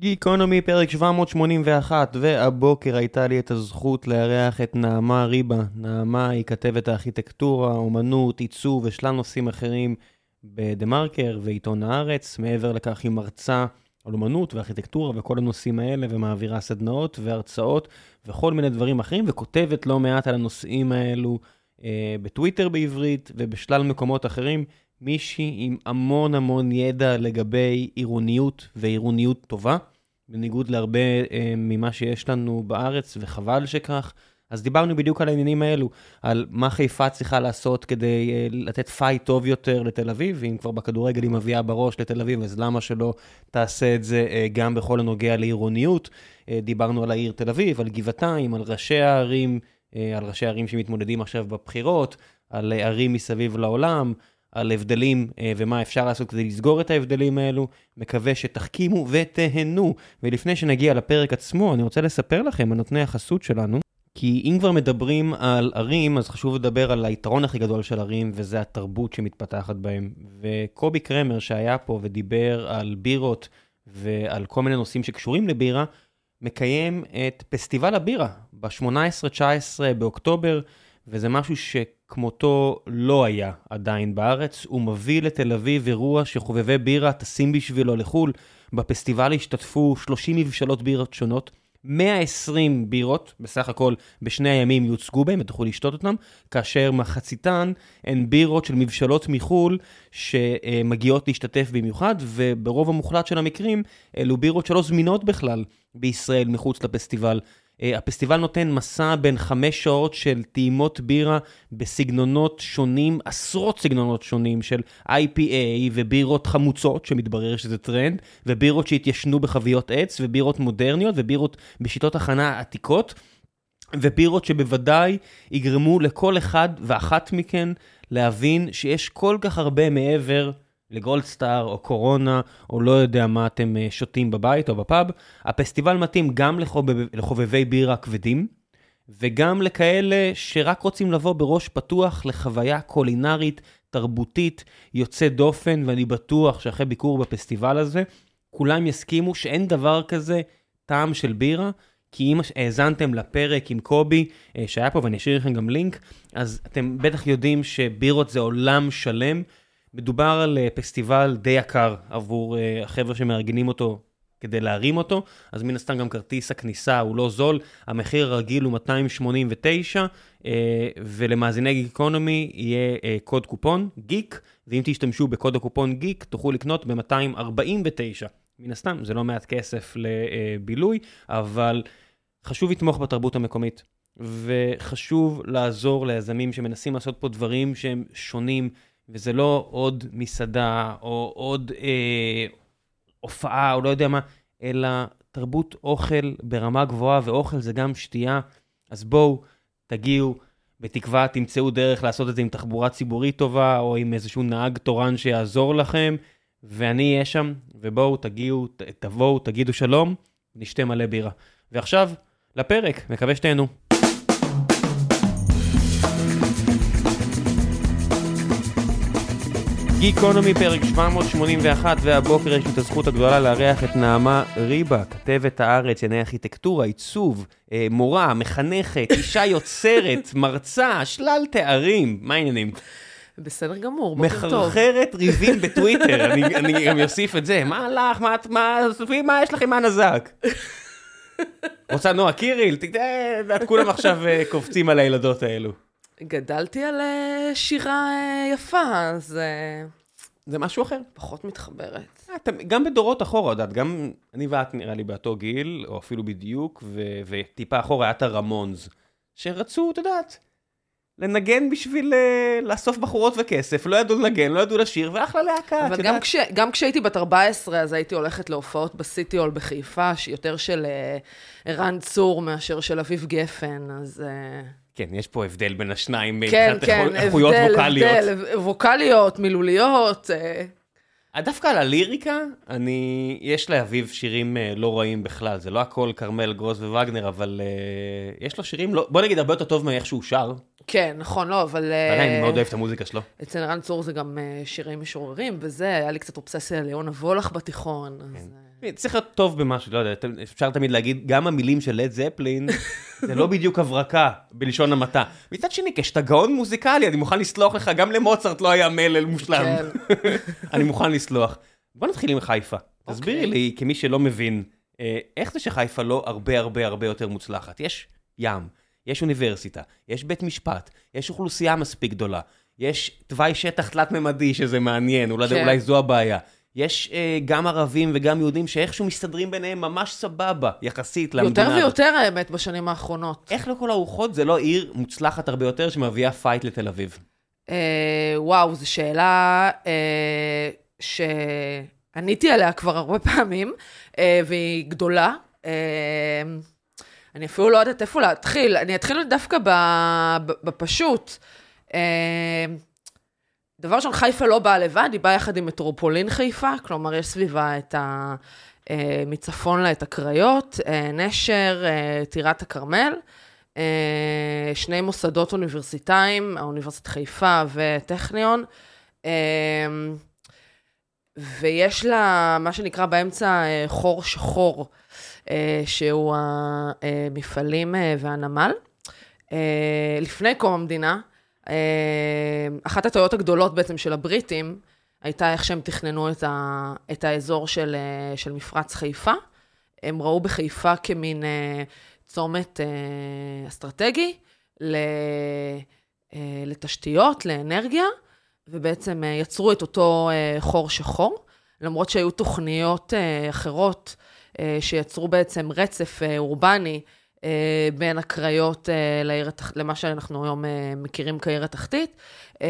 גיקונומי פרק 781, והבוקר הייתה לי את הזכות לארח את נעמה ריבה. נעמה היא כתבת הארכיטקטורה, אומנות, עיצוב ושלל נושאים אחרים בדה מרקר ועיתון הארץ. מעבר לכך היא מרצה על אומנות וארכיטקטורה וכל הנושאים האלה, ומעבירה סדנאות והרצאות וכל מיני דברים אחרים, וכותבת לא מעט על הנושאים האלו אה, בטוויטר בעברית ובשלל מקומות אחרים. מישהי עם המון המון ידע לגבי עירוניות ועירוניות טובה, בניגוד להרבה אה, ממה שיש לנו בארץ, וחבל שכך. אז דיברנו בדיוק על העניינים האלו, על מה חיפה צריכה לעשות כדי אה, לתת fight טוב יותר לתל אביב, ואם כבר בכדורגל היא מביאה בראש לתל אביב, אז למה שלא תעשה את זה אה, גם בכל הנוגע לעירוניות? אה, דיברנו על העיר תל אביב, על גבעתיים, על ראשי הערים, אה, על ראשי הערים שמתמודדים עכשיו בבחירות, על ערים מסביב לעולם. על הבדלים אה, ומה אפשר לעשות כדי לסגור את ההבדלים האלו. מקווה שתחכימו ותהנו. ולפני שנגיע לפרק עצמו, אני רוצה לספר לכם על נותני החסות שלנו. כי אם כבר מדברים על ערים, אז חשוב לדבר על היתרון הכי גדול של ערים, וזה התרבות שמתפתחת בהם. וקובי קרמר שהיה פה ודיבר על בירות ועל כל מיני נושאים שקשורים לבירה, מקיים את פסטיבל הבירה ב-18-19 באוקטובר, וזה משהו שכמותו לא היה עדיין בארץ. הוא מביא לתל אביב אירוע שחובבי בירה טסים בשבילו לחו"ל. בפסטיבל השתתפו 30 מבשלות בירות שונות. 120 בירות בסך הכל בשני הימים יוצגו בהם ותוכלו לשתות אותם, כאשר מחציתן הן בירות של מבשלות מחו"ל שמגיעות להשתתף במיוחד, וברוב המוחלט של המקרים אלו בירות שלא זמינות בכלל בישראל מחוץ לפסטיבל. אה, הפסטיבל נותן מסע בין חמש שעות של טעימות בירה בסגנונות שונים, עשרות סגנונות שונים של IPA ובירות חמוצות, שמתברר שזה טרנד, ובירות שהתיישנו בחביות עץ, ובירות מודרניות, ובירות בשיטות הכנה עתיקות, ובירות שבוודאי יגרמו לכל אחד ואחת מכן להבין שיש כל כך הרבה מעבר לגולדסטאר או קורונה, או לא יודע מה אתם אה, שותים בבית או בפאב. הפסטיבל מתאים גם לחובב, לחובבי בירה כבדים, וגם לכאלה שרק רוצים לבוא בראש פתוח לחוויה קולינרית, תרבותית, יוצאת דופן, ואני בטוח שאחרי ביקור בפסטיבל הזה, כולם יסכימו שאין דבר כזה טעם של בירה. כי אם האזנתם לפרק עם קובי, אה, שהיה פה ואני אשאיר לכם גם לינק, אז אתם בטח יודעים שבירות זה עולם שלם, מדובר על אה, פסטיבל די יקר עבור אה, החבר'ה שמארגנים אותו כדי להרים אותו, אז מן הסתם גם כרטיס הכניסה הוא לא זול, המחיר הרגיל הוא 289, אה, ולמאזיני גיקונומי יהיה קוד קופון גיק, ואם תשתמשו בקוד הקופון גיק תוכלו לקנות ב-249. מן הסתם זה לא מעט כסף לבילוי, אבל חשוב לתמוך בתרבות המקומית, וחשוב לעזור ליזמים שמנסים לעשות פה דברים שהם שונים. וזה לא עוד מסעדה או עוד אה, הופעה או לא יודע מה, אלא תרבות אוכל ברמה גבוהה, ואוכל זה גם שתייה. אז בואו, תגיעו, בתקווה תמצאו דרך לעשות את זה עם תחבורה ציבורית טובה, או עם איזשהו נהג תורן שיעזור לכם, ואני אהיה שם, ובואו, תגיעו, ת, תבואו, תגידו שלום, נשתה מלא בירה. ועכשיו, לפרק, מקווה שתהנו. גיקונומי פרק 781, והבוקר יש לי את הזכות הגדולה לארח את נעמה ריבה, כתבת הארץ, ענייני ארכיטקטורה, עיצוב, אה, מורה, מחנכת, אישה יוצרת, מרצה, שלל תארים, מה העניינים? בסדר גמור, בוקר טוב. מחרחרת ריבים בטוויטר, אני, אני גם אוסיף את זה. מה לך, מה, מה, מה יש לך עם הנזק? רוצה נועה קיריל? תראה, כולם עכשיו אה, קופצים על הילדות האלו. גדלתי על אה, שירה אה, יפה, אז אה, זה משהו אחר. פחות מתחברת. גם בדורות אחורה, יודעת, גם אני ואת נראה לי באותו גיל, או אפילו בדיוק, ו- וטיפה אחורה היה את הרמונס, שרצו, את יודעת, לנגן בשביל לאסוף בחורות וכסף, לא ידעו לנגן, לא ידעו לשיר, ואחלה להקה, אבל גם, כש, גם כשהייתי בת 14, אז הייתי הולכת להופעות בסיטי הול בחיפה, יותר של ערן uh, צור מאשר של אביב גפן, אז... Uh... כן, יש פה הבדל בין השניים, כן, כן, איכויות הבדל, ווקאליות. הבדל, ווקאליות, מילוליות. אה. דווקא על הליריקה, אני, יש לאביב שירים uh, לא רעים בכלל, זה לא הכל כרמל גרוס ווגנר, אבל uh, יש לו שירים, לא, בוא נגיד, הרבה יותר טוב מאיך שהוא שר. כן, נכון, לא, אבל... עדיין, אני מאוד אוהב את המוזיקה שלו. אצל ערן צור זה גם שירים משוררים, וזה, היה לי קצת אובססיה ליונה וולך בתיכון, אז... צריך להיות טוב במשהו, לא יודע, אפשר תמיד להגיד, גם המילים של לד זפלין, זה לא בדיוק הברקה, בלשון המעטה. מצד שני, כשאתה גאון מוזיקלי, אני מוכן לסלוח לך, גם למוצרט לא היה מלל מושלם. כן. אני מוכן לסלוח. בוא נתחיל עם חיפה. תסבירי אוקיי. לי, כמי שלא מבין, אה, איך זה שחיפה לא הרבה הרבה הרבה יותר מוצלחת? יש ים, יש אוניברסיטה, יש בית משפט, יש אוכלוסייה מספיק גדולה, יש תוואי שטח תלת-ממדי שזה מעניין, אולי, כן. אולי זו הבעיה. יש אה, גם ערבים וגם יהודים שאיכשהו מסתדרים ביניהם ממש סבבה, יחסית למדינה יותר הזאת. ויותר האמת בשנים האחרונות. איך לכל הרוחות זה לא עיר מוצלחת הרבה יותר שמביאה fight לתל אביב? אה, וואו, זו שאלה אה, שעניתי עליה כבר הרבה פעמים, אה, והיא גדולה. אה, אני אפילו לא יודעת איפה להתחיל. אני אתחיל דווקא בפשוט. אה, דבר ראשון, חיפה לא באה לבד, היא באה יחד עם מטרופולין חיפה, כלומר, יש סביבה את ה... אה, מצפון לה את הקריות, אה, נשר, אה, טירת הכרמל, שני מוסדות אוניברסיטאיים, האוניברסיטת חיפה וטכניון, ויש לה מה שנקרא באמצע חור שחור, שהוא המפעלים והנמל. לפני קום המדינה, אחת הטעויות הגדולות בעצם של הבריטים, הייתה איך שהם תכננו את, ה, את האזור של, אה, של מפרץ חיפה. הם ראו בחיפה כמין אה, צומת אה, אסטרטגי ל, לתשתיות, לאנרגיה, ובעצם יצרו את אותו חור שחור, למרות שהיו תוכניות אחרות שיצרו בעצם רצף אורבני בין הקריות אה, לעיר, התח... למה שאנחנו היום אה, מכירים כעיר התחתית. אה,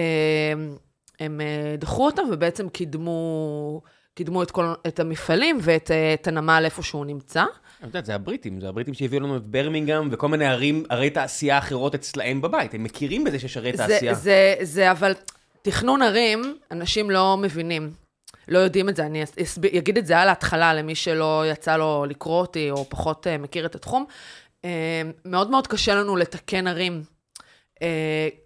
הם אה, דחו אותם ובעצם קידמו, קידמו את, כל, את המפעלים ואת אה, את הנמל איפה שהוא נמצא. את יודעת, זה הבריטים, זה הבריטים שהביאו לנו את ברמינגהם וכל מיני ערים, ערי תעשייה אחרות אצלהם בבית, הם מכירים בזה שיש ערי זה, תעשייה. זה, זה, אבל תכנון ערים, אנשים לא מבינים. לא יודעים את זה, אני אסב... אגיד את זה על ההתחלה למי שלא יצא לו לקרוא אותי או פחות מכיר את התחום. Uh, מאוד מאוד קשה לנו לתקן ערים. Uh,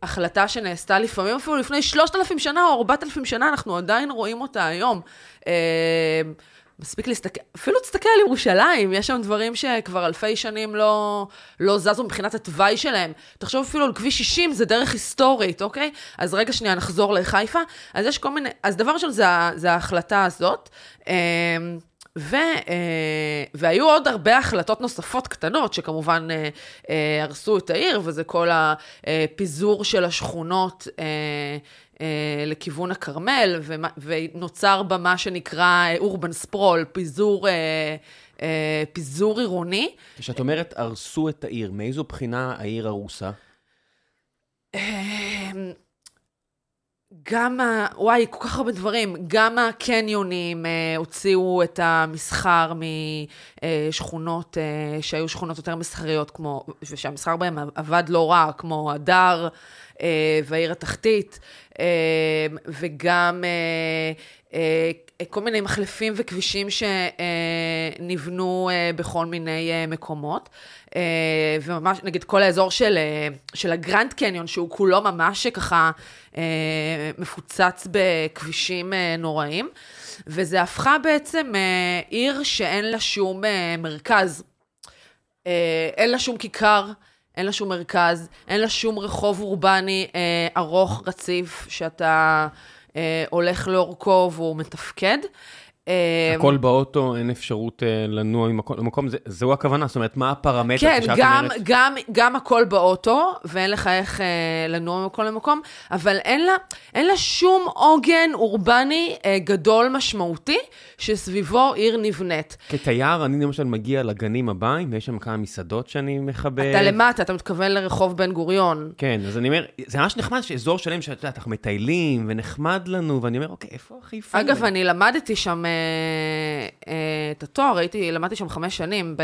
החלטה שנעשתה לפעמים אפילו לפני 3,000 שנה או 4,000 שנה, אנחנו עדיין רואים אותה היום. Uh, מספיק להסתכל, אפילו תסתכל על ירושלים, יש שם דברים שכבר אלפי שנים לא, לא זזו מבחינת התוואי שלהם. תחשוב אפילו על כביש 60, זה דרך היסטורית, אוקיי? אז רגע שנייה, נחזור לחיפה. אז יש כל מיני, אז דבר ראשון זה, זה ההחלטה הזאת. אמ, ו, אה, והיו עוד הרבה החלטות נוספות קטנות, שכמובן אה, אה, הרסו את העיר, וזה כל הפיזור של השכונות לכיוון הכרמל, ונוצר בה מה שנקרא אורבן ספרול, פיזור, פיזור עירוני. כשאת אומרת הרסו את העיר, מאיזו בחינה העיר הרוסה? גם ה... וואי, כל כך הרבה דברים. גם הקניונים אה, הוציאו את המסחר משכונות אה, שהיו שכונות יותר מסחריות, כמו, ושהמסחר בהם עבד לא רע, כמו הדר אה, והעיר התחתית, אה, וגם אה, אה, כל מיני מחלפים וכבישים שנבנו אה, בכל מיני אה, מקומות. אה, וממש, נגיד, כל האזור של, אה, של הגרנד קניון, שהוא כולו ממש ככה אה, מפוצץ בכבישים אה, נוראים, וזה הפכה בעצם אה, עיר שאין לה שום אה, מרכז. אה, אין לה שום כיכר, אין לה שום מרכז, אין לה שום רחוב אורבני אה, ארוך, רציף, שאתה אה, הולך לאורכו והוא מתפקד. אה, הכל באוטו, אין אפשרות אה, לנוע ממקום זו הכוונה, זאת אומרת, מה הפרמטר כן, כשאת גם, אומרת... גם, גם הכל באוטו, ואין לך איך אה, לנוע ממקום למקום, אבל אין לה, אין לה שום עוגן אורבני אה, גדול משמעותי, שסביבו עיר נבנית. כתייר, אני למשל מגיע לגנים הבאים, ויש שם כמה מסעדות שאני מכבד. אתה למטה, אתה מתכוון לרחוב בן גוריון. כן, אז אני אומר, זה ממש נחמד שאזור שלם שאת יודעת, אנחנו מטיילים, ונחמד לנו, ואני אומר, אוקיי, איפה החיפה? אגב, אני למדתי שם אה, את התואר, הייתי, למדתי שם חמש שנים ב,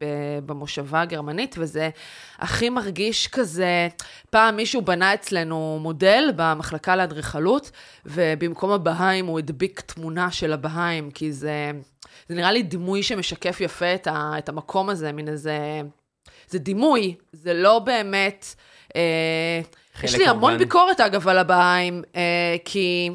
ב, במושבה הגרמנית, וזה הכי מרגיש כזה, פעם מישהו בנה אצלנו מודל במחלקה לאדריכלות, ובמקום הבהיים הוא הדביק תמונה של הבהיים, כי זה, זה נראה לי דימוי שמשקף יפה את, ה, את המקום הזה, מין איזה... זה דימוי, זה לא באמת... אה, יש לי המון. ביקורת, אגב, על הבהיים, אה, כי...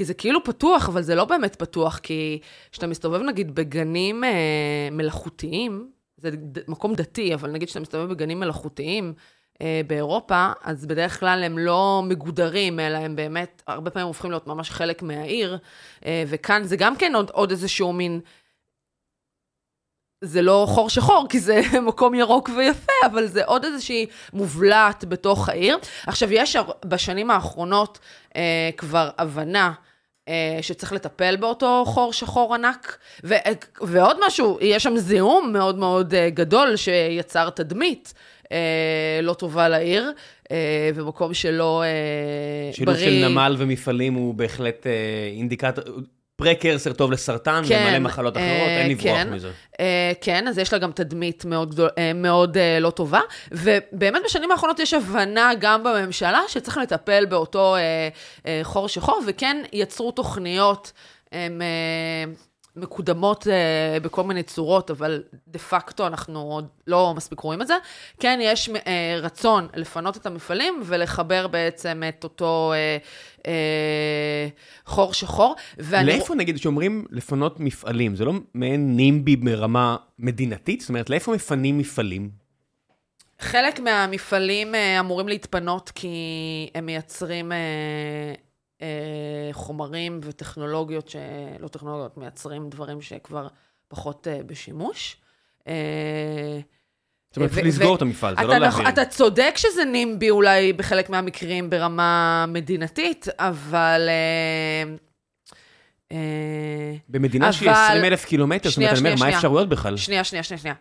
כי זה כאילו פתוח, אבל זה לא באמת פתוח, כי כשאתה מסתובב נגיד בגנים אה, מלאכותיים, זה ד- מקום דתי, אבל נגיד שאתה מסתובב בגנים מלאכותיים אה, באירופה, אז בדרך כלל הם לא מגודרים, אלא הם באמת, הרבה פעמים הופכים להיות ממש חלק מהעיר, אה, וכאן זה גם כן עוד, עוד איזשהו מין... זה לא חור שחור, כי זה מקום ירוק ויפה, אבל זה עוד איזושהי מובלעת בתוך העיר. עכשיו, יש בשנים האחרונות אה, כבר הבנה שצריך לטפל באותו חור שחור ענק. ו- ועוד משהו, יש שם זיהום מאוד מאוד אה, גדול שיצר תדמית אה, לא טובה לעיר, אה, ומקום שלא אה, שילוב בריא. של נמל ומפעלים הוא בהחלט אה, אינדיקטור, פרקרסר טוב לסרטן כן, ומלא מחלות אה, אחרות, אין לברוח כן. מזה. אה, כן, אז יש לה גם תדמית מאוד, גדול, אה, מאוד אה, לא טובה, ובאמת בשנים האחרונות יש הבנה גם בממשלה שצריך לטפל באותו אה, אה, חור שחור, וכן יצרו תוכניות אה, מקודמות אה, בכל מיני צורות, אבל דה פקטו אנחנו עוד לא מספיק רואים את זה. כן, יש אה, רצון לפנות את המפעלים ולחבר בעצם את אותו אה, אה, חור שחור. ואני- לאיפה נגיד שאומרים לפנות מפעלים, זה לא מעין נימבי ברמה מדינתית? זאת אומרת, לאיפה מפנים מפעלים? חלק מהמפעלים אה, אמורים להתפנות כי הם מייצרים אה, אה, חומרים וטכנולוגיות, ש... לא טכנולוגיות, מייצרים דברים שכבר פחות אה, בשימוש. אה, זאת אומרת, ו- לסגור את המפעל, זה לא נכ- להעביר. אתה צודק שזה נימבי אולי בחלק מהמקרים ברמה מדינתית, אבל... אה, אה, במדינה שהיא אבל- 20 אלף קילומטר, זאת אומרת, אני אומר, מה. האפשרויות בכלל? שנייה, שנייה, שנייה, שנייה.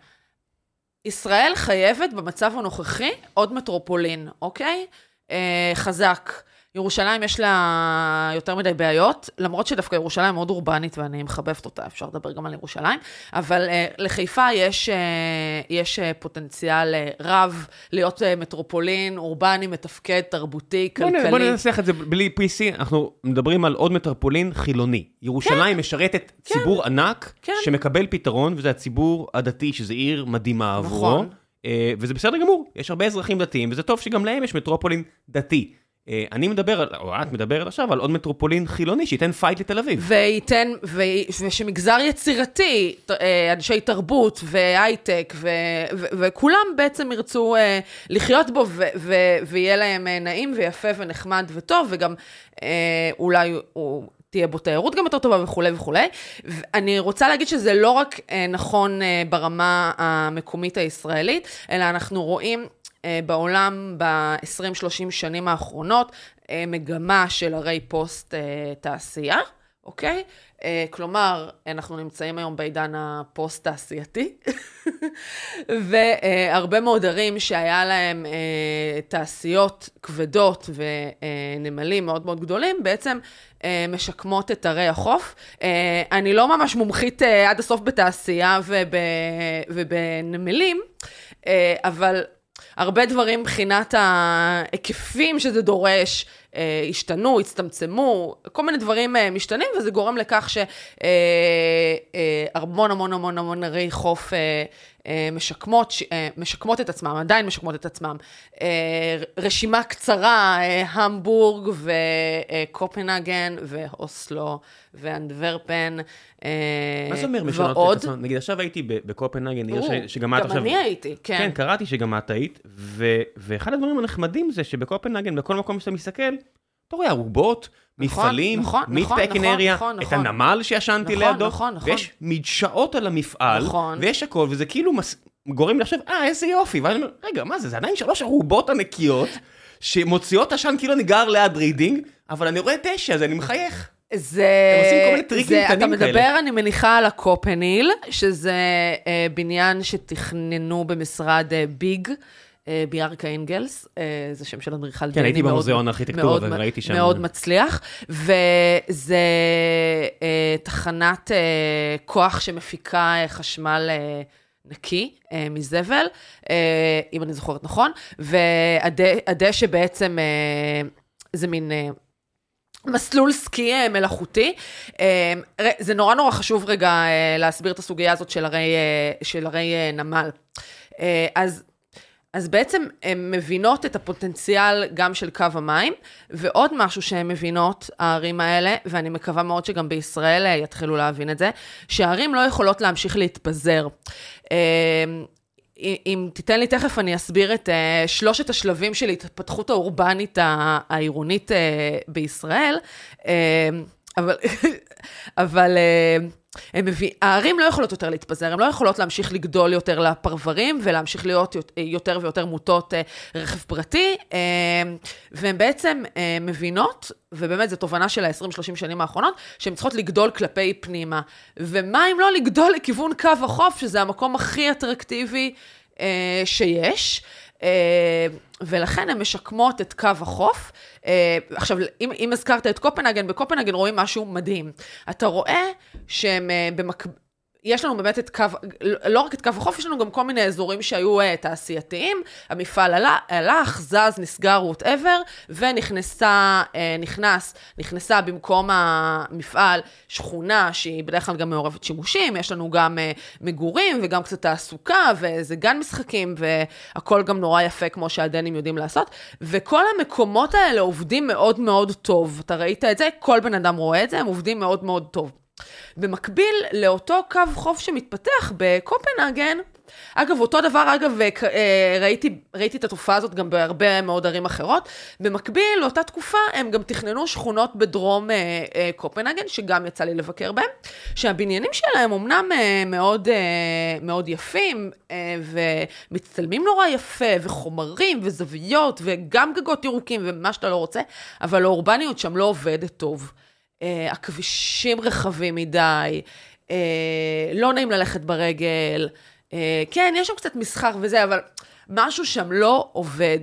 ישראל חייבת במצב הנוכחי עוד מטרופולין, אוקיי? אה, חזק. ירושלים יש לה יותר מדי בעיות, למרות שדווקא ירושלים מאוד אורבנית ואני מחבבת אותה, אפשר לדבר גם על ירושלים, אבל אה, לחיפה יש, אה, יש אה, פוטנציאל אה, רב להיות אה, מטרופולין אורבני, מתפקד, תרבותי, בוא כלכלי. בוא ננסח את זה בלי PC, אנחנו מדברים על עוד מטרופולין חילוני. ירושלים משרתת ציבור ענק, כן. שמקבל פתרון, וזה הציבור הדתי, שזה עיר מדהימה עבורו. נכון. אה, וזה בסדר גמור, יש הרבה אזרחים דתיים, וזה טוב שגם להם יש מטרופולין דתי. אה, אני מדבר, או את מדברת עכשיו, על עוד מטרופולין חילוני שייתן fight לתל אביב. וייתן, ו, ושמגזר יצירתי, אה, אנשי תרבות והייטק, ו, ו, וכולם בעצם ירצו אה, לחיות בו, ו, ו, ויהיה להם נעים ויפה ונחמד וטוב, וגם אולי הוא... תהיה בו תיירות גם יותר טובה וכולי וכולי. ואני רוצה להגיד שזה לא רק נכון ברמה המקומית הישראלית, אלא אנחנו רואים בעולם ב-20-30 שנים האחרונות אה, מגמה של הרי פוסט אה, תעשייה, אוקיי? אה, כלומר, אנחנו נמצאים היום בעידן הפוסט-תעשייתי, והרבה מאוד ערים שהיה להם אה, תעשיות כבדות ונמלים מאוד מאוד גדולים, בעצם אה, משקמות את ערי החוף. אה, אני לא ממש מומחית אה, עד הסוף בתעשייה וב, ובנמלים, אה, אבל הרבה דברים מבחינת ההיקפים שזה דורש, אה, השתנו, הצטמצמו, כל מיני דברים אה, משתנים, וזה גורם לכך שהמון המון המון המון ערי חוף אה, אה, משקמות, ש- אה, משקמות את עצמם, עדיין משקמות את עצמם. אה, רשימה קצרה, אה, המבורג וקופנהגן ואוסלו ואנדוורפן אה, מה זה אומר ועוד. את עצמם? נגיד, עכשיו הייתי בקופנהגן, עיר ברור, ש- שגם את גם עכשיו... אני הייתי, כן. כן, קראתי שגם את היית, ו- ואחד הדברים הנחמדים זה שבקופנהגן, בכל מקום שאתה מסתכל, אתה רואה ערובות, נכון, מפעלים, נכון, נכון, מיטפקין נכון, נכון, את נכון. הנמל שישנתי נכון, לידו, נכון, נכון. ויש מדשאות על המפעל, נכון. ויש הכל, וזה כאילו מס... גורם לי לחשוב, אה, איזה יופי, ואני אומר, רגע, מה זה, זה עדיין שלוש ערובות ענקיות, שמוציאות עשן כאילו אני גר ליד רידינג, אבל אני רואה דשא, אז אני מחייך. זה... הם עושים כל מיני טריקים קטנים אתה מדבר, כאלה. אני מניחה, על הקופניל, שזה אה, בניין שתכננו במשרד אה, ביג. ביארקה אינגלס, אה, זה שם של אדריכל דני. כן, הייתי במוזיאון הארכיטקטורה, מאוד- וראיתי שם. מאוד מצליח, וזה אה, תחנת אה, כוח שמפיקה חשמל נקי מזבל, אם אני זוכרת נכון, והדשא בעצם זה מין... מסלול סקי מלאכותי. זה נורא נורא חשוב רגע להסביר את הסוגיה הזאת של הרי, של הרי נמל. אז אז בעצם הן מבינות את הפוטנציאל גם של קו המים, ועוד משהו שהן מבינות, הערים האלה, ואני מקווה מאוד שגם בישראל אה, יתחילו להבין את זה, שהערים לא יכולות להמשיך להתפזר. אה, אם תיתן לי תכף, אני אסביר את uh, שלושת השלבים של התפתחות האורבנית העירונית uh, בישראל, uh, אבל, אבל הם מביא, הערים לא יכולות יותר להתפזר, הן לא יכולות להמשיך לגדול יותר לפרברים ולהמשיך להיות יותר ויותר מוטות אה, רכב פרטי, אה, והן בעצם אה, מבינות, ובאמת זו תובנה של ה-20-30 שנים האחרונות, שהן צריכות לגדול כלפי פנימה. ומה אם לא לגדול לכיוון קו החוף, שזה המקום הכי אטרקטיבי שיש. ולכן הן משקמות את קו החוף. עכשיו, אם, אם הזכרת את קופנהגן, בקופנהגן רואים משהו מדהים. אתה רואה שהם במקביל... יש לנו באמת את קו, לא רק את קו החוף, יש לנו גם כל מיני אזורים שהיו uh, תעשייתיים, המפעל עלה, הלך, זז, נסגר, ווטאבר, ונכנסה, uh, נכנס, נכנסה במקום המפעל שכונה שהיא בדרך כלל גם מעורבת שימושים, יש לנו גם uh, מגורים וגם קצת תעסוקה, וזה גן משחקים, והכל גם נורא יפה כמו שהדנים יודעים לעשות, וכל המקומות האלה עובדים מאוד מאוד טוב. אתה ראית את זה? כל בן אדם רואה את זה, הם עובדים מאוד מאוד טוב. במקביל לאותו קו חוף שמתפתח בקופנהגן, אגב, אותו דבר, אגב, אה, ראיתי, ראיתי את התופעה הזאת גם בהרבה מאוד ערים אחרות. במקביל, לאותה תקופה, הם גם תכננו שכונות בדרום אה, אה, קופנהגן, שגם יצא לי לבקר בהם, שהבניינים שלהם אמנם אה, מאוד, אה, מאוד יפים, אה, ומצטלמים נורא יפה, וחומרים, וזוויות, וגם גגות ירוקים, ומה שאתה לא רוצה, אבל האורבניות שם לא עובדת טוב. אה, הכבישים רחבים מדי, אה, לא נעים ללכת ברגל. אה, כן, יש שם קצת מסחר וזה, אבל משהו שם לא עובד.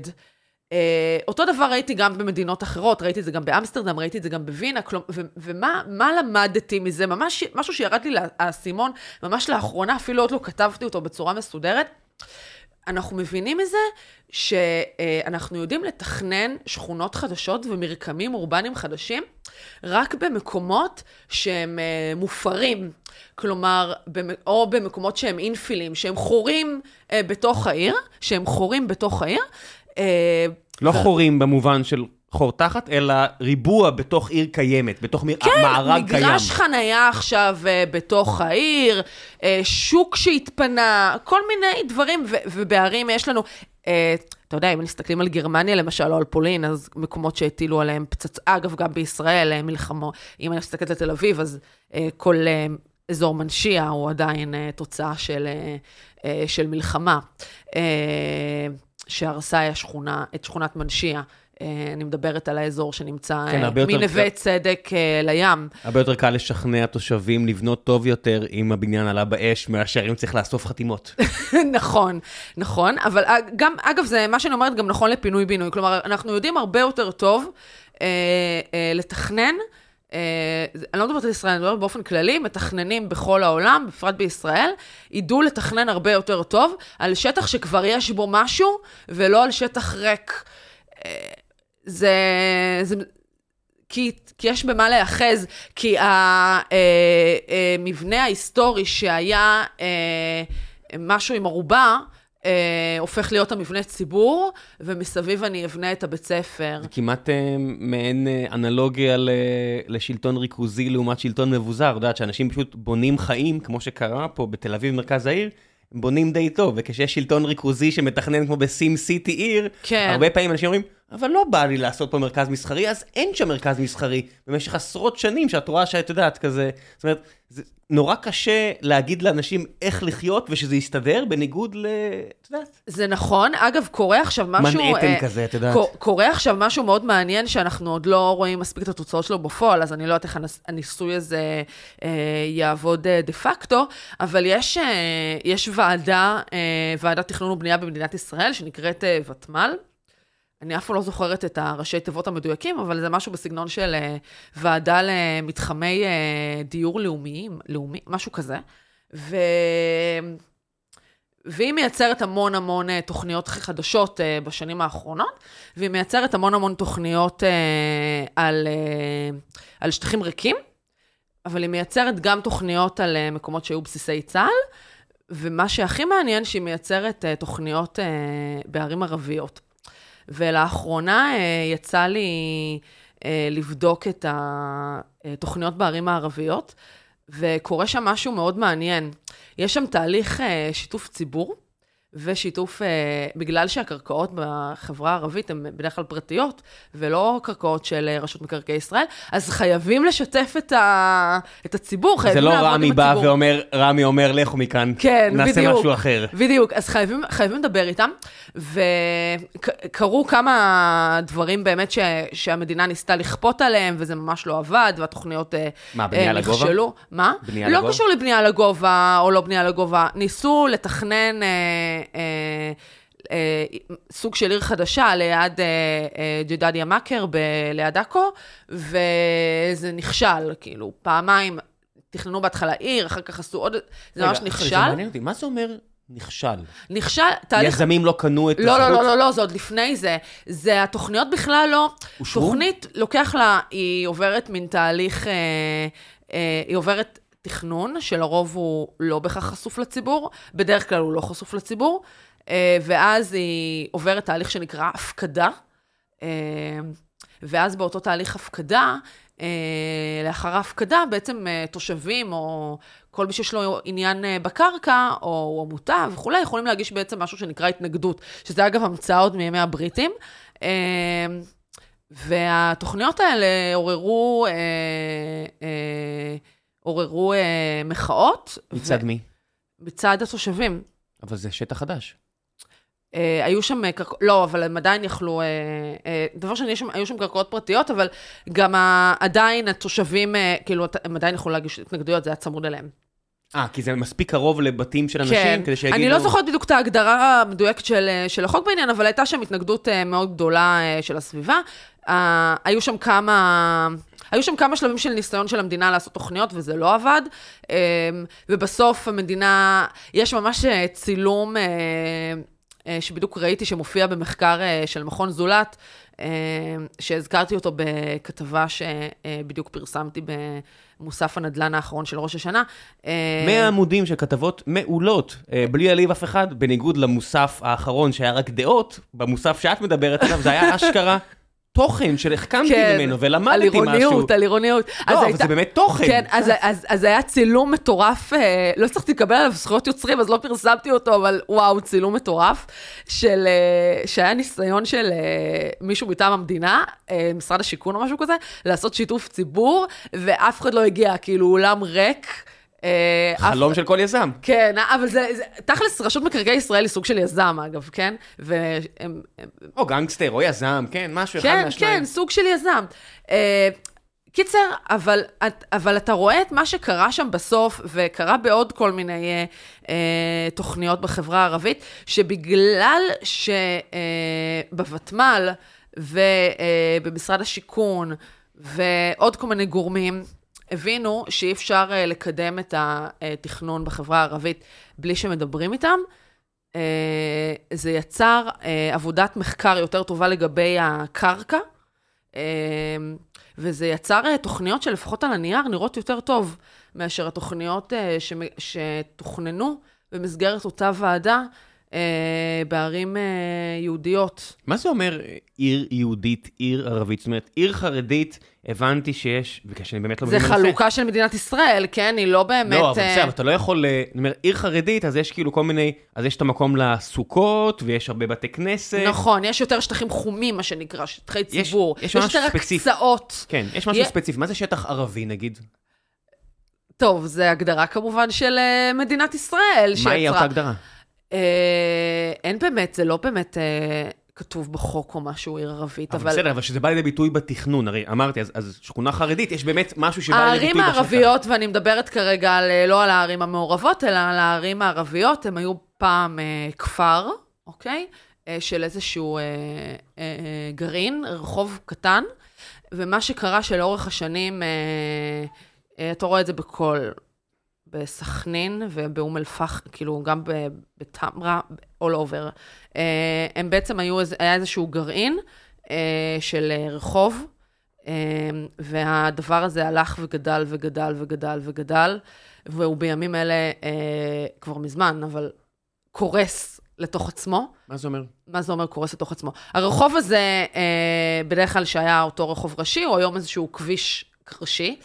אותו דבר ראיתי גם במדינות אחרות, ראיתי את זה גם באמסטרדם, ראיתי את זה גם בווינה, ומה למדתי מזה? ממש משהו שירד לי לאסימון, ממש לאחרונה, אפילו עוד לא כתבתי אותו בצורה מסודרת. אנחנו מבינים מזה שאנחנו יודעים לתכנן שכונות חדשות ומרקמים אורבניים חדשים רק במקומות שהם אה, מופרים. כלומר, או במקומות שהם אינפילים, שהם חורים אה, בתוך העיר, שהם חורים בתוך העיר. אה, לא. חורים במובן של חור תחת, אלא ריבוע בתוך עיר קיימת, בתוך כן, מארג קיים. כן, מגרש חנייה עכשיו uh, בתוך העיר, uh, שוק שהתפנה, כל מיני דברים, ו- ובערים יש לנו... Uh, אתה יודע, אם מסתכלים על גרמניה למשל, או על פולין, אז מקומות שהטילו עליהם פצצ... אגב, גם בישראל, מלחמות. אם אני מסתכלת על תל אביב, אז כל אזור מנשייה הוא עדיין תוצאה של, של מלחמה, שהרסה את שכונת מנשייה. אה, אני מדברת על האזור שנמצא כן, אה, מנווה. צדק אה, לים. הרבה יותר קל לשכנע תושבים לבנות טוב יותר אם הבניין עלה באש, מאשר אם צריך לאסוף חתימות. נכון, נכון, אבל גם, אגב, זה מה שאני אומרת גם נכון לפינוי-בינוי. כלומר, אנחנו יודעים הרבה יותר טוב אה, אה, לתכנן. אני לא מדברת על ישראל, אני מדברת באופן כללי, מתכננים בכל העולם, בפרט בישראל, ידעו לתכנן הרבה יותר טוב על שטח שכבר יש בו משהו, ולא על שטח ריק. זה... זה כי, כי יש במה להיאחז, כי המבנה אה, ההיסטורי שהיה אה, משהו עם ערובה, אה, הופך להיות המבנה ציבור, ומסביב אני אבנה את הבית ספר. זה כמעט אה, מעין אה, אנלוגיה ל, לשלטון ריכוזי לעומת שלטון מבוזר. את יודעת שאנשים פשוט בונים חיים, כמו שקרה פה בתל אביב, מרכז העיר, בונים די טוב, וכשיש שלטון ריכוזי שמתכנן כמו בסים סיטי עיר, כן. הרבה פעמים אנשים אומרים, אבל לא בא לי לעשות פה מרכז מסחרי, אז אין שם מרכז מסחרי במשך עשרות שנים שאת רואה שאת יודעת כזה, זאת אומרת, זה נורא קשה להגיד לאנשים איך לחיות ושזה יסתדר, בניגוד ל... את יודעת. זה נכון, אגב, קורה עכשיו משהו... מנהטן אה, כזה, את יודעת. קורה עכשיו משהו מאוד מעניין שאנחנו עוד לא רואים מספיק את התוצאות שלו בפועל, אז אני לא יודעת איך הניסוי הזה אה, יעבוד אה, דה פקטו, אבל יש, אה, יש ועדה, אה, ועדת תכנון ובנייה במדינת ישראל, שנקראת אה, ותמ"ל. אני אף פעם לא זוכרת את הראשי תיבות המדויקים, אבל זה משהו בסגנון של uh, ועדה למתחמי uh, דיור לאומיים, לאומי, משהו כזה. ו... והיא מייצרת המון המון uh, תוכניות חדשות בשנים האחרונות, והיא מייצרת המון המון תוכניות על, על שטחים ריקים, אבל היא מייצרת גם תוכניות על מקומות שהיו בסיסי צה"ל, ומה שהכי מעניין, שהיא מייצרת תוכניות בערים ערביות. ולאחרונה uh, יצא לי uh, לבדוק את התוכניות בערים הערביות, וקורה שם משהו מאוד מעניין. יש שם תהליך שיתוף ציבור. ושיתוף, אה, בגלל שהקרקעות בחברה הערבית הן בדרך כלל פרטיות, ולא קרקעות של אה, רשות מקרקעי ישראל, אז חייבים לשתף את, ה, את הציבור, חייבים לעבוד עם הציבור. זה לא רמי בא ואומר, רמי אומר, לכו מכאן, כן, נעשה בדיוק, משהו אחר. בדיוק, אז חייבים, חייבים לדבר איתם, וקרו כמה דברים באמת ש, שהמדינה ניסתה לכפות עליהם, וזה ממש לא עבד, והתוכניות אה, מה, בנייה נכשלו. לגובה? מה? בנייה לא לגובה? קשור לבנייה לגובה או לא בנייה לגובה, ניסו לתכנן... אה, אה, סוג של עיר חדשה ליד אה, אה, ג'דדיה מכר, ב- ליד עכו, וזה נכשל, כאילו, פעמיים תכננו בהתחלה עיר, אחר כך עשו עוד, זה ממש רגע, נכשל. זה מעניין אותי, מה זה אומר נכשל? נכשל, תהליך... יזמים לא קנו את לא, לא? לא, לא, לא, זה עוד לפני זה. זה התוכניות בכלל לא... אושרו? תוכנית, לוקח לה, היא עוברת מין תהליך, אה, אה, היא עוברת תכנון, שלרוב הוא לא בהכרח חשוף לציבור, בדרך כלל הוא לא חשוף לציבור, אה, ואז היא עוברת תהליך שנקרא הפקדה, אה, ואז באותו תהליך הפקדה, אה, לאחר ההפקדה, בעצם תושבים או כל מי שיש לו עניין בקרקע, או עמותה וכולי, יכולים להגיש בעצם משהו שנקרא התנגדות, שזה אגב המצאה עוד מימי הבריטים. והתוכניות האלה עוררו, אה, אה, עוררו אה, מחאות. מצד מי? מצד התושבים. אבל זה שטח חדש. אה, היו שם קרקעות, לא, אבל הם עדיין יכלו, אה, אה, דבר שני, שם- היו שם קרקעות פרטיות, אבל גם ה- עדיין התושבים, אה, כאילו, הם עדיין יכלו להגיש התנגדויות, זה היה צמוד אליהם. אה, כי זה מספיק קרוב לבתים של אנשים, כן, כדי שיגידו... אני לא זוכרת בדיוק את ההגדרה המדויקת של, אה, של החוק בעניין, אבל הייתה שם התנגדות אה, מאוד גדולה אה, של הסביבה. אה, היו שם כמה... היו שם כמה שלבים של ניסיון של המדינה לעשות תוכניות, וזה לא עבד. אה, ובסוף המדינה, יש ממש אה, צילום שבדיוק ראיתי שמופיע במחקר של מכון זולת, שהזכרתי אותו בכתבה שבדיוק פרסמתי במוסף הנדל"ן האחרון של ראש השנה. אה, 100 עמודים של כתבות מעולות, בלי להעליב אף אחד, בניגוד למוסף האחרון שהיה רק דעות, במוסף שאת מדברת עליו זה היה אשכרה תוכן שהחכמתי כן, ממנו על ולמדתי משהו. עירוניות, על עירוניות. לא, אבל הייתה- זה באמת תוכן. כן, אז, אז, אז היה צילום מטורף, אה, לא הצלחתי לקבל עליו זכויות יוצרים, אז לא פרסמתי אותו, אבל וואו, צילום מטורף, של, אה, שהיה ניסיון של אה, מישהו מטעם המדינה, אה, משרד השיכון או משהו כזה, לעשות שיתוף ציבור, ואף אחד לא הגיע, כאילו אולם ריק. אה, חלום של כל יזם. כן, אבל זה, זה, תכלס, רשות מקרקעי ישראל היא סוג של יזם, אגב, כן? והם, הם- או גנגסטר, או יזם, כן, משהו אחד כן, מהשניים. כן, סוג של יזם. אה, קיצר, אבל, את- אבל אתה רואה את מה שקרה שם בסוף, וקרה בעוד כל מיני אה, אה, תוכניות בחברה הערבית, שבגלל שבוותמ"ל ובמשרד השיכון ועוד כל מיני גורמים, הבינו שאי אפשר אה, לקדם את התכנון בחברה הערבית בלי שמדברים איתם. אה, זה יצר אה, עבודת מחקר יותר טובה לגבי הקרקע, וזה יצר תוכניות שלפחות על הנייר נראות יותר טוב מאשר התוכניות שתוכננו במסגרת אותה ועדה בערים יהודיות. מה זה אומר עיר יהודית, עיר ערבית? זאת אומרת, עיר חרדית, הבנתי שיש, בגלל שאני באמת לא זה מבין בנושא. חלוקה של מדינת ישראל, כן? היא לא באמת... לא, אבל אה, בסדר, אבל אתה לא יכול, אה, אני אומר, עיר חרדית, אז יש כאילו כל מיני, אז יש את המקום לסוכות, ויש הרבה בתי כנסת. נכון, יש יותר שטחים חומים, מה שנקרא, שטחי יש- ציבור. יש משהו יותר. הקצאות. כן, יש משהו ספציפי. מה זה שטח ערבי, נגיד? טוב, זו הגדרה כמובן של אה, מדינת ישראל. מהי שיצרה- אותה הגדרה? אה, אין באמת, זה לא באמת אה, כתוב בחוק או משהו עיר ערבית, אבל אבל... בסדר, אבל שזה בא לידי ביטוי בתכנון, הרי אמרתי, אז- אז שכונה חרדית, יש באמת משהו שבא לידי הערים ביטוי בשטח. הערביות, ואני מדברת כרגע על, אה, לא על הערים המעורבות, אלא על הערים הערביות, הם היו פעם אה, כפר, אוקיי? אה, של איזשהו אה, אה, אה, גרעין, רחוב קטן, ומה שקרה שלאורך השנים, אה, אה, אתה רואה את זה בכל, בסכנין ובאום אל-פחם, כאילו גם בטמרה, all over. אה, הם בעצם היו, היה איזשהו גרעין אה, של אה, רחוב, והדבר הזה הלך וגדל וגדל וגדל וגדל, והוא בימים אלה, כבר מזמן, אבל קורס לתוך עצמו. מה זה אומר? מה זה אומר קורס לתוך עצמו? הרחוב הזה, בדרך כלל שהיה אותו רחוב ראשי, הוא היום איזשהו כביש ראשי.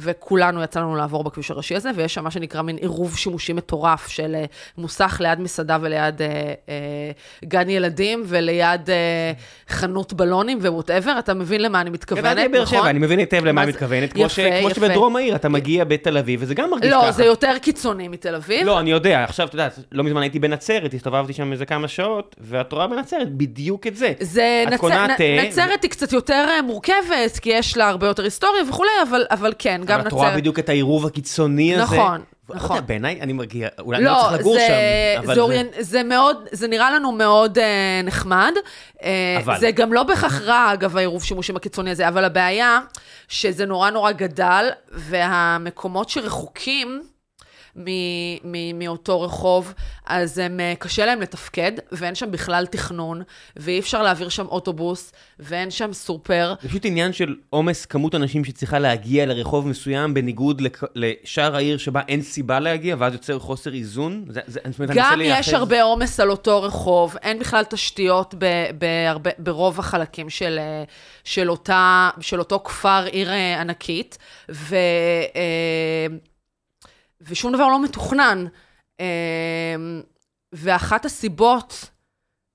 וכולנו יצא לנו לעבור בכביש הראשי הזה, ויש שם מה שנקרא מין עירוב שימושי מטורף של אה, מוסך ליד מסעדה וליד אה, אה, גן ילדים וליד אה, חנות בלונים ו whatever, אתה מבין למה אני מתכוונת, נכון? שבע, אני מבין היטב למה מה אני מתכוונת. כמו יפה, ש- כמו. שבדרום העיר, אתה מגיע בתל אביב, וזה גם מרגיש ככה. לא, זה יותר קיצוני מתל אביב. לא, אני יודע, עכשיו, אתה יודע, לא מזמן הייתי בנצרת, הסתובבתי שם איזה כמה שעות, ואת רואה בנצרת בדיוק את זה. זה נצ... קונה נ- נצרת היא קצת יותר אה, מורכבת, כי יש לה הרבה יותר היסטוריה וכולי, אבל, אבל כן, גם אבל את רואה נצרת. בדיוק את העירוב הקיצוני הזה. נכון, לא נכון. בעיניי, אני מרגיע, אולי אני לא צריך לגור זה, שם, אבל זה, אוריינ... זה מאוד, זה נראה לנו מאוד אה, נחמד. אה, אבל. זה גם לא בהכרח רע, אגב, העירוב שימושים הקיצוני הזה, אבל הבעיה שזה נורא נורא גדל, והמקומות שרחוקים מ- מ- מאותו רחוב, אז הם, אה, קשה להם לתפקד, ואין שם בכלל תכנון, ואי אפשר להעביר שם אוטובוס, ואין שם סופר. זה פשוט עניין של עומס כמות אנשים שצריכה להגיע לרחוב מסוים, בניגוד לק- לשאר העיר שבה אין סיבה להגיע, ואז יוצר חוסר איזון. זה, זה, אומרת, גם יש הרבה עומס על אותו רחוב, אין בכלל תשתיות ב, בהרבה, ברוב החלקים של, אה, של, אותה, של אותו כפר, עיר אה, ענקית, ו, ושום דבר לא מתוכנן. אה, ואחת הסיבות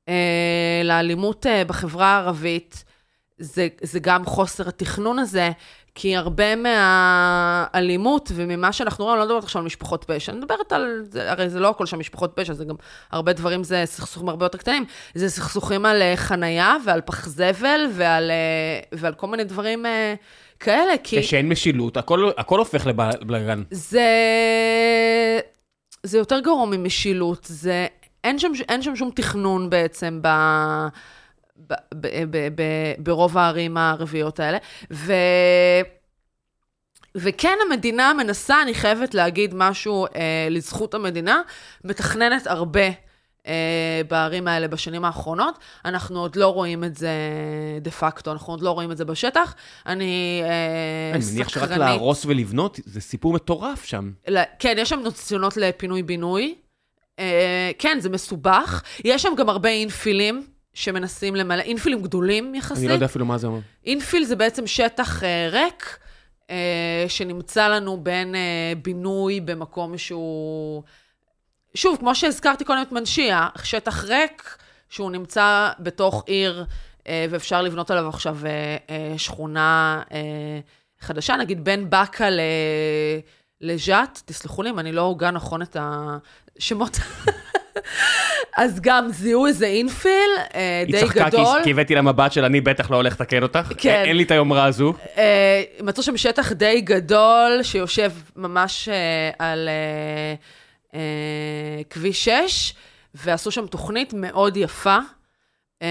אה, לאלימות אה, בחברה הערבית זה, זה גם חוסר התכנון הזה, כי הרבה מהאלימות וממה שאנחנו רואים, אני לא מדברת עכשיו על משפחות פשע, אני מדברת על, זה, הרי זה לא הכל שם משפחות פשע, זה גם, הרבה דברים זה סכסוכים הרבה יותר קטנים, זה סכסוכים על חנייה ועל פח זבל ועל, ועל כל מיני דברים כאלה, כי... כשאין משילות, הכל, הכל הופך לבלגן. זה, זה יותר גרוע ממשילות, זה, אין, שם, אין שם שום תכנון בעצם ב, ב, ב, ב, ב, ברוב הערים הערביות האלה. ו, וכן, המדינה מנסה, אני חייבת להגיד משהו אה, לזכות המדינה, מתכננת הרבה. אה, בערים האלה בשנים האחרונות. אנחנו עוד לא רואים את זה דה פקטו, אנחנו עוד לא רואים את זה בשטח. אני אה, אני מניח שרק. להרוס ולבנות, זה סיפור מטורף שם. כן, יש שם ניסיונות לפינוי-בינוי. אה, כן, זה מסובך. יש שם גם הרבה אינפילים שמנסים למלא, אינפילים גדולים יחסית. אני לא יודע אפילו מה זה אומר. אינפיל זה בעצם שטח אה, ריק, אה, שנמצא לנו בין אה, בינוי במקום שהוא... שוב, כמו שהזכרתי קודם את מנשיה, שטח ריק שהוא נמצא בתוך עיר, אה, ואפשר לבנות עליו עכשיו אה, אה, שכונה אה, חדשה, נגיד בין באקה ל... לג'ת, תסלחו לי אם אני לא הוגה נכון את השמות. אז גם זיהו איזה אינפיל אה, די היא צחקה כי- גדול. כי הבאתי לה מבט של אני בטח לא הולך לתקן אותך. כן. אין לי את היומרה הזו. אה, מצאו שם שטח די גדול, שיושב ממש אה, על אה, אה, כביש 6, ועשו שם תוכנית מאוד יפה. אה,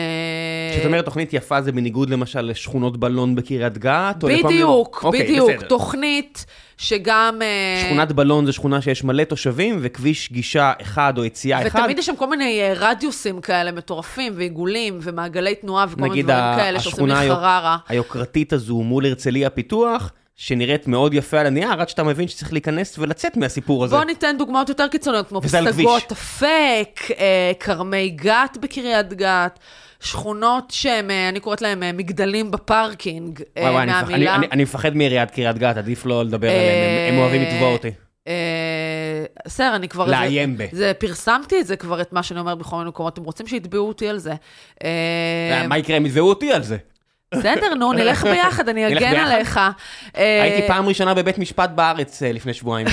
כשאת אומרת תוכנית יפה זה בניגוד למשל לשכונות בלון בקריית גת? או בדיוק, אוקיי, בדיוק. בסדר. תוכנית שגם... אה, שכונת בלון זה שכונה שיש מלא תושבים, וכביש גישה אחד או יציאה אחד. ותמיד יש שם כל מיני רדיוסים כאלה מטורפים, ועיגולים, ומעגלי תנועה, וכל מיני נגיד דברים כאלה שעושים לי השכונה היוק- חררה. היוקרתית הזו מול הרצליה פיתוח, שנראית מאוד יפה על הנייר, עד שאתה מבין שצריך להיכנס ולצאת מהסיפור הזה. בוא ניתן דוגמאות יותר קיצוניות, כמו פסגות אפק, אה, כרמי גת בקריית גת, שכונות שהן, אה, אני קוראת להן אה, מגדלים בפארקינג, וואי, וואי, אני מפח- אני- מהמילה. אני- אני מפחד מעיריית קריית גת, עדיף לא לדבר עליהם, הם- הם אוהבים לתבוע אותי. בסדר, אני כבר... לאיים ב. זה, פרסמתי את זה כבר, את מה שאני אומרת בכל מיני מקומות, אתם רוצים שיתבעו אותי על זה. מה יקרה אם יתבעו אותי על זה? בסדר, נו, נלך ביחד, אני אגן? עליך. אה, הייתי פעם ראשונה בבית משפט בארץ אה, לפני שבועיים.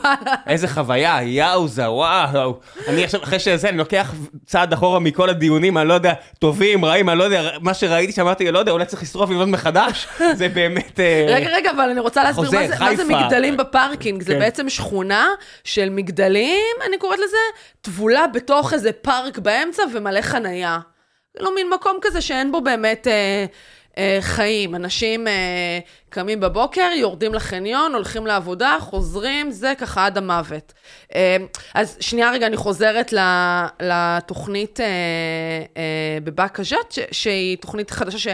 איזה חוויה, יאוזה, וואו. אני עכשיו, אחרי שזה, אני לוקח צעד אחורה מכל הדיונים, אני לא יודע, טובים, רעים, אני לא יודע, מה שראיתי שאמרתי, לא יודע, אולי צריך לשרוף ולבנות מחדש, זה באמת... אה, רגע, רגע, אבל אני רוצה להסביר מה זה. מגדלים ב parking. זה כן. בעצם שכונה של מגדלים, אני קוראת לזה, טבולה בתוך איזה פארק באמצע ומלא חנייה. לא מין מקום כזה שאין בו באמת אה, חיים. אנשים אה, קמים בבוקר, יורדים לחניון, הולכים לעבודה, חוזרים, זה ככה עד המוות. אה, אז שנייה רגע, אני חוזרת לתוכנית אה, אה, בבאקה ג'ת, ש- שהיא תוכנית חדשה ש...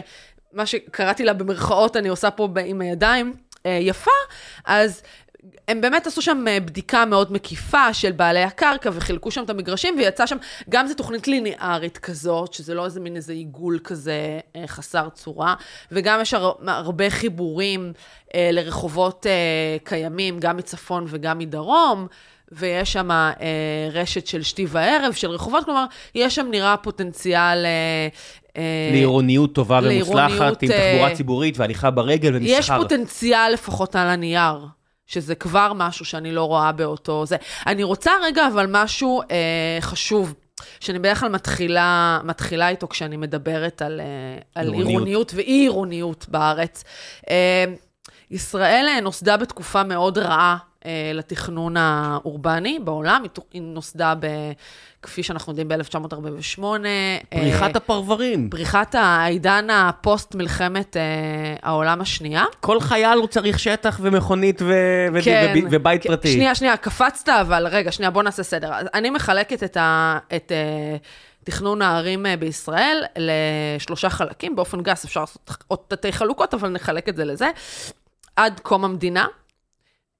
מה שקראתי לה במרכאות, אני עושה פה עם הידיים, אה, יפה, אז הם באמת עשו שם אה, בדיקה מאוד מקיפה של בעלי הקרקע, וחילקו שם את המגרשים, ויצא שם, גם זו תוכנית ליניארית כזאת, שזה לא איזה מין איזה עיגול כזה אה, חסר צורה, וגם יש הר, הרבה חיבורים אה, לרחובות אה, קיימים, גם מצפון וגם מדרום. ויש שם אה, רשת של שתי וערב, של רחובות, כלומר, יש שם נראה פוטנציאל... אה, אה, לעירוניות טובה ומוצלחת, עם תחבורה ציבורית והליכה ברגל ומסחר. יש פוטנציאל לפחות על הנייר, שזה כבר משהו שאני לא רואה באותו זה. אני רוצה רגע, אבל משהו אה, חשוב. שאני בדרך כלל מתחילה, מתחילה איתו כשאני מדברת על, אה, על עירוניות. עירוניות ואי-עירוניות בארץ. אה, ישראל נוסדה בתקופה מאוד רעה לתכנון האורבני בעולם. היא נוסדה, ב, כפי שאנחנו יודעים, ב-1948. פריחת הפרברים. בריחת העידן הפוסט מלחמת אה, העולם השנייה. כל חייל הוא צריך שטח ומכונית ו- ו- כן. וב- ובית כן, פרטי. שנייה, שנייה, קפצת, אבל רגע, שנייה, בוא נעשה סדר. אני מחלקת את, ה, את אה, תכנון הערים אה, בישראל לשלושה חלקים, באופן גס אפשר לעשות עוד תתי חלוקות, אבל נחלק את זה לזה. עד קום המדינה.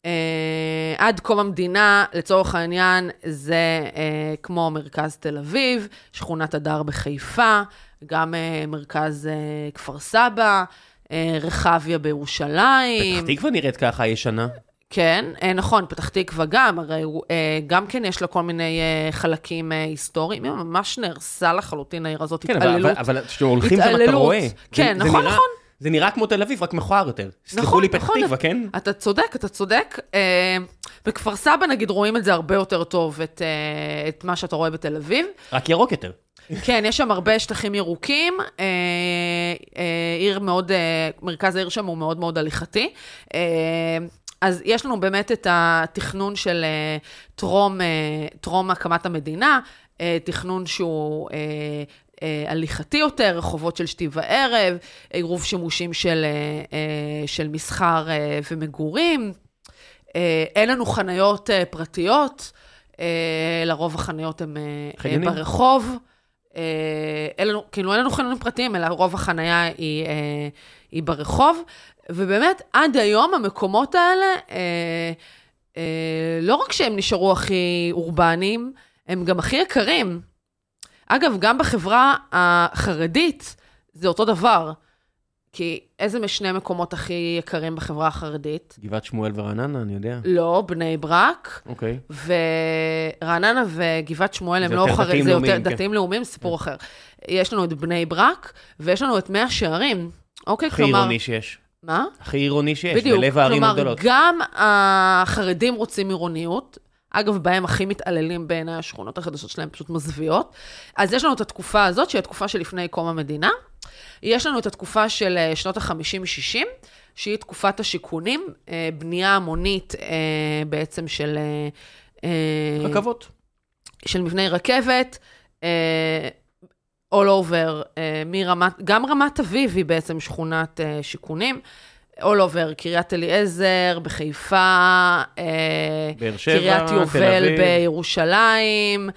אה, עד קום המדינה, לצורך העניין, זה אה, כמו מרכז תל אביב, שכונת הדר בחיפה, גם אה, מרכז כפר סבא, רחביה בירושלים. פתח תקווה נראית ככה ישנה. כן, נכון, פתח תקווה גם, הרי גם כן יש לה כל מיני חלקים היסטוריים, היא ממש נהרסה לחלוטין העיר הזאת, כן, התעללות. אבל אבל כשהולכים שם אתה. רואה. זה- כן, זה נכון, נראה- נכון. זה נראה כמו תל אביב, רק מכוער יותר. סלחו נכון, לי פתח נכון. תקווה, כן? אתה צודק, אתה צודק. אה, בכפר סבא, נגיד, רואים את זה הרבה יותר טוב, את, אה, את מה שאתה רואה בתל אביב. רק ירוק יותר. כן, יש שם הרבה שטחים ירוקים. אה, אה, עיר מאוד, אה, מרכז העיר שם הוא מאוד מאוד הליכתי. אה, אז יש לנו באמת את התכנון של אה, טרום, אה, טרום הקמת המדינה, אה, תכנון שהוא... אה, אה, הליכתי יותר, רחובות של שתי וערב, עירוב שימושים של, אה, אה, של מסחר אה, ומגורים. אה, אין לנו חניות אה, פרטיות, אה, לרוב החניות הן אה, אה. ברחוב. אה, אין לנו, כאילו אין לנו חניונים פרטיים, אלא רוב החנייה היא, אה, היא ברחוב. ובאמת, עד היום המקומות האלה, אה, אה, לא רק שהם נשארו הכי אורבניים, הם גם הכי יקרים. אגב, גם בחברה החרדית זה אותו דבר. כי איזה משני מקומות הכי יקרים בחברה החרדית? גבעת שמואל ורעננה, אני יודע. לא, בני ברק, אוקיי. ורעננה וגבעת שמואל הם לא חרדים, זה יותר כן. דתיים לאומיים, סיפור אחר. יש לנו את בני ברק, ויש לנו את מאה שערים. אוקיי, הכי כלומר... עירוני שיש. מה? הכי עירוני שיש, בדיוק. בלב הערים כלומר, הגדולות. גם החרדים רוצים עירוניות. אגב, בהם הכי מתעללים בעיניי השכונות החדשות שלהם, פשוט מזוויעות. אז יש לנו את התקופה הזאת, שהיא התקופה שלפני קום המדינה. יש לנו את התקופה של אה, שנות ה-50-60, שהיא תקופת השיכונים, אה, בנייה המונית אה, בעצם של... רכבות. של מבני רכבת, all over, אה, מרמת, גם רמת אביב היא בעצם שכונת אה, שיכונים. All over, קריית אליעזר בחיפה, אה, באר שבע, קריית יובל. בירושלים,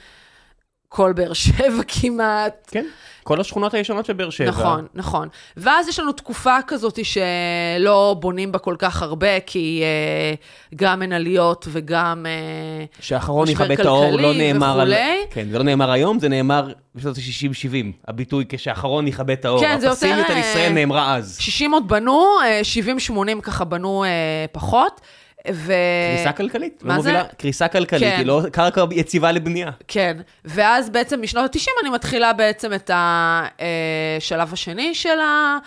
כל באר שבע כמעט. כן, כל השכונות הישנות של באר שבע. נכון, נכון. ואז יש לנו תקופה כזאת שלא בונים בה כל כך הרבה, כי אה, גם אין עליות וגם... אה, שאחרון יכבה את האור, לא נאמר על... וכולי. כן, זה לא נאמר היום, זה נאמר בשנות ה-60-70. הביטוי כשאחרון יכבה את האור. כן, זה יותר, הפסימיות על אה, ישראל נאמרה אז. 60 עוד בנו, אה, 70-80 ככה בנו אה, פחות. ו... קריסה כלכלית. לא מה זה? מובילה- קריסה כלכלית, כן. היא לא קרקע יציבה לבנייה. כן, ואז בעצם משנות ה-90 אני מתחילה בעצם את השלב השני של ה...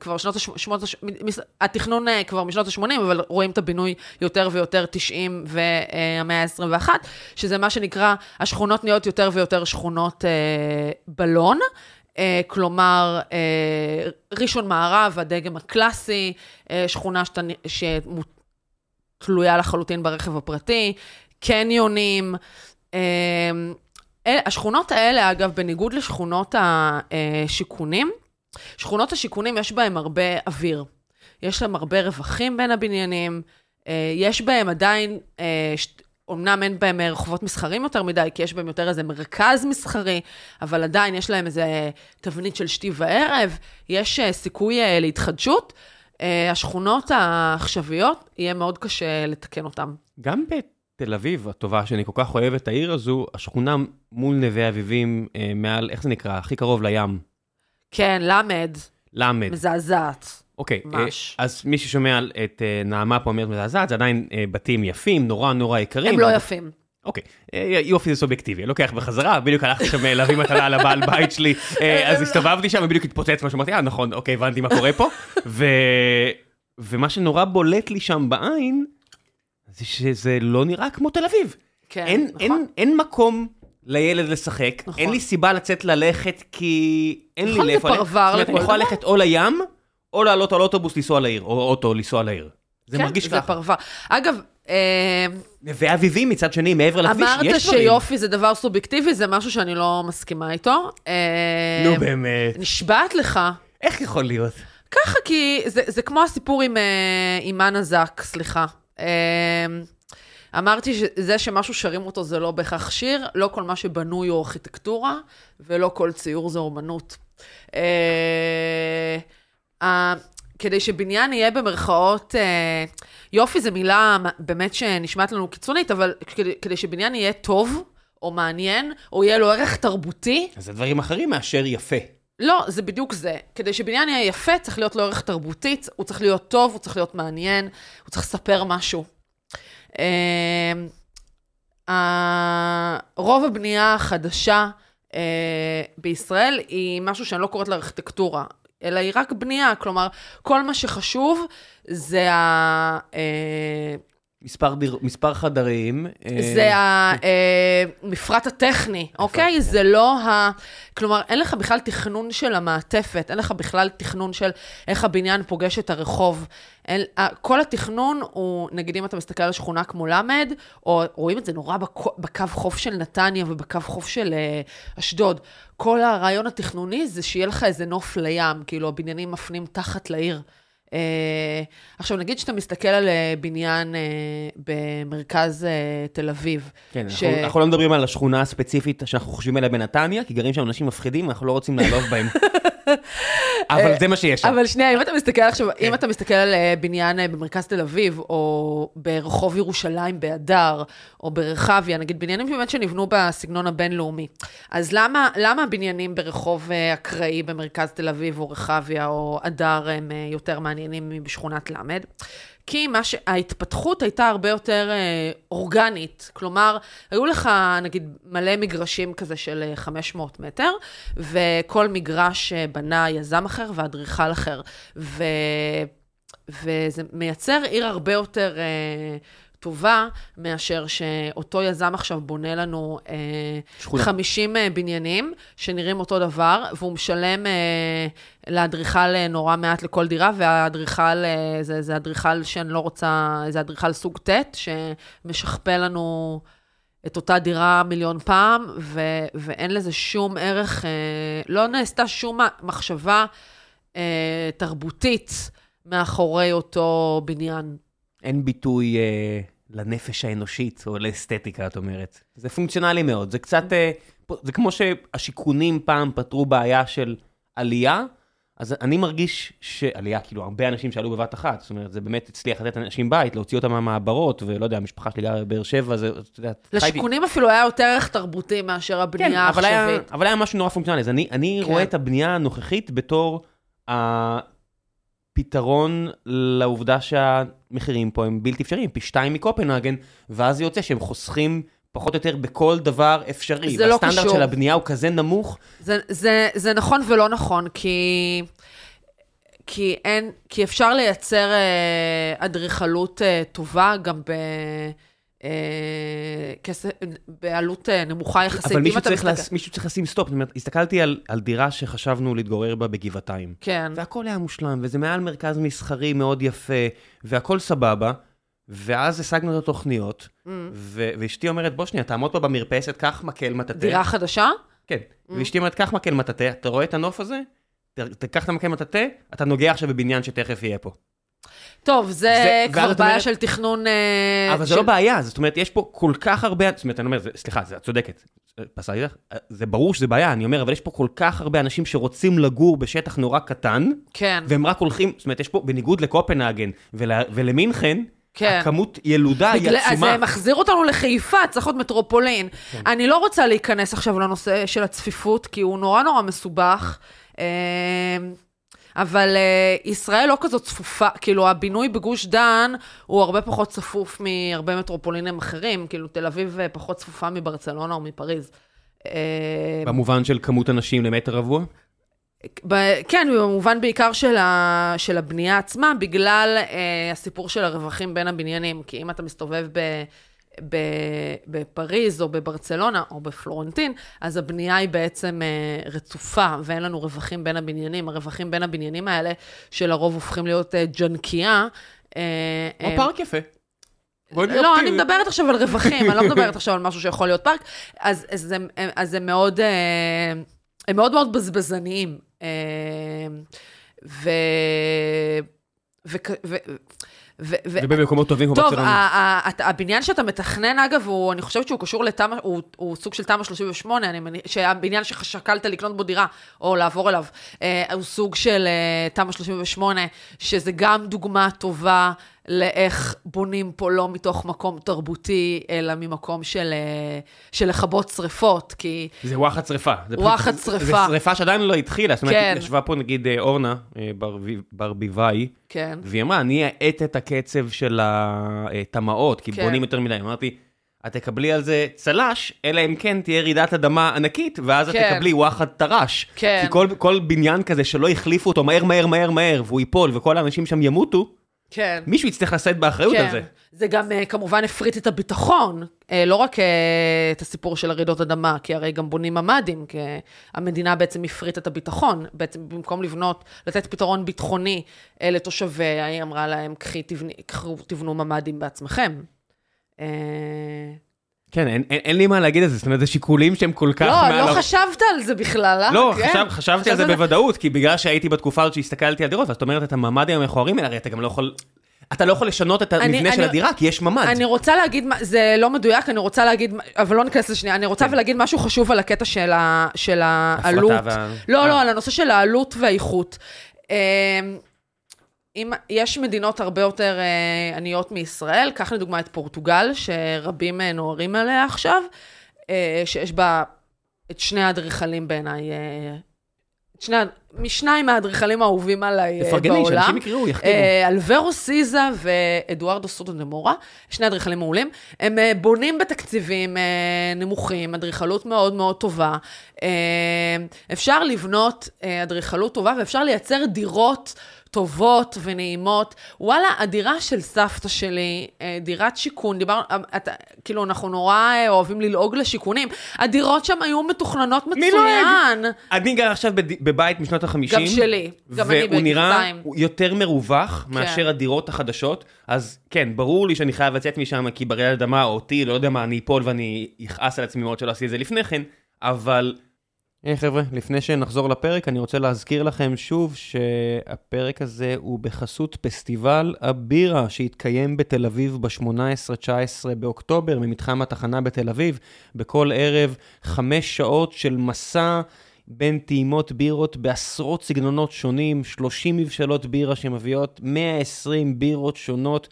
כבר שנות ה-80, התכנון אה, כבר משנות ה-80, אבל רואים את הבינוי יותר ויותר 90 והמאה ה-21, שזה מה שנקרא, השכונות נהיות יותר ויותר שכונות אה, בלון. אה, כלומר, אה, ראשון מערב, הדגם הקלאסי, אה, שכונה שאתה, שתלויה לחלוטין ברכב הפרטי, קניונים. אה, אל- השכונות האלה, אגב, בניגוד לשכונות השיכונים, שכונות השיכונים יש בהם הרבה אוויר. יש להם הרבה רווחים בין הבניינים, אה, יש בהם עדיין, אה, ש- אמנם אין בהם אה, רחובות מסחרים יותר מדי, כי יש בהם יותר איזה מרכז מסחרי, אבל עדיין יש להם איזה תבנית של שתי וערב, יש אה, סיכוי אה, להתחדשות. אה, השכונות העכשוויות, יהיה מאוד קשה לתקן אותן. גם בתל אביב, הטובה, שאני כל כך אוהב את העיר הזו, השכונה מול נווה אביבים, אה, מעל, איך זה נקרא? הכי קרוב לים. כן, למד, למד. מזעזעת. אוקיי, אה, ממש. אז מי ששומע את אה, נעמה פה אומרת מזעזעת, זה עדיין אה, בתים יפים, נורא נורא יקרים. הם לא יפים. אוקיי, אה, יופי זה סובייקטיבי, אני לוקח בחזרה, בדיוק הלכתי שם אה, להביא מתנה לבעל בית שלי, אה, אז הסתובבתי שם ובדיוק התפוצץ משהו, אמרתי, אה נכון, אוקיי, הבנתי מה קורה פה. ומה שנורא בולט לי שם בעין, זה שזה לא נראה כמו תל אביב. כן, אין, נכון. אין, אין מקום לילד לשחק, נכון. אין לי סיבה לצאת ללכת כי אין נכון, לי זה לאיפה ללכת. פרבר זאת אומרת, אני לכל יכול דבר. ללכת או לים, או לעלות על אוטובוס לנסוע לעיר, או אוטו לנסוע לעיר. זה כן, מרגיש זה ככה. פרבר. אגב, אה, נווה אביבים מצד שני, מעבר לכביש, אמרת יש דברים. שיופי זה דבר סובייקטיבי, זה משהו שאני לא מסכימה איתו. אה, נו באמת. נשבעת לך. איך יכול להיות? ככה, כי זה, זה כמו הסיפור עם, אה, עם אנה זק, סליחה. אה, אמרתי שזה שמשהו שרים אותו זה לא בהכרח שיר, לא כל מה שבנוי הוא ארכיטקטורה, ולא כל ציור זה אומנות. אה, אה, כדי שבניין יהיה במרכאות, אה, יופי זו מילה באמת שנשמעת לנו קיצונית, אבל כדי, כדי שבניין יהיה טוב, או מעניין, או יהיה לו ערך תרבותי, אז זה דברים אחרים מאשר יפה. לא, זה בדיוק זה. כדי שבניין יהיה יפה, צריך להיות לו ערך תרבותית, הוא צריך להיות טוב, הוא צריך להיות מעניין, הוא צריך לספר משהו. ה- רוב הבנייה החדשה אה, בישראל היא משהו שאני לא קוראת לה ארכיטקטורה, אלא היא רק בנייה. כלומר, כל מה שחשוב זה ה... אה, מספר, דיר, מספר חדרים. אה, זה המפרט הטכני, אוקיי? זה לא ה... כלומר, אין לך בכלל תכנון של המעטפת, אין לך בכלל תכנון של איך הבניין פוגש את הרחוב. אין, כל התכנון הוא, נגיד אם אתה מסתכל על שכונה כמו למד, או רואים את זה נורא בקו, בקו חוף של נתניה ובקו חוף של אה, אשדוד. כל הרעיון התכנוני זה שיהיה לך איזה נוף לים, כאילו הבניינים מפנים תחת לעיר. Uh, עכשיו, נגיד שאתה מסתכל על uh, בניין uh, במרכז uh, תל אביב. כן, ש- אנחנו, אנחנו לא מדברים על השכונה הספציפית שאנחנו חושבים עליה בנתניה, כי גרים שם אנשים מפחידים, אנחנו לא רוצים לעלוב בהם. אבל זה מה שיש שם. אבל שנייה, אם אתה מסתכל עכשיו, אם אתה מסתכל על אה, בניין אה, במרכז תל אביב, או ברחוב ירושלים בהדר, או ברחביה, נגיד בניינים באמת שנבנו בסגנון הבינלאומי, אז למה, למה הבניינים ברחוב אה, אקראי במרכז תל אביב, או רחביה, או הדר, הם אה, יותר מעניינים מבשכונת למד? כי מה ש... ההתפתחות הייתה הרבה יותר אה, אורגנית. כלומר, היו לך, נגיד, מלא מגרשים כזה של אה, 500 מטר, וכל מגרש אה, בנה יזם אחר ואדריכל אחר. ו... וזה מייצר עיר הרבה יותר אה, טובה, מאשר שאותו יזם עכשיו בונה לנו אה, שכונה. 50 אה, בניינים שנראים אותו דבר, והוא משלם אה, לאדריכל אה, נורא מעט לכל דירה, והאדריכל, אה, זה, זה אדריכל שאני לא רוצה, זה אדריכל סוג ט', שמשכפל לנו את אותה דירה מיליון פעם, ו, ואין לזה שום ערך, אה, לא נעשתה שום מחשבה אה, תרבותית מאחורי אותו בניין. אין ביטוי אה, לנפש האנושית או לאסתטיקה, את אומרת. זה פונקציונלי מאוד, זה קצת, אה, זה כמו שהשיכונים פעם פתרו בעיה של עלייה, אז אני מרגיש שעלייה, כאילו, הרבה אנשים שעלו בבת אחת, זאת אומרת, זה באמת הצליח לתת לאנשים בית, להוציא אותם מהמעברות, ולא יודע, המשפחה שלי גרה בבאר שבע, זה, את יודעת, חייתי- לשיכונים אפילו היה יותר ערך תרבותי מאשר כן, הבנייה אבל היה, העכשווית. אבל היה משהו נורא פונקציונלי, אז אני, אני כן. רואה את הבנייה הנוכחית בתור הפתרון לעובדה שהמחירים פה הם בלתי אפשריים, פי שתיים מקופנהגן, ואז זה יוצא שהם חוסכים פחות או יותר בכל דבר אפשרי. זה לא והסטנדרט קשור. של הבנייה הוא כזה נמוך, זה, זה, זה נכון ולא נכון, כי, כי, אין, כי אפשר לייצר אה, אדריכלות אה, טובה גם ב, אה, כסף, בעלות אה, נמוכה יחסית. אבל מישהו צריך, מסתכל- לס... מישהו צריך לשים stop. זאת אומרת, הסתכלתי על, על דירה שחשבנו להתגורר בה בגבעתיים. כן, והכל היה מושלם, וזה מעל מרכז מסחרי מאוד יפה, והכל סבבה, ואז השגנו את התוכניות, Mm. ו- ואשתי אומרת, בוא שנייה, תעמוד פה במרפסת, קח מקל מטאטא. דירה חדשה? כן. Mm. ואשתי אומרת, קח מקל מטאטא, אתה רואה את הנוף הזה? ת- תיקח את המקל מטאטא, אתה נוגע עכשיו בבניין שתכף יהיה פה. טוב, זה זה- כבר בעיה אומרת- של תכנון... אה, אבל זה של- לא בעיה, זאת אומרת, יש פה כל כך הרבה, זאת אומרת, אני אומר, זה- סליחה, זה- את צודקת. פסלתי לך? זה ברור שזה בעיה, אני אומר, אבל יש פה כל כך הרבה אנשים שרוצים לגור בשטח נורא קטן, כן, והם רק הולכים, זאת אומרת, יש פה, בניגוד לקופנהגן ול- ולמינכן, כן. הכמות ילודה היא בגלל- אז עצומה. זה מחזיר אותנו לחיפה, צריך להיות מטרופולין. כן. אני לא רוצה להיכנס עכשיו לנושא של הצפיפות, כי הוא נורא נורא מסובך. אבל אה, ישראל לא כזאת צפופה, כאילו הבינוי בגוש דן הוא הרבה פחות צפוף מהרבה מטרופולינים אחרים, כאילו תל אביב אה, פחות צפופה מברצלונה או מפריז. אה, במובן של כמות אנשים למטר רבוע? ב- כן, במובן בעיקר של, ה, של הבנייה עצמה, בגלל אה, הסיפור של הרווחים בין הבניינים. כי אם אתה מסתובב ב, בפריז או בברצלונה או בפלורנטין, אז הבנייה היא בעצם אה, רצופה, ואין לנו רווחים בין הבניינים. הרווחים בין הבניינים האלה, שלרוב הופכים להיות אה, ג'נקייה. אה, או פארק יפה. לא, אני. מדברת עכשיו על רווחים, אני לא מדברת עכשיו על משהו שיכול להיות פארק. אז, אז, זה, אז זה מאוד, הם מאוד מאוד בזבזניים. ו... ו... ו... ו... ו... ובמקומות טובים כמו טוב, ברצלונה. ה- ה- הבניין שאתה מתכנן, אגב, הוא, אני חושבת שהוא קשור לתמ"א, הוא, הוא סוג של תמ"א 38, אני מניח, שהבניין ששקלת לקנות בו דירה, או לעבור אליו, אה, הוא סוג של אה, תמ"א 38, שזה גם דוגמה טובה לאיך בונים פה לא מתוך מקום תרבותי, אלא ממקום של, אה, של לכבות שריפות, כי... זה וואחד. זה פשוט- וואחד זה שרפה. שרפה שעדיין לא התחילה. זאת אומרת, כן. ישבה פה נגיד אה, אורנה אה, ברבי- ברביבאי, כן. והיא אמרה, אני אאט את הקצב של הטמעות, כי כן. בונים יותר מדי. אמרתי, את תקבלי על זה צל"ש, אלא אם כן תהיה רעידת אדמה ענקית, ואז את כן. תקבלי וואחד טר"ש. כן. כי כל, כל בניין כזה שלא החליפו אותו מהר, מהר, מהר, מהר, והוא ייפול, וכל האנשים שם ימותו, כן. מישהו יצטרך לשאת באחריות על זה. זה גם אה, כמובן הפריט את הביטחון, אה, לא רק אה, את הסיפור של הרעידות אדמה, כי הרי גם בונים ממ"דים, כי המדינה בעצם הפריטה את הביטחון, בעצם במקום לבנות, לתת פתרון ביטחוני לתושביה, היא אמרה להם, קחי, תבני, קחו, תבנו ממ"דים בעצמכם. כן, אין, אין, אין לי מה להגיד על זה, זאת אומרת, זה שיקולים שהם כל כך לא, מעל... לא חשבת על זה בכלל, אה? לא, כן? חשב, חשבתי על זה חשבת בוודאות, כי בגלל שהייתי בתקופה הזאת שהסתכלתי על דירות, זאת אומרת, את הממ"דים המכוערים האלה, הרי אתה גם לא יכול... אתה לא יכול לשנות את אני- המבנה של אני- הדירה, כי יש ממ"ד. אני רוצה להגיד, זה לא מדויק, אני רוצה להגיד, אבל לא ניכנס לשנייה, אני רוצה כן. להגיד משהו חשוב על הקטע של ה- של העלות. וה- לא, אה. לא, על הנושא של העלות והאיכות. אם יש מדינות הרבה יותר אה, עניות מישראל, קח לדוגמה את פורטוגל, שרבים אה, נוהרים עליה עכשיו, אה, שיש בה את שני האדריכלים בעיניי, אה, את שני, משניים מהאדריכלים האהובים עליי אה, תפרגני, בעולם. שאנשים יקראו, יחתימו. אה, אלברו סיזה ואדוארדו סוטו דה מורה, שני אדריכלים מעולים. הם אה, בונים בתקציבים אה, נמוכים, אדריכלות מאוד מאוד טובה. אה, אפשר לבנות אה, אדריכלות טובה ואפשר לייצר דירות טובות ונעימות. וואלה, הדירה של סבתא שלי, אה, דירת שיכון, דיברנו, אה, כאילו, אנחנו נורא אה, אוהבים ללעוג לשיכונים. הדירות שם היו מתוכננות מצוין. אני גר עכשיו בבית משנות ה-50. גם שלי, גם אני והוא נראה. יותר מרווח מאשר הדירות החדשות. אז כן, ברור לי שאני חייב לצאת משם, כי ברעידת אדמה או אותי, לא יודע מה, אני אפול ואני אכעס על עצמי מאוד שלא עשיתי את זה לפני כן, אבל... היי חבר'ה, לפני שנחזור לפרק, אני רוצה להזכיר לכם שוב שהפרק הזה הוא בחסות פסטיבל הבירה שהתקיים בתל אביב ב-18-19 באוקטובר, ממתחם התחנה בתל אביב, בכל ערב חמש שעות של מסע בין טעימות בירות בעשרות סגנונות שונים, 30 מבשלות בירה שמביאות 120 בירות שונות,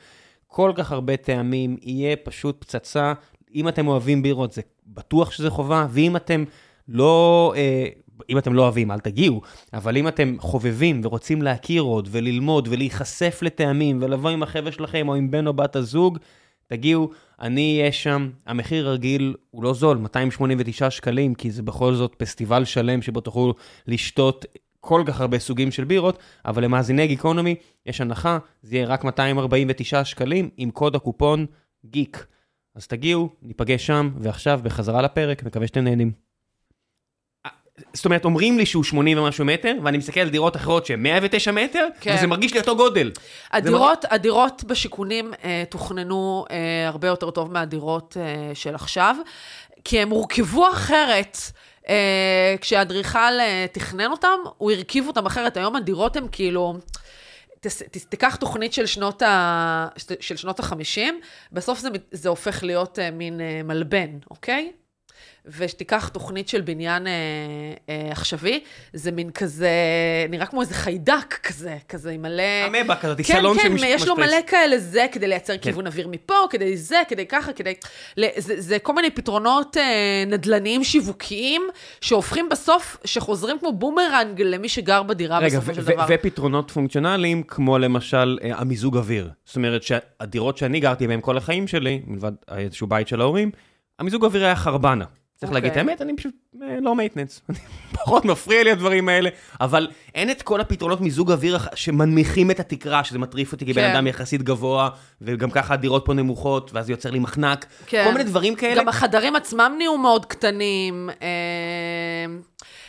כל כך הרבה טעמים, יהיה פשוט פצצה. אם אתם אוהבים בירות, זה בטוח שזה חובה, ואם אתם לא, אה, אם אתם לא אוהבים, אל תגיעו, אבל אם אתם חובבים ורוצים להכיר עוד וללמוד ולהיחשף לטעמים ולבוא עם החבר'ה שלכם או עם בן או בת הזוג, תגיעו, אני אהיה שם. המחיר הרגיל הוא לא זול, 289 שקלים, כי זה בכל זאת פסטיבל שלם שבו תוכלו לשתות כל כך הרבה סוגים של בירות, אבל למאזיני גיקונומי יש הנחה, זה יהיה רק 249 שקלים עם קוד הקופון גיק. אז תגיעו, ניפגש שם, ועכשיו בחזרה לפרק, מקווה שאתם נהנים. זאת אומרת, אומרים לי שהוא 80 ומשהו מטר, ואני מסתכל על דירות אחרות שהן 109 מטר, כן. וזה מרגיש לי אותו גודל. הדירות, הדירות בשיכונים אה, תוכננו אה, הרבה יותר טוב מהדירות אה, של עכשיו, כי הם הורכבו אחרת. אה, כשהאדריכל אה, תכנן אותם, הוא הרכיב אותם אחרת. היום הדירות הן כאילו... תס- תס- תיקח תוכנית של שנות, ה... של שנות ה-50, בסוף זה, זה הופך להיות אה, מין אה, מלבן, אוקיי? ושתיקח תוכנית של בניין אה, אה, עכשווי, זה מין כזה, נראה כמו איזה חיידק כזה, כזה עם מלא... אמבה כזאת, כן, סלון כן, שמש- יש לו. מלא כאלה זה, כדי לייצר כן. כיוון אוויר מפה, כדי זה, כדי ככה, כדי... זה, זה כל מיני פתרונות אה, נדל"ניים שיווקיים, שהופכים בסוף, שחוזרים כמו בומרנג למי שגר בדירה רגע, בסופו של דבר. ופתרונות פונקציונליים, כמו למשל אה, המיזוג אוויר. זאת אומרת שהדירות שאני גרתי בהן כל החיים שלי, מלבד איזשהו בית של ההורים, המיזוג אוויר היה חרבנה. צריך להגיד את אוקיי. האמת, אני פשוט אה, לא maintenance. פחות מפריע לי הדברים האלה, אבל אין את כל הפתרונות מיזוג אוויר שמנמיכים את התקרה, שזה מטריף אותי כבן כן. אדם יחסית גבוה, וגם ככה הדירות פה נמוכות, ואז יוצר לי מחנק. כן. כל מיני דברים כאלה. גם החדרים עצמם נהיו מאוד קטנים. אה,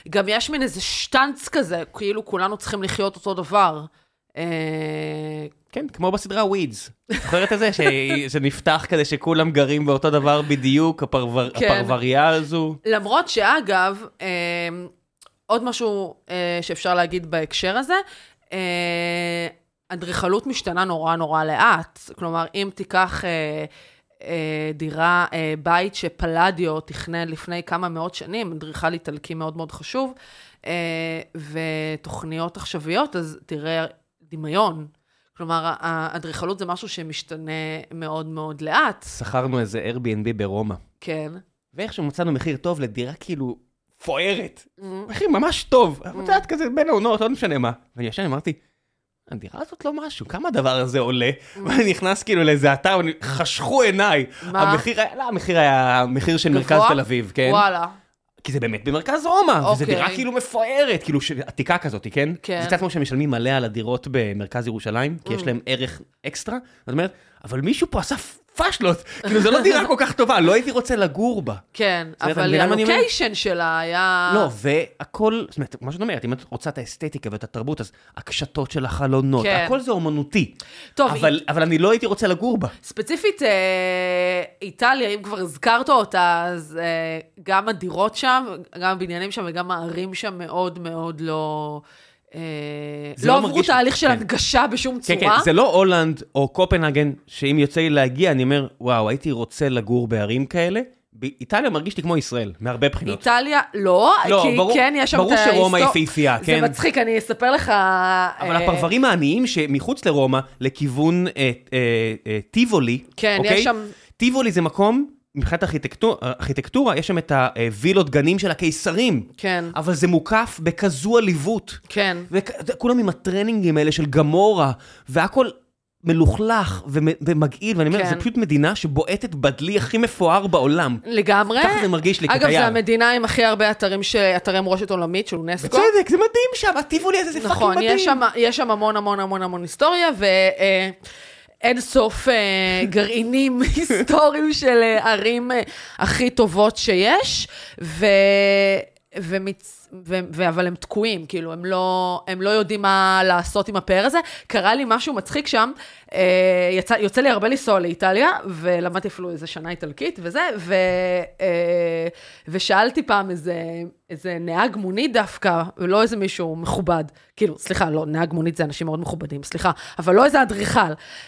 גם יש מין איזה שטנץ כזה, כאילו כולנו צריכים לחיות אותו דבר. אה, כן, כמו בסדרה Weeds. זוכרת את זה? שזה נפתח כזה שכולם גרים באותו דבר בדיוק, כן. הפרבריה הזו. למרות שאגב, אה, עוד משהו אה, שאפשר להגיד בהקשר הזה, אדריכלות משתנה נורא נורא לאט. כלומר, אם תיקח אה, דירה, אה, בית שפלדיו תכנן לפני כמה מאות שנים, אדריכל איטלקי מאוד מאוד חשוב, אה, ותוכניות עכשוויות, אז תראה דמיון. כלומר, האדריכלות זה משהו שמשתנה מאוד מאוד לאט, שכרנו איזה Airbnb ברומא, כן. ואיכשהו מצאנו מחיר טוב לדירה כאילו פוארת. מחיר ממש טוב. את יודעת, כזה בין העונות, לא משנה מה. ואני ישן, אמרתי, הדירה הזאת לא משהו, כמה הדבר הזה עולה? ואני נכנס כאילו לאיזה אתר, ואני- חשכו עיניי. מה? המחיר היה, לא, המחיר היה מחיר של מרכז? תל אביב, כן? וואלה. כי זה באמת במרכז רומא, וזו אוקיי. דירה כאילו מפוארת, כאילו ש- עתיקה כזאת, כן? כן. זה קצת כמו שמשלמים מלא על הדירות במרכז ירושלים, כי Mm. יש להם ערך אקסטרה, זאת אומרת, אבל מישהו פה עשה פאשלות, כאילו זו לא דירה כל כך טובה, לא הייתי רוצה לגור בה. כן, אבל מה? הלוקיישן שלה היה... לא, והכל, זאת אומרת, כמו שאת אומרת, אם את רוצה את האסתטיקה ואת התרבות, אז הקשתות של החלונות, כן. הכל זה אומנותי. טוב, אבל, אבל אני לא הייתי רוצה לגור בה. ספציפית, אה, איטליה, אם כבר הזכרת אותה, אז אה, גם הדירות שם, גם הבניינים שם וגם הערים שם מאוד מאוד לא... אה, לא לא עברו תהליך של כן. הנגשה בשום כן, צורה. כן, זה לא הולנד או קופנהגן, שאם יוצא לי להגיע, אני אומר, וואו, הייתי רוצה לגור בערים כאלה. באיטליה מרגיש לי כמו ישראל, מהרבה בחינות. איטליה, לא, לא, כי ברור- כן, יש שם ברור את שרומא ההיסטור- יפהפייה, כן. זה מצחיק, אני אספר לך... אבל אה, הפרברים העניים שמחוץ לרומא, לכיוון אה, אה, אה, טיבולי, כן, אוקיי? יש שם... טיבולי זה מקום, מבחינת ארכיטקטור- ארכיטקטורה, יש שם את הווילות גנים של הקיסרים, כן, אבל זה מוקף בכזו עליבות. כן. וכולם עם הטרנינגים האלה של גמורה, והכל מלוכלך ומ- ומגעיל, ואני אומר, כן. זו פשוט מדינה שבועטת בדלי הכי מפואר בעולם. לגמרי. ככה זה מרגיש לי אגב, כתייר. זו המדינה עם הכי הרבה אתרים, ש- אתרי מורשת עולמית של אונסקו. בצדק, זה מדהים שם, הטיבולי הזה זה fucking נכון, מדהים. יש שם, יש שם המון המון המון המון היסטוריה, ואין סוף אה, גרעינים היסטוריים של אה, ערים אה, הכי טובות שיש, ו... ומצ... ו... אבל הם תקועים, כאילו, הם לא, הם לא יודעים מה לעשות עם הפאר הזה. קרה לי משהו מצחיק שם, אה, יצא, יוצא לי הרבה לנסוע לאיטליה, ולמדתי אפילו איזה שנה איטלקית וזה, ו... אה, ושאלתי פעם איזה, איזה נהג מונית דווקא, ולא איזה מישהו מכובד. כאילו, סליחה, לא, נהג מונית זה אנשים מאוד מכובדים, סליחה, אבל לא איזה אדריכל,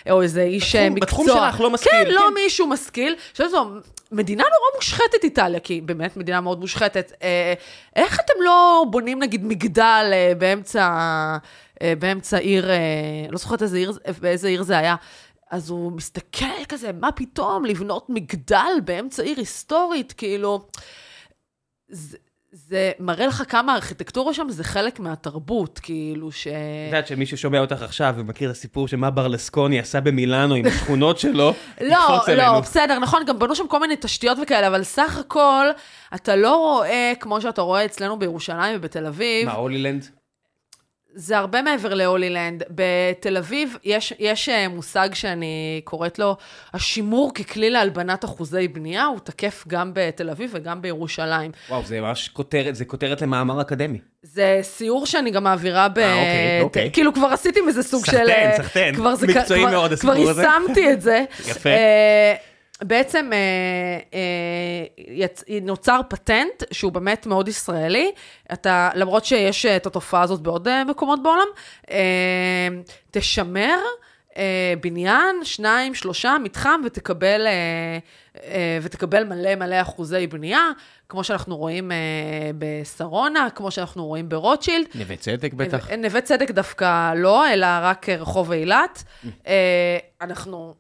או איזה איש בתחום- אה, מקצוע. בתחום שלך, לא משכיל, כן, לא כן. מישהו משכיל. שאלתי אותו, מדינה נורא מושחתת איטליה, כי באמת מדינה מאוד מושחתת. אה, איך אתם לא בונים נגיד מגדל אה, באמצע, אה, באמצע עיר, אה, לא זוכרת איזה עיר, באיזה עיר זה היה. אז הוא מסתכל כזה, מה פתאום לבנות מגדל באמצע עיר היסטורית, כאילו... זה, זה מראה לך כמה הארכיטקטורה שם זה חלק מהתרבות, כאילו ש... את יודעת שמי ששומע אותך עכשיו ומכיר את הסיפור שמה ברלסקוני עשה במילאנו עם השכונות שלו, לא. לא, בסדר, נכון, גם בנו שם כל מיני תשתיות וכאלה, אבל סך הכל, אתה לא רואה, כמו שאתה רואה אצלנו בירושלים ובתל אביב, מה, הולילנד? זה הרבה מעבר להולילנד. בתל אביב יש, יש אה, מושג שאני קוראת לו, השימור ככלי להלבנת אחוזי בנייה, הוא תקף גם בתל אביב וגם בירושלים. וואו, זה ממש כותרת, זה כותרת למאמר אקדמי. זה סיור שאני גם מעבירה ב... אה, אוקיי, אוקיי. כאילו, כבר עשיתי מזה סוג סחטיין, של... אה, סחטיין. כבר זה- מקצועי כבר- מאוד, כבר הסיפור הזה. יישמתי את זה. יפה. בעצם אה, אה, יצ... נוצר פטנט שהוא באמת מאוד ישראלי. אתה, למרות שיש אה, את התופעה הזאת בעוד אה, מקומות בעולם, אה, תשמר אה, בניין, שניים, שלושה, מתחם, ותקבל, אה, אה, ותקבל מלא מלא אחוזי בנייה, כמו שאנחנו רואים אה, בשרונה, כמו שאנחנו רואים ברוטשילד. נווה צדק בטח. נווה, צדק דווקא לא, אלא רק רחוב אילת. אה, אנחנו,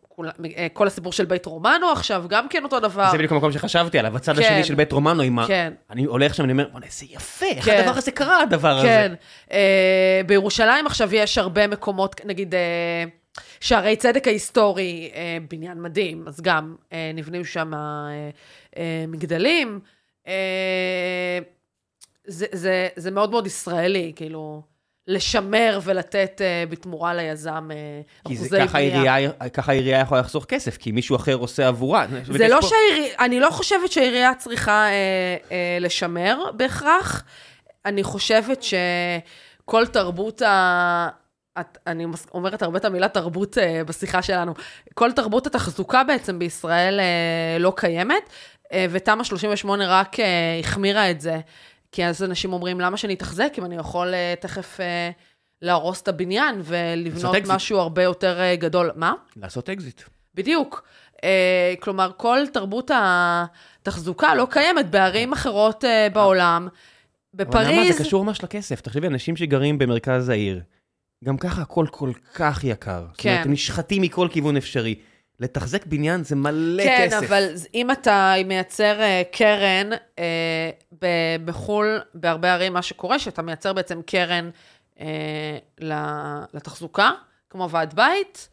כל הסיפור של בית רומנו עכשיו, גם כן אותו דבר. זה בדיוק המקום שחשבתי עליו, הצד כן. השני של בית רומנו, עם ה... כן. אני הולך שם, אני אומר, בוא'נה, איזה יפה, איך כן. הדבר הזה קרה, הדבר הזה. כן. אה, בירושלים עכשיו יש הרבה מקומות, נגיד, אה, שערי צדק ההיסטורי, אה, בניין מדהים, אז גם אה, נבנים שם אה, אה, מגדלים. אה, זה, זה, זה מאוד מאוד ישראלי, כאילו, לשמר ולתת אה, בתמורה ליזם כי אחוזי בנייה. ככה העירייה, ככה העירייה יכולה לחסוך כסף, כי מישהו אחר עושה עבורה. זה לא שהעירייה, אני לא חושבת שהעירייה צריכה אה, אה, לשמר בהכרח. אני חושבת שכל תרבות ה... את, אני אומרת הרבה את המילה תרבות אה, בשיחה שלנו. כל תרבות התחזוקה בעצם בישראל אה, לא קיימת, אה, ותמ"א 38 רק אה, החמירה את זה. כי אז אנשים אומרים, למה שאני אתחזק אם אני יכול אה, תכף אה, להרוס את הבניין ולבנות. משהו הרבה יותר אה, גדול? מה? לעשות אקזיט. בדיוק. כלומר, כל תרבות התחזוקה לא קיימת בערים אחרות אה, בעולם. אבל נעמה, בפריז, זה קשור ממש לכסף. תחשבי, אנשים שגרים במרכז העיר, גם ככה הכל כל כך יקר. זאת אומרת, כן. הם נשחטים מכל כיוון אפשרי. לתחזק בניין זה מלא כן, כסף. אבל אם אתה מייצר אה, קרן אה, בחו"ל, בהרבה ערים, מה שקורה, שאתה מייצר בעצם קרן אה, לתחזוקה, כמו ועד בית,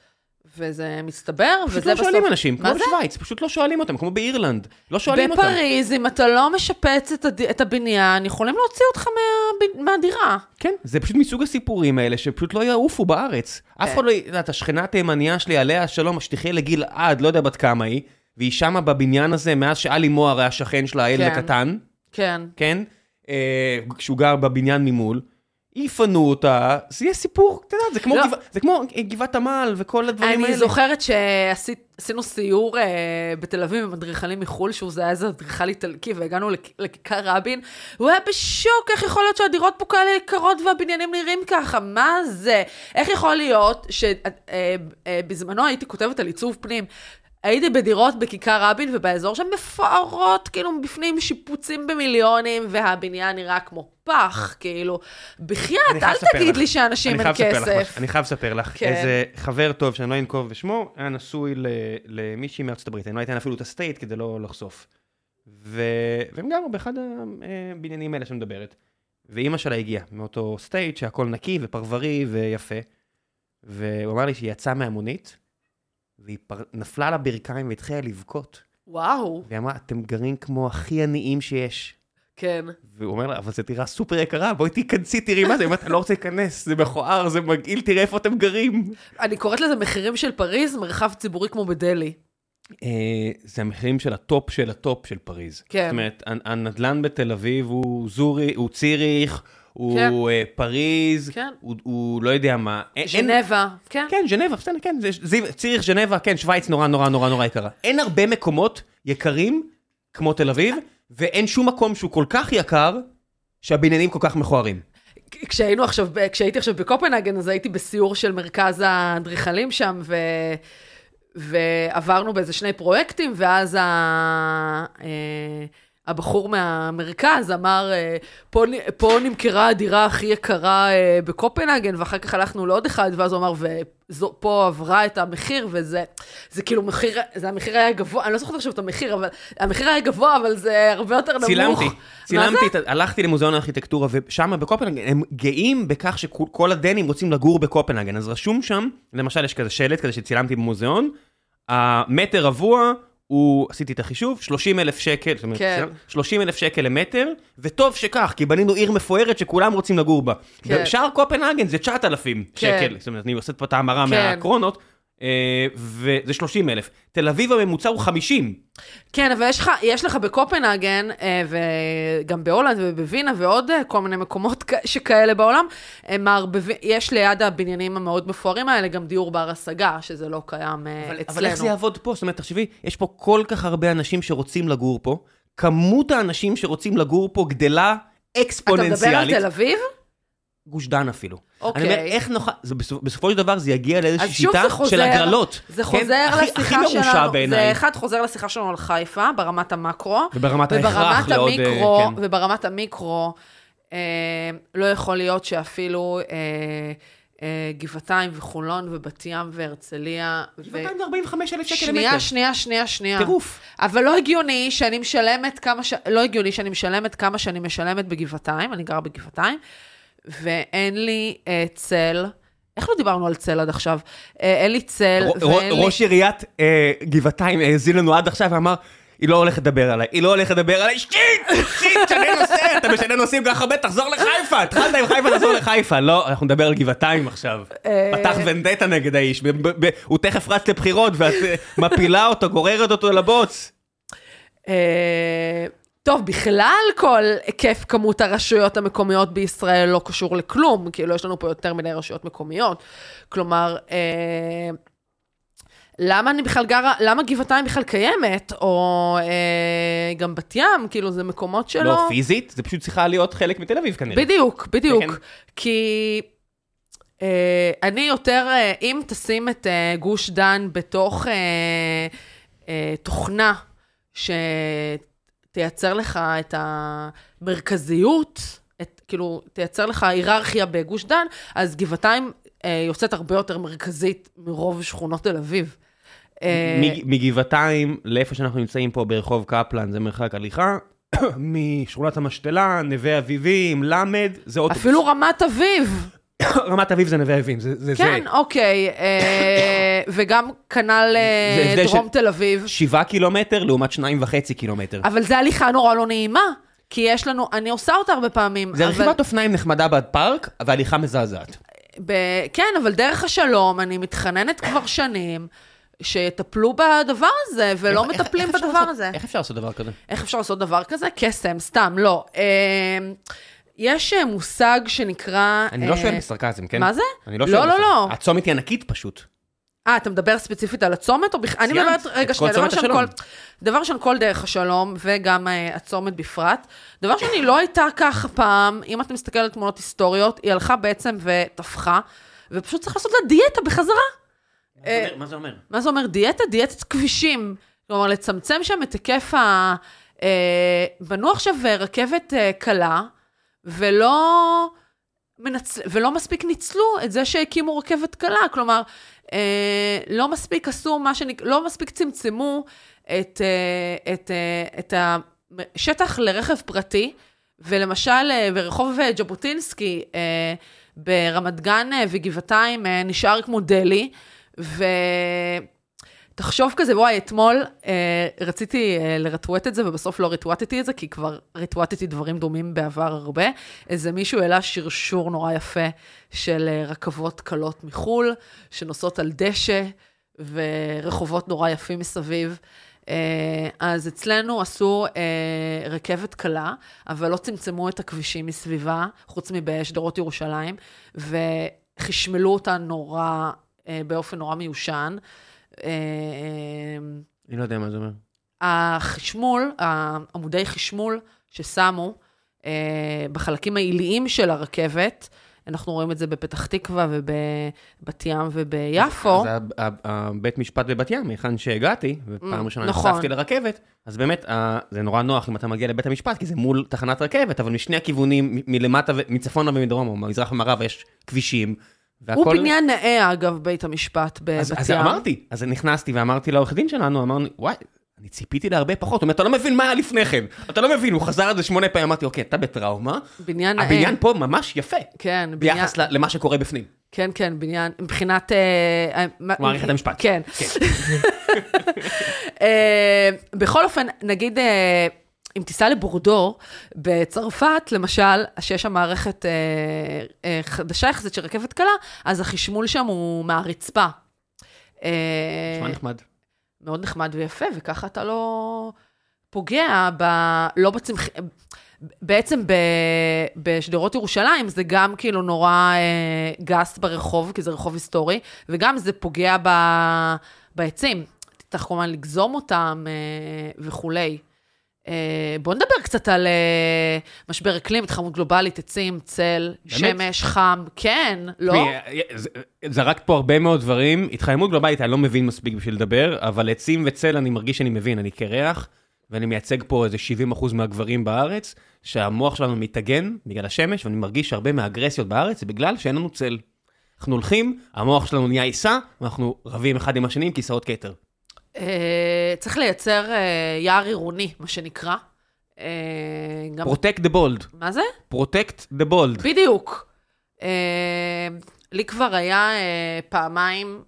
וזה מסתבר, פשוט וזה לא בסוף... שואלים אנשים, כמו? בשוויץ, פשוט לא שואלים אותם, כמו באירלנד. לא שואלים אותם. בפריז, אם אתה לא משפץ את, הד... את הבניין, יכולים להוציא אותך מה... מהדירה. כן, זה פשוט מסוג הסיפורים האלה שפשוט לא יעופו בארץ. אף אחד לא, את יודעת, השכנה התימניה שלי, עליה השלום, שתחיה לגיל עד, לא יודע בת כמה היא, והיא שמה בבניין הזה מאז שאלי מוהר היה שכן שלה, הילד כן. הקטן, כן. כן? אה, כשהוא גר בבניין ממול. יפנו אותה, זה יהיה סיפור, אתה יודע, זה כמו, לא. גבע, זה כמו גבעת עמל וכל הדברים האלה. אני זוכרת שעשינו סיור אה, בתל אביב עם אדריכלים מחו"ל, שהוא זה היה איזה אדריכל איטלקי, והגענו לכ- לכיכר רבין, הוא היה בשוק, איך יכול להיות שהדירות פה כאלה יקרות והבניינים נראים ככה? מה זה? איך יכול להיות שבזמנו הייתי כותבת על עיצוב פנים, הייתי בדירות בכיכר רבין ובאזור שם מפוארות, כאילו בפנים שיפוצים במיליונים, והבניין נראה כמו פח, כאילו, בחייאת, אל תגיד לך. לי שאנשים אין לספר לך כסף. משהו, אני חייב לספר לך. כן. איזה חבר טוב, שאני לא אנקוב בשמו, היה נשוי ל- למישהי מארצות הברית, אני לא אתן אפילו את ה state כדי לא לחשוף. ו- והם גרו באחד הבניינים האלה שמדברת. ואימא שלה הגיעה מאותו state שהכל נקי ופרברי ויפה. והוא אמר לי שהיא יצאה מהמונית, והיא פר... נפלה על הברכיים והתחילה לבכות. וואו, והיא אמרה, אתם גרים כמו הכי עניים שיש. כן. והוא אומר לה, אבל זו דירה סופר יקרה, בואי תיכנסי, תראי מה זה. היא אומרת, אני לא רוצה להיכנס, זה מכוער, זה מגעיל, תראה איפה אתם גרים. אני קוראת לזה מחירים של פריז, מרחב ציבורי כמו בדלהי. אה, זה המחירים של ה top של ה top של פריז. כן. זאת אומרת, הנ- הנדלן בתל אביב הוא זוריך, הוא ציריך, הוא כן. אה, פריז, כן. הוא- הוא לא יודע מה. אין- אין- ז'נבה, כן. כן, ז'נבה, בסדר, כן, זה- ציריך, ז'נבה, כן, שווייץ נורא נורא נורא נורא יקרה. אין הרבה מקומות יקרים כמו תל אביב, ואין שום מקום שהוא כל כך יקר, שהבניינים כל כך מכוערים. כשהיינו עכשיו, כשהייתי עכשיו בקופנהגן, אז הייתי בסיור של מרכז האדריכלים שם, ו... ועברנו באיזה שני פרויקטים, ואז ה... הבחור מהמרכז אמר, אה, פה, פה נמכרה הדירה הכי יקרה אה, בקופנהגן, ואחר כך הלכנו לעוד אחד, ואז הוא אמר, ופה עברה את המחיר, וזה זה כאילו מחיר, זה המחיר היה גבוה, אני לא זוכרת עכשיו את המחיר, אבל המחיר היה גבוה, אבל זה הרבה יותר נמוך. צילמתי, צילמתי? את- הלכתי למוזיאון הארכיטקטורה, ושם בקופנהגן, הם גאים בכך שכל הדנים רוצים לגור בקופנהגן, אז רשום שם, למשל יש כזה שלט כזה שצילמתי במוזיאון, המטר רבוע הוא, עשיתי את החישוב, 30 אלף שקל, זאת אומרת, כן. 30 אלף שקל למטר, וטוב שכך, כי בנינו עיר מפוארת שכולם רוצים לגור בה. כן. בשאר קופנהגן זה 9,000 כן. שקל, זאת אומרת, אני עושה פה את ההמרה כן. מהקרונות, וזה 30 אלף. תל אביב הממוצע הוא 50. כן, אבל יש לך, יש לך בקופנהגן, אה, וגם בהולנד ובווינה ועוד אה, כל מיני מקומות שכאלה בעולם, אה, יש ליד הבניינים המאוד מפוארים האלה גם דיור בר השגה, שזה לא קיים אה, אבל, אצלנו. אבל איך זה יעבוד פה? זאת אומרת, תחשבי, יש פה כל כך הרבה אנשים שרוצים לגור פה, כמות האנשים שרוצים לגור פה גדלה אתה אקספוננציאלית. מדבר על תל אביב? גוש דן אפילו. אוקיי. אני אומר, איך נוכל... זה בסופ... בסופו של דבר זה יגיע לאיזושהי שיטה חוזר, של הגרלות. זה כן? חוזר הכי- לשיחה הכי מרושע שלנו, זה בעיניי. אחד חוזר לשיחה שלנו על חיפה, ברמת המקרו. וברמת ההכרח לעוד... אה, המיקרו, כן. וברמת המיקרו, אה, לא יכול להיות שאפילו אה, אה, גבעתיים וחולון ובת ים והרצליה. גבעתיים זה 45 אלף שקל שנייה, למטר. שנייה, שנייה, שנייה. טירוף. אבל לא הגיוני שאני משלמת כמה ש... לא הגיוני שאני משלמת כמה שאני משלמת בגבעתיים, אני גרה בגבעתיים, ואין לי אה, צל. איך לא דיברנו על צל עד עכשיו? אה, אין לי צל, ר- ר- ואין לי... ראש עיריית אה, גבעתיים האזין לנו עד עכשיו ואמר, היא לא הולכת לדבר עליי, היא לא הולכת לדבר עליי, שיט, שיט, תשנה נושא, אתה משנה נושאים כל כך הרבה, תחזור לחיפה, התחלת עם חיפה, תחזור לחיפה. לא, אנחנו נדבר על גבעתיים עכשיו. אה, פתח ונדטה נגד האיש, הוא תכף רץ לבחירות ואת אה, מפילה אותו, גוררת אותו לבוץ. טוב, בכלל כל היקף כמות הרשויות המקומיות בישראל לא קשור לכלום, כאילו יש לנו פה יותר מדי רשויות מקומיות. כלומר, אה, למה אני בכלל גרה, למה גבעתיים בכלל קיימת, או אה, גם בת ים, כאילו זה מקומות שלא... לא פיזית, זה פשוט צריכה להיות חלק מתל אביב כנראה. בדיוק, בדיוק. כן. כי אה, אני יותר, אה, אם תשים את אה, גוש דן בתוך אה, אה, תוכנה שתייצר לך את המרכזיות, את, כאילו, תייצר לך היררכיה בגוש דן, אז גבעתיים אה, יוצאת הרבה יותר מרכזית מרוב שכונות תל אביב. אה, מגבעתיים לאיפה שאנחנו נמצאים פה ברחוב קפלן זה מרחק הליכה, משכונת המשתלה, נווה אביבים, למד, זה אוטובוס. אפילו רמת אביב. רמת אביב זה נווה אביבים, זה זה. כן, זה. אוקיי, אה, וגם כנ"ל אה, דרום של- תל אביב. שבעה קילומטר לעומת שניים וחצי קילומטר. אבל זה הליכה נורא לא נעימה, כי יש לנו, אני עושה אותה הרבה פעמים. זה אבל- רכיבת אופניים נחמדה בפארק, והליכה מזעזעת. ב... כן, אבל דרך השלום, אני מתחננת כבר שנים, שיטפלו בדבר הזה, ולא איך- מטפלים איך אפשר בדבר לעשות- הזה. איך אפשר לעשות דבר כזה? איך אפשר לעשות דבר כזה? קסם, סתם, לא. אה, יש אה, מושג שנקרא... אני לא אה, שואל בסרקזם, כן? מה זה? אני לא לא, שואל לא, בסרקזם. לא. הצומת היא ענקית פשוט. אה, אתה מדבר ספציפית על הצומת, או בכלל? אני מדברת, רגע, שנייה, דבר ראשון. כל... דבר ראשון, כל דרך השלום, וגם אה, הצומת בפרט. דבר שני, לא הייתה ככה פעם, אם אתה מסתכל על תמונות היסטוריות, היא הלכה בעצם וטפחה, ופשוט צריך לעשות לה דיאטה בחזרה. אה, מה זה אומר? מה זה אומר דיאטה? דיאטת כבישים. כלומר, לצמצם שם את היקף ה... אה, בנו עכשיו רכבת אה, קלה, ולא, מנצ... ולא מספיק ניצלו את זה שהקימו רכבת קלה. כלומר, אה, לא מספיק עשו מה שנק... לא מספיק צמצמו את, אה, את, אה, את השטח לרכב פרטי, ולמשל, אה, ברחוב אה, ז'בוטינסקי, אה, ברמת גן אה, וגבעתיים, אה, נשאר כמו דלי, ותחשוב כזה, וואי, אתמול אה, רציתי אה, לרטווט את זה, ובסוף לא רטווטתי את זה, כי כבר רטווטתי דברים דומים בעבר הרבה. איזה מישהו העלה שרשור נורא יפה של אה, רכבות קלות מחו"ל, שנוסעות על דשא, ורחובות נורא יפים מסביב. אה, אז אצלנו עשו אה, רכבת קלה, אבל לא צמצמו את הכבישים מסביבה, חוץ מבשדרות ירושלים, וחשמלו אותה נורא, אה, באופן נורא מיושן. אה, אני לא יודע מה זה אומר. החשמול, עמודי חשמול ששמו אה, בחלקים העיליים של הרכבת, אנחנו רואים את זה בפתח תקווה ובבת ים וביפו. אז הבית משפט בבת ים, היכן שהגעתי, ופעם ראשונה נכון. נחשפתי לרכבת, אז באמת, זה נורא נוח אם אתה מגיע לבית המשפט, כי זה מול תחנת רכבת, אבל משני הכיוונים, מלמטה, ומדרום, או ממזרח ומערב, יש כבישים, והכל... הוא בניין נאה, אגב, בית המשפט בבת אז, ים. אז אמרתי, אז נכנסתי ואמרתי לעורך דין שלנו, אמרנו, וואי, אני ציפיתי להרבה פחות. הוא אומר, אתה לא מבין מה היה לפני כן. אתה לא מבין, הוא חזר על זה שמונה פעמים, אמרתי, אוקיי, אתה בטראומה. בניין נאה. הבניין פה ממש יפה, כן, בניין... ביחס למה שקורה בפנים. כן, כן, בניין, מבחינת... אה, מה- מערכת המשפט. כן. כן. אה, בכל אופן, נגיד, אה, אם תיסע לבורדו, בצרפת, למשל, שיש שם מערכת אה, אה, חדשה יחסית של רכבת קלה, אז החשמול שם הוא מהרצפה. אה, נשמע נחמד. מאוד נחמד ויפה, וככה אתה לא פוגע ב... לא בצמח... בעצם ב... בשדרות ירושלים זה גם כאילו נורא אה, גס ברחוב, כי זה רחוב היסטורי, וגם זה פוגע ב... בעצים. צריך כמובן לגזום אותם אה, וכולי. אה, בואו נדבר קצת על אה, משבר אקלים, התחממות גלובלית, עצים, צל, שמש, חם, כן, לא? אה, זרקת פה הרבה מאוד דברים. התחממות גלובלית אני לא מבין מספיק בשביל לדבר, אבל עצים וצל אני מרגיש שאני מבין, אני קרח, ואני מייצג פה איזה 70% מהגברים בארץ, שהמוח שלנו מתאגן בגלל השמש, ואני מרגיש שהרבה מהאגרסיות בארץ זה בגלל שאין לנו צל. אנחנו הולכים, המוח שלנו נהיה עיסה, ואנחנו רבים אחד עם השני עם כיסאות כתר. אה, צריך לייצר אה, יער עירוני, מה שנקרא. גם... Protect the bold. מה זה? Protect the bold. בדיוק. אה, לי כבר היה פעמיים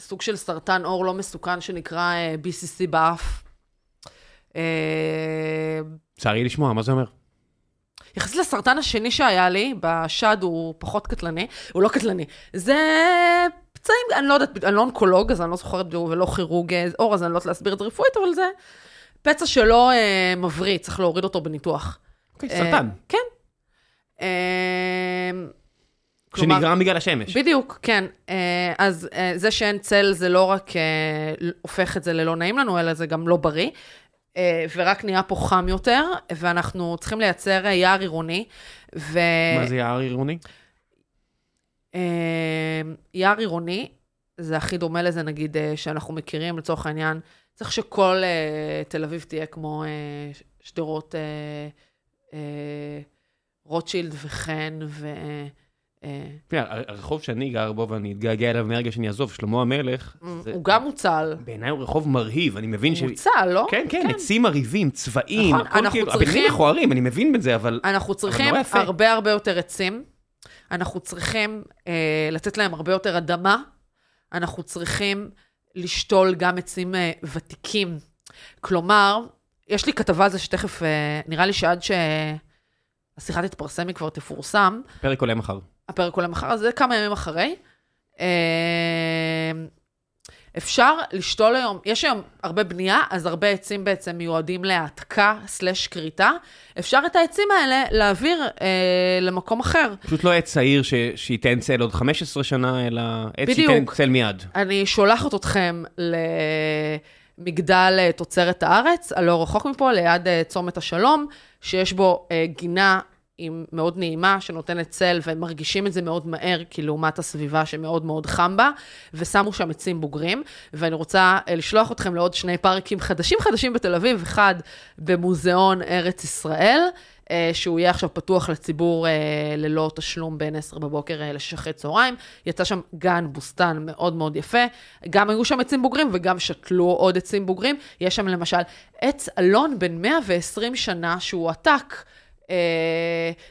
סוג של סרטן עור לא מסוכן שנקרא BCC באף. צערי לשמוע, מה זה אומר? יחסית לסרטן השני שהיה לי, בשד הוא פחות קטלני, הוא לא קטלני. זה פצעים, אני לא יודעת, אני לא אונקולוג, אז אני לא זוכרת ולא כירורג אה, עור, אז אני לא יודעת להסביר את זה רפואית, אבל זה פצע שלא אה, מבריא, צריך להוריד אותו בניתוח. אוקיי, אה, סרטן. כן. אה, כלומר- שנגרם בגלל השמש. בדיוק, כן. אה, אז אה, זה שאין צל זה לא רק אה, הופך את זה ללא נעים לנו, אלא זה גם לא בריא. אה, ורק נהיה פה חם יותר, ואנחנו צריכים לייצר אה, יער עירוני. ו... מה זה יער עירוני? אה, יער עירוני, זה הכי דומה לזה, נגיד, אה, שאנחנו מכירים, לצורך העניין, צריך שכל אה, תל אביב תהיה כמו שדרות רוטשילד וחן, ו... אה, תראה, הר- הרחוב שאני גר בו ואני אתגעגע אליו מהרגע שאני אעזוב, שלמה המלך, הוא גם מוצל. בעיניי הוא רחוב מרהיב, אני מבין ש... מוצל, לא? כן, כן, עצים מרהיבים, צבעים, נכון, הכל כאילו, הבניינים מכוערים, אני מבין בזה, אבל... אנחנו צריכים. הרבה הרבה יותר עצים, אנחנו צריכים אה, לתת להם הרבה יותר אדמה, אנחנו צריכים לשתול גם עצים אה, ותיקים. כלומר, יש לי כתבה על זה שתכף, אה, נראה לי שעד שהשיחה תתפרסם היא כבר תפורסם, פרק עולה מחר. הפרק עולה מחר, אז זה כמה ימים אחרי. אה, אפשר לשתול היום, יש היום הרבה בנייה, אז הרבה עצים בעצם מיועדים להעתקה סלש כריתה. אפשר את העצים האלה להעביר אה, למקום אחר. פשוט לא עץ צעיר ש- שייתן צל עוד 15 שנה, אלא עץ בדיוק. שייתן צל מיד. אני שולחת אתכם למגדל אה, תוצרת הארץ, הלא רחוק מפה, ליד אה, צומת השלום, שיש בו אה, גינה עם מאוד נעימה, שנותנת צל, והם מרגישים את זה מאוד מהר, כי לעומת הסביבה שמאוד מאוד חם בה, ושמו שם עצים בוגרים. ואני רוצה אה, לשלוח אתכם לעוד שני פארקים חדשים חדשים בתל אביב, אחד במוזיאון ארץ ישראל, אה, שהוא יהיה עכשיו פתוח לציבור אה, ללא תשלום בין 10 בבוקר ל-6 אחרי צהריים. יצא שם גן בוסתן מאוד מאוד יפה. גם היו שם עצים בוגרים וגם שתלו עוד עצים בוגרים. יש שם למשל עץ אלון בן 120 שנה שהוא עתק. אה,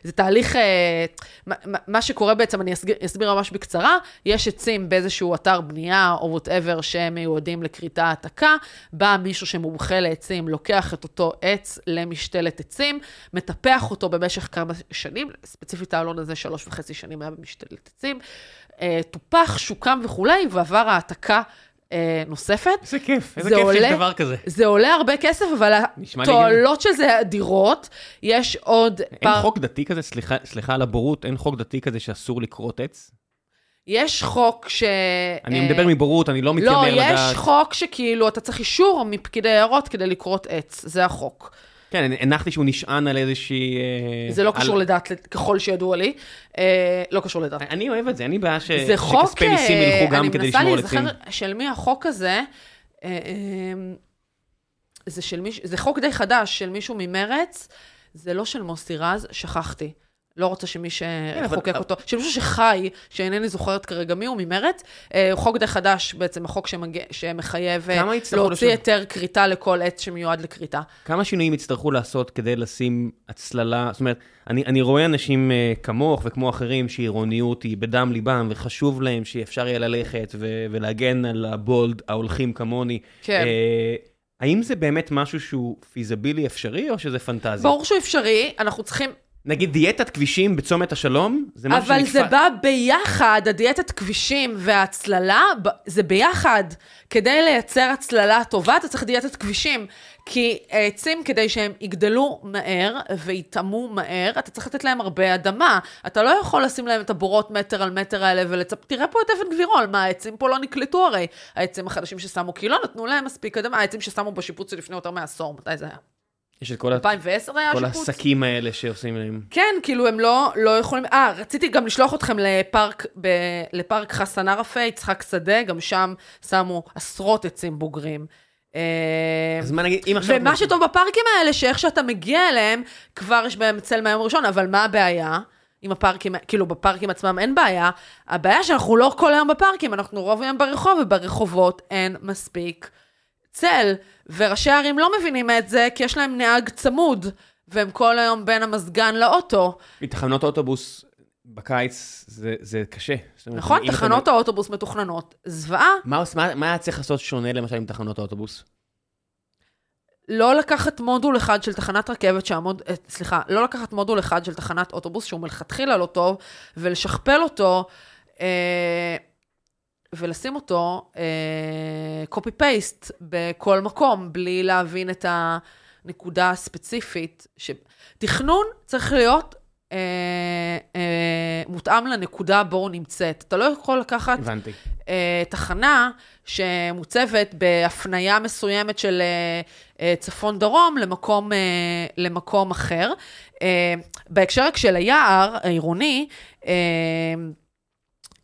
זה תהליך, אה, מה- שקורה בעצם, אני אסביר, אסביר ממש בקצרה, יש עצים באיזשהו אתר בנייה או whatever שהם מיועדים לכריתה העתקה, בא מישהו שמומחה לעצים, לוקח את אותו עץ למשתלת עצים, מטפח אותו במשך כמה שנים, ספציפית האלון הזה שלוש וחצי שנים היה במשתלת עצים, אה, טופח, שוקם וכולי, ועבר העתקה אה, נוספת. איזה כיף, איזה זה כיף שיש עולה- דבר כזה. זה עולה הרבה כסף, אבל התועלות של זה אדירות. יש עוד אין חוק דתי כזה, סליחה- סליחה על הבורות, אין חוק דתי כזה שאסור לכרות עץ? יש חוק ש... אני אה, מדבר מבורות, אני לא מתיימר לא, לדעת. יש חוק שכאילו אתה צריך אישור מפקידי יערות כדי לכרות עץ, זה החוק. כן, הנחתי שהוא נשען על איזושהי... אה, זה לא על- קשור לדת, ככל שידוע לי. אה, לא קשור לדת. אני אוהב את זה, אין לי בעיה ש- חוק, שכספי מיסים אה, ילכו גם כדי לשמור על אני עצים. מנסה להיזכר של מי החוק הזה. אה, אה, זה של מישהו, זה חוק די חדש של מישהו ממרץ, זה לא של מוסי רז, שכחתי. לא רוצה שמי כן, שחוקק אותו, של מישהו שחי, שאינני זוכרת כרגע מי הוא ממרץ, אה, חוק די חדש בעצם, החוק שמג... שמחייב אה, להוציא? היתר כריתה לכל עץ שמיועד לכריתה. כמה שינויים יצטרכו לעשות כדי לשים הצללה, זאת אומרת, אני, אני רואה אנשים uh, כמוך וכמו אחרים שעירוניות היא בדם ליבם וחשוב להם שאפשר יהיה ללכת ו- ולהגן על הבולד ההולכים כמוני. כן. האם זה באמת משהו שהוא פיזבילי אפשרי או שזה פנטזיה? ברור שהוא אפשרי, אנחנו צריכים, נגיד דיאטת כבישים בצומת השלום, זה משהו אבל זה שנקפא- בא ביחד, הדיאטת כבישים וההצללה, זה ביחד. כדי לייצר הצללה טובה, אתה צריך דיאטת כבישים. כי עצים, כדי שהם יגדלו מהר ויטעמו מהר, אתה צריך לתת להם הרבה אדמה. אתה לא יכול לשים להם את הבורות מטר על מטר האלה ולצפ... תראה פה את אבן גבירול, מה, העצים פה לא נקלטו הרי. העצים החדשים ששמו, כי לא נתנו להם מספיק אדמה. העצים ששמו בשיפוץ לפני יותר מעשור, מתי זה היה? יש את כל, ה... 2010 היה כל השיפוץ? השקים האלה שעושים להם. כן, כאילו הם לא, לא יכולים... אה, רציתי גם לשלוח אתכם לפארק, ב, לפארק חסן ערפה, יצחק שדה, גם שם שמו עשרות עצים בוגרים. אה, אז מה נגיד, אם עכשיו... ומה שטוב בפארקים האלה, שאיך שאתה מגיע אליהם, כבר יש בהם צל מהיום הראשון, אבל מה הבעיה? עם הפארקים, כאילו בפארקים עצמם אין בעיה, הבעיה שאנחנו לא כל היום בפארקים, אנחנו רוב היום ברחוב, וברחובות אין מספיק צל. וראשי הערים לא מבינים את זה, כי יש להם נהג צמוד, והם כל היום בין המזגן לאוטו. מתחנות אוטובוס בקיץ זה, זה קשה. זאת אומרת, נכון, אם אתה- תחנות האוטובוס מתוכננות. זוועה, מה, מה, מה היה צריך לעשות שונה למשל עם תחנות האוטובוס? לא לקחת מודול אחד של תחנת רכבת שהמוד... אה, סליחה, לא לקחת מודול אחד של תחנת אוטובוס שהוא מלכתחילה לא טוב, ולשכפל אותו, אה, ולשים אותו קופי פייסט בכל מקום, בלי להבין את הנקודה הספציפית. ש... תכנון צריך להיות אה, אה, מותאם לנקודה בו הוא נמצאת. אתה לא יכול לקחת הבנתי. אה, תחנה שמוצבת בהפניה מסוימת של אה, אה, צפון-דרום למקום, אה, למקום אחר. אה, בהקשר רק של היער העירוני, אה,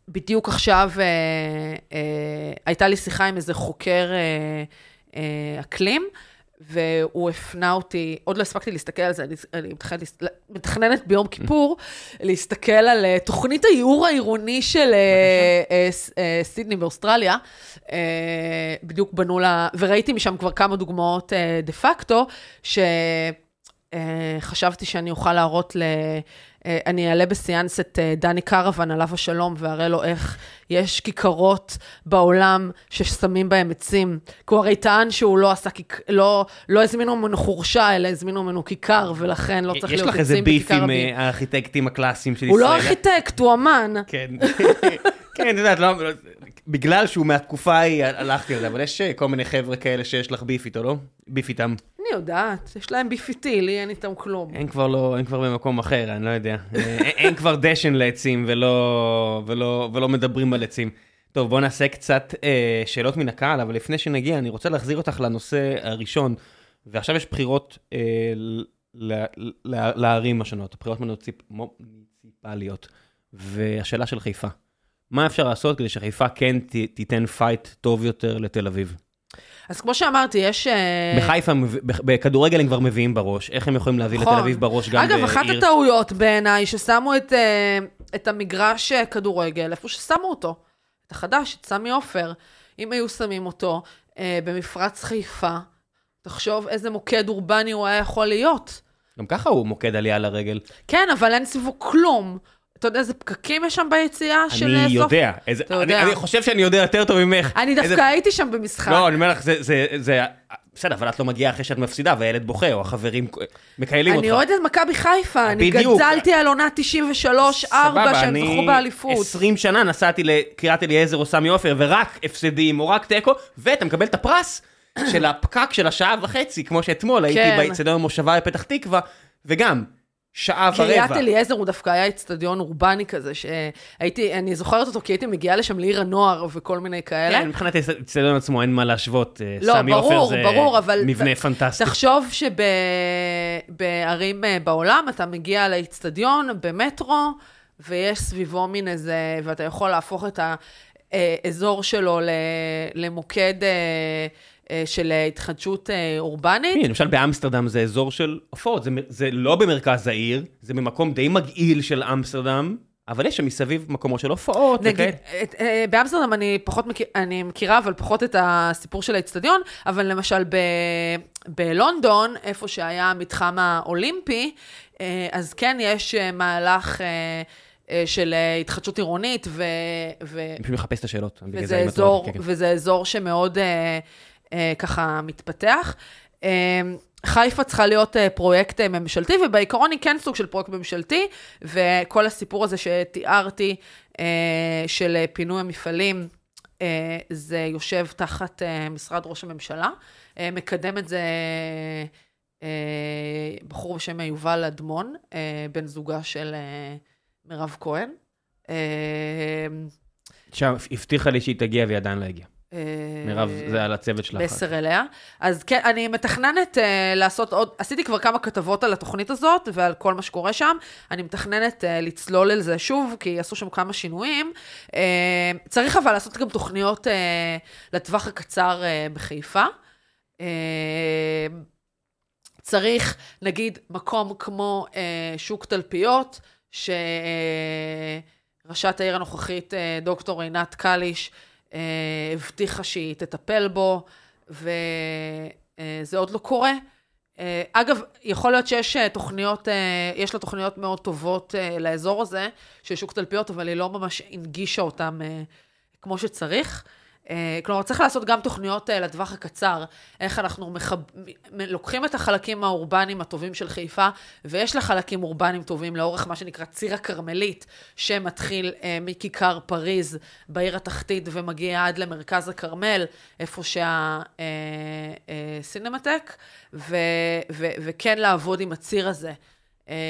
בדיוק עכשיו אה, אה, הייתה לי שיחה עם איזה חוקר אה, אה, אקלים, והוא הפנה אותי, עוד לא הספקתי להסתכל על זה, אני, אני מתכננת, להס- מתכננת ביום כיפור להסתכל על אה, תוכנית הייעור העירוני של אה, אה, אה, סידני באוסטרליה. אה, בדיוק בנו לה, וראיתי משם כבר כמה דוגמאות אה, דה פקטו, שחשבתי שאני אוכל להראות ל... אה, אני אעלה בסיאנס את אה, דני קרוון, עליו השלום, ואראה לו איך יש כיכרות בעולם ששמים בהם עצים. כי הוא הרי טען שהוא לא עשה, כיק... לא, לא הזמינו ממנו חורשה, אלא הזמינו ממנו כיכר, ולכן לא צריך יש להיות לך איזה עצים ביף בכיכר עם רבים. הארכיטקטים הקלאסיים של הוא ישראל. לא ארכיטקט, הוא אמן. כן. כן, את יודעת, לא, בגלל שהוא מהתקופה ההיא הלכתי על זה, אבל יש אה, כל מיני חבר'ה כאלה שיש לך ביף איתו, לא? beef איתם. אני יודעת, יש להם beef לי אין איתם כלום. הם כבר לא, הם כבר במקום אחר, אני לא יודע. אה, אין- אין כבר דשן לעצים ולא, ולא, ולא מדברים על עצים. טוב, בואו נעשה קצת אה, שאלות מן הקהל, אבל לפני שנגיע, אני רוצה להחזיר אותך לנושא הראשון. ועכשיו יש בחירות אה, לערים השונות, בחירות מוניציפ... מוניציפליות. והשאלה של חיפה, מה אפשר לעשות כדי שחיפה כן ת, תיתן fight טוב יותר לתל אביב? אז כמו שאמרתי, יש... אה, בחיפה, בכדורגל הם כבר מביאים בראש, איך הם יכולים להביא נכון. לתל אביב בראש גם אגב, אחת בעיר- הטעויות בעיניי, ששמו את, אה, את המגרש אה, כדורגל, איפה ששמו אותו, את החדש, את סמי עופר, אם היו שמים אותו במפרץ חיפה, תחשוב איזה מוקד אורבני הוא היה יכול להיות. גם ככה הוא מוקד עלייה לרגל. כן, אבל אין סביבו כלום. אתה יודע איזה פקקים יש שם ביציאה של אני סוף? יודע. איזה- אתה אני- יודע. אני חושב שאני יודע יותר טוב ממך. אני איזה- דווקא הייתי שם במשחק. לא, אני אומר לך, זה- זה... זה- בסדר, אבל את לא מגיעה אחרי שאת מפסידה, והילד בוכה, או החברים מקיילים אותך. אני אוהדת מכבי חיפה, אני בדיוק. גדלתי על עונה 93-4 סבבה, שהם זכו באליפות. 20 שנה נסעתי לקריית אליעזר או סמי עופר, ורק הפסדים או רק תיקו, ואתה מקבל את הפרס של הפקק של השעה וחצי, כמו שאתמול הייתי כן. באצטדיון המושבה בפתח תקווה, וגם שעה קריית ורבע. אליעזר הוא דווקא היה אצטדיון אורבני כזה, שהייתי, אני זוכרת אותו כי הייתי מגיעה לשם לעיר הנוער וכל מיני כאלה. כן, מבחינת האצטדיון עצמו אין מה להשוות. אה, לא, סמי עופר ברור, זה ברור, אבל... מבנה פנטסטי. תחשוב שבערים אה, בעולם אתה מגיע לאצטדיון במטרו, ויש סביבו מין איזה, ואתה יכול להפוך את האזור שלו ל- למוקד אה, אה, של התחדשות אה, אורבנית. הנה, למשל באמסטרדם זה אזור של הופעות, זה, זה לא במרכז העיר, זה במקום די מגעיל של אמסטרדם, אבל יש שם מסביב מקומות של הופעות. נגיד, אה, באמסטרדם אני פחות מכיר, אני מכירה, אבל פחות את הסיפור של האיצטדיון, אבל למשל ב, בלונדון, איפה שהיה המתחם האולימפי, אה, אז כן יש אה, מהלך אה, אה, של אה, התחדשות עירונית, ו, ו, אני פשוט מחפש את השאלות. וזה, אזור, כן, כן. וזה אזור שמאוד אה, אה, ככה מתפתח. אה, חיפה צריכה להיות אה, פרויקט אה, ממשלתי, ובעיקרון היא כן סוג של פרויקט ממשלתי, וכל הסיפור הזה שתיארתי אה, של אה, פינוי המפעלים, אה, זה יושב תחת אה, משרד ראש הממשלה. אה, מקדם את זה אה, בחור בשם יובל אדמון, אה, בן זוגה של אה, מירב כהן. אה, עכשיו, הבטיחה לי שהיא תגיע והיא עדיין לא הגיעה. אה, מירב, זה על הצוות שלך. מסר אליה. אז כן, אני מתכננת uh, לעשות עוד, עשיתי כבר כמה כתבות על התוכנית הזאת ועל כל מה שקורה שם. אני מתכננת uh, לצלול על זה שוב, כי עשו שם כמה שינויים. Uh, צריך אבל לעשות גם תוכניות uh, לטווח הקצר uh, בחיפה. Uh, צריך, נגיד, מקום כמו uh, שוק תלפיות, שראשת העיר הנוכחית, uh, דוקטור עינת קליש, הבטיחה שהיא תטפל בו, וזה עוד לא קורה. אה, אגב, יכול להיות שיש אה, תוכניות, יש לה תוכניות מאוד טובות לאזור הזה, של שוק תלפיות, אבל היא לא ממש הנגישה אותן כמו שצריך. אה, כלומר, צריך לעשות גם תוכניות אה, לטווח הקצר, איך אנחנו מחב... לוקחים את החלקים האורבניים הטובים של חיפה, ויש לה חלקים אורבניים טובים לאורך מה שנקרא ציר הכרמלית, שמתחיל אה, מכיכר פריז בעיר התחתית ומגיע עד למרכז הכרמל, איפה שהסינמטק, אה, אה, ו... ו... וכן לעבוד עם הציר הזה.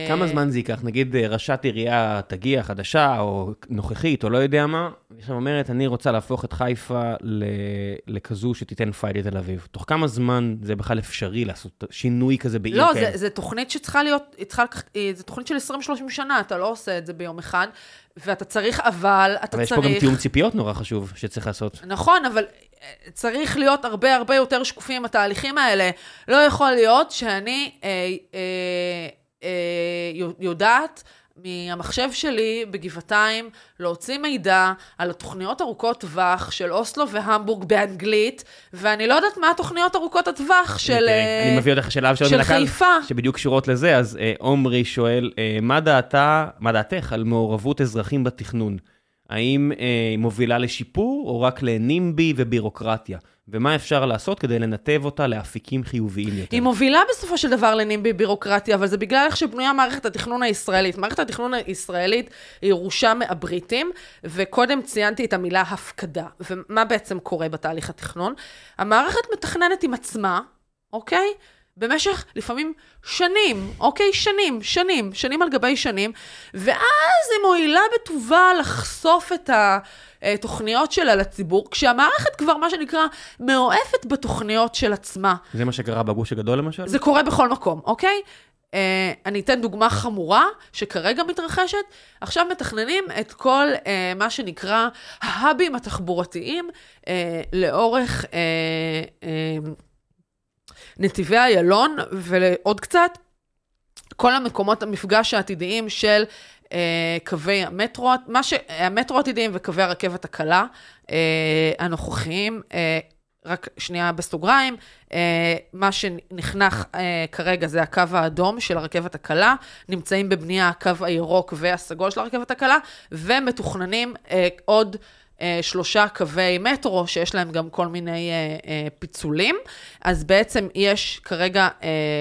כמה זמן זה ייקח? נגיד אה, ראשת עירייה תגיע, חדשה, או נוכחית, או לא יודע מה, ועכשיו אומרת, אני רוצה להפוך את חיפה לכזו שתיתן פייט לתל אביב. תוך כמה זמן זה בכלל אפשרי לעשות שינוי כזה בעיר לא, כן? זו תוכנית שצריכה להיות, זו תוכנית של 20-30 שנה, אתה לא עושה את זה ביום אחד, ואתה צריך, אבל אתה אבל צריך... אבל יש פה גם תיאום ציפיות נורא חשוב שצריך לעשות. נכון, אבל אה, צריך להיות הרבה הרבה יותר שקופים עם התהליכים האלה. לא יכול להיות שאני... אה, אה, אה, יודעת מהמחשב שלי בגבעתיים להוציא מידע על התוכניות ארוכות טווח של אוסלו והמבורג באנגלית, ואני לא יודעת מה התוכניות ארוכות הטווח של אה, אני מביא אותך שאלה של חיפה. שבדיוק קשורות לזה, אז אה, עומרי שואל, מה דעתה, מה דעתך על מעורבות אזרחים בתכנון? האם היא מובילה לשיפור או רק לנימבי ובירוקרטיה? ומה אפשר לעשות כדי לנתב אותה לאפיקים חיוביים יותר. היא מובילה בסופו של דבר לנימבי בירוקרטיה, אבל זה בגלל איך שבנויה מערכת התכנון הישראלית. מערכת התכנון הישראלית היא ירושה מהבריטים, וקודם ציינתי את המילה הפקדה. ומה בעצם קורה בתהליך התכנון? המערכת מתכננת עם עצמה, אוקיי? במשך לפעמים שנים, אוקיי? שנים, שנים, שנים על גבי שנים, ואז היא מועילה בטובה לחשוף את התוכניות שלה לציבור, כשהמערכת כבר, מה שנקרא, מאוהפת בתוכניות של עצמה. זה מה שקרה בגוש הגדול למשל? זה קורה בכל מקום, אוקיי? Uh, אני אתן דוגמה חמורה שכרגע מתרחשת. עכשיו מתכננים את כל uh, מה שנקרא ההאבים התחבורתיים uh, לאורך... Uh, uh, נתיבי איילון ועוד קצת, כל המקומות המפגש העתידיים של אה, קווי המטרו, מה ש... המטרו העתידיים וקווי הרכבת הקלה אה, הנוכחיים, אה, רק שנייה בסוגריים, אה, מה שנחנך אה, כרגע זה הקו האדום של הרכבת הקלה, נמצאים בבנייה הקו הירוק והסגול של הרכבת הקלה, ומתוכננים אה, עוד... אה, שלושה קווי מטרו, שיש להם גם כל מיני אה, אה, פיצולים. אז בעצם יש כרגע,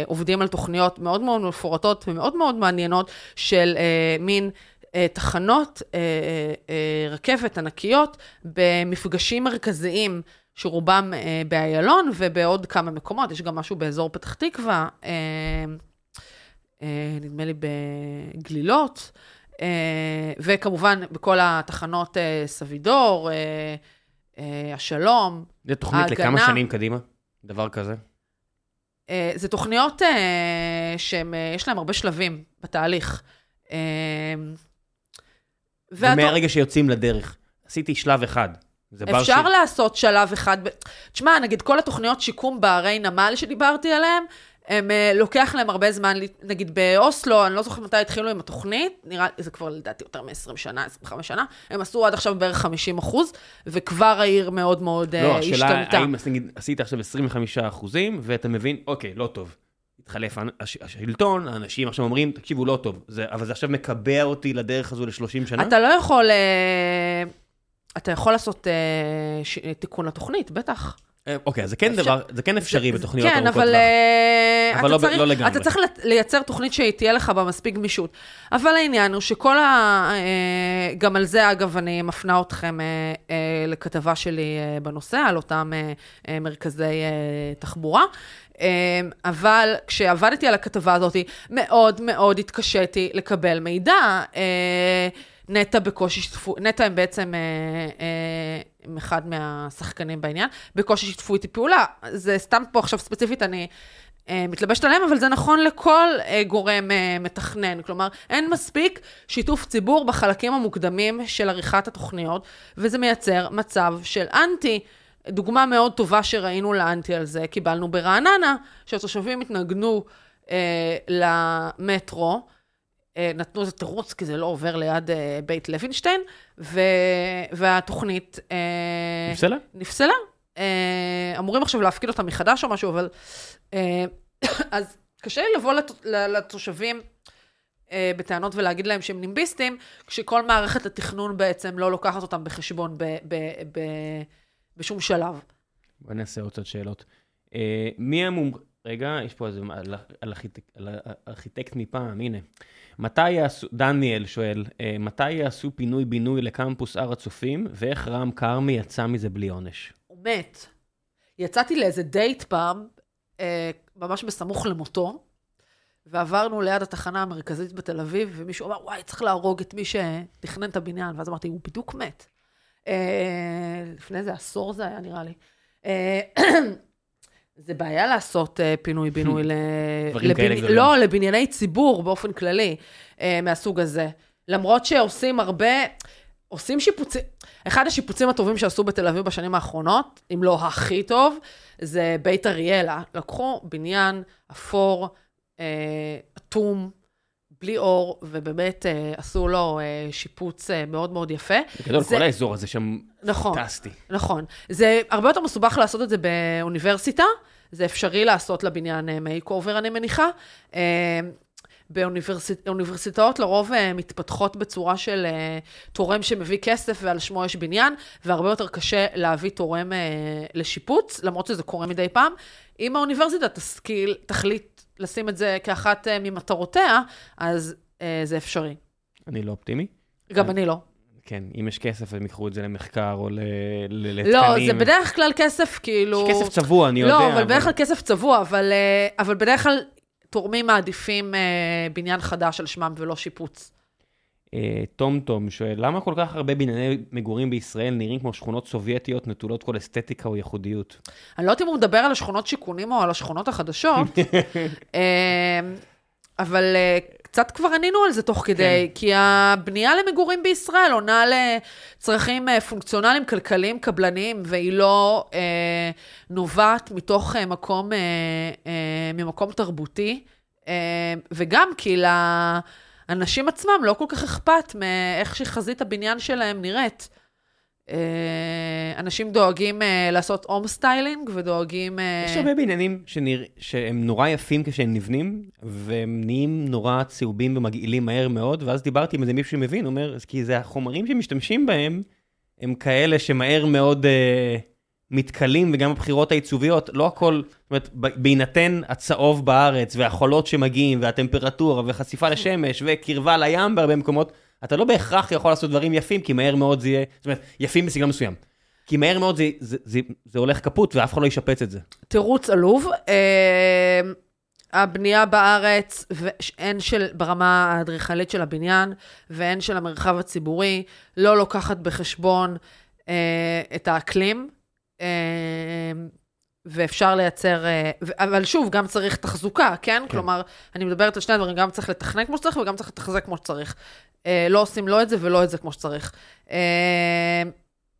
עובדים על תוכניות מאוד מאוד מפורטות ומאוד מאוד מעניינות של מין... תחנות רכבת ענקיות במפגשים מרכזיים, שרובם באיילון ובעוד כמה מקומות, יש גם משהו באזור פתח תקווה, נדמה לי בגלילות. אה, וכמובן, בכל התחנות אה, סבידור, אה, השלום, זה תוכנית ההגנה. לכמה שנים קדימה? דבר כזה? זה תוכניות שיש להן הרבה שלבים בתהליך. ומהרגע שיוצאים לדרך, עשיתי שלב אחד. אפשר ש... לעשות שלב אחד. תשמע, נגיד כל התוכניות שיקום בערי נמל שדיברתי עליהן, הם, uh, לוקח להם הרבה זמן, נגיד באוסלו, אני לא זוכרת מתי התחילו עם התוכנית, נראה, זה כבר לדעתי יותר מ-20 שנה, 25 שנה, הם עשו עד עכשיו בערך 50 אחוז, וכבר העיר מאוד מאוד לא, השתנתה. לא, השאלה האם נגיד, עשית עכשיו 25 אחוזים, ואתה מבין, אוקיי, לא טוב. התחלף הש, השלטון, האנשים עכשיו אומרים, תקשיבו, לא טוב, זה, אבל זה עכשיו מקבע אותי לדרך הזו ל-30 שנה? אתה לא יכול, uh, אתה יכול לעשות uh, ש, תיקון לתוכנית, בטח. אה, אוקיי, זה כן דבר, זה כן אפשרי בתוכניות כן, ארוכות אבל, טווח. אה, אבל אתה לא לא לגמרי. אתה צריך לייצר תוכנית שתהיה לך בה מספיק גמישות. אבל העניין הוא שכל ה... אה, גם על זה, אגב, אני מפנה אתכם לכתבה שלי בנושא, על אותם מרכזי תחבורה. אבל כשעבדתי על הכתבה הזאת, מאוד מאוד התקשיתי לקבל מידע. נטע בקושי שיתפו, נטע הם בעצם אה, אה, הם אחד מהשחקנים בעניין, בקושי שיתפו איתי פעולה. זה סתם פה עכשיו ספציפית, אני אה, מתלבשת עליהם, אבל זה נכון לכל אה, גורם אה, מתכנן. כלומר, אין מספיק שיתוף ציבור בחלקים המוקדמים של עריכת התוכניות, וזה מייצר מצב של אנטי. דוגמה מאוד טובה שראינו לאנטי על זה, קיבלנו ברעננה, שהתושבים התנגנו אה, למטרו, נתנו איזה תירוץ, כי זה לא עובר ליד אה, בית לוינשטיין, ו... והתוכנית... אה, נפסלה? נפסלה. אה, אמורים עכשיו להפקיד אותה מחדש או משהו, אבל... אה, אז קשה לי לבוא לת... ל- לתושבים אה, בטענות ולהגיד להם שהם נימביסטים, כשכל מערכת התכנון בעצם לא לוקחת אותם בחשבון ב... ב... ב... בשום שלב. בוא נעשה עוד קצת שאלות. אה, מי המומ... רגע, יש פה איזה... על, על. על ארכיטקט מפעם, הנה. מתי יעשו... דניאל שואל, אה, מתי יעשו פינוי-בינוי לקמפוס הר הצופים, ואיך רם כרמי יצא מזה בלי עונש? הוא מת. יצאתי לאיזה דייט פעם, אה, ממש בסמוך למותו, ועברנו ליד התחנה המרכזית בתל אביב, ומישהו אמר, וואי, צריך להרוג את מי שתכנן את הבניין, ואז אמרתי, הוא בדיוק מת. אה, לפני איזה עשור זה היה, נראה לי. זה בעיה לעשות אה, פינוי-בינוי ל... לא, לבנייני ציבור באופן כללי, אה, מהסוג הזה. למרות שעושים הרבה, עושים שיפוצים, אחד השיפוצים הטובים שעשו בתל אביב בשנים האחרונות, אם לא הכי טוב, זה בית אריאלה. לקחו בניין אפור, אה, אטום, בלי אור, ובאמת אה, עשו לו אה, שיפוץ אה, מאוד מאוד יפה. בגדול, זה- כל האזור הזה שם נכון. פנטסטי. נכון. זה הרבה יותר מסובך לעשות את זה באוניברסיטה, זה אפשרי לעשות לבניין makeover, אני מניחה. אה, באוניברסיטאות לרוב אה, מתפתחות בצורה של אה, תורם שמביא כסף ועל שמו יש בניין, והרבה יותר קשה להביא תורם אה, לשיפוץ, למרות שזה קורה מדי פעם. אם האוניברסיטה תשכיל, תחליט לשים את זה כאחת אה, ממטרותיה, אז אה, זה אפשרי. אני לא אופטימי. גם אה, אני לא. כן, אם יש כסף, הם ייקחו את זה למחקר או ל- ל- לתקנים. לא, זה בדרך כלל כסף כאילו... יש כסף צבוע, אני יודע. לא, אבל בדרך כלל כסף צבוע, אבל, אה, אבל בדרך כלל תורמים מעדיפים אה, בניין חדש על שמם ולא שיפוץ. טום טום שואל, למה כל כך הרבה בנייני מגורים בישראל נראים כמו שכונות סובייטיות נטולות כל אסתטיקה או ייחודיות? אני לא יודעת אם הוא מדבר על השכונות שיכונים או על השכונות החדשות, אה, אבל אה, קצת כבר ענינו על זה תוך כדי, כן. כי הבנייה למגורים בישראל עונה לצרכים אה, פונקציונליים, כלכליים, קבלניים, והיא לא אה, נובעת מתוך אה, מקום, אה, אה, ממקום תרבותי, אה, וגם כי לאנשים עצמם לא כל כך אכפת מאיך שחזית הבניין שלהם נראית. אה, אנשים דואגים אה, לעשות home styling ודואגים... אה, יש הרבה בניינים. שהם נורא יפים כשהם נבנים, והם נהיים נורא צהובים ומגעילים מהר מאוד, ואז דיברתי עם איזה מישהו שמבין, הוא אומר, "אז כי זה החומרים שמשתמשים בהם, הם כאלה שמהר מאוד מתכלים, וגם הבחירות העיצוביות, לא הכל, זאת אומרת, בהינתן הצהוב בארץ, והחולות שמגיעים, והטמפרטורה, וחשיפה לשמש, וקרבה לים בהרבה מקומות, אתה לא בהכרח יכול לעשות דברים יפים, כי מהר מאוד זה יהיה, זאת אומרת, יפים בסגנון מסוים. כי מהר מאוד זה, זה, זה, זה הולך קפוט, ואף אחד לא ישפץ את זה. תירוץ עלוב. אה, הבנייה בארץ, הן של, ברמה האדריכלית של הבניין, והן של המרחב הציבורי, לא לוקחת בחשבון אה, את האקלים, ואפשר לייצר, אה, אבל שוב, גם צריך תחזוקה, כן? כן. כלומר, אני מדברת על שני דברים, גם צריך לתכנן כמו שצריך וגם צריך לתחזק כמו שצריך. אה, לא עושים לא את זה ולא את זה כמו שצריך. אה,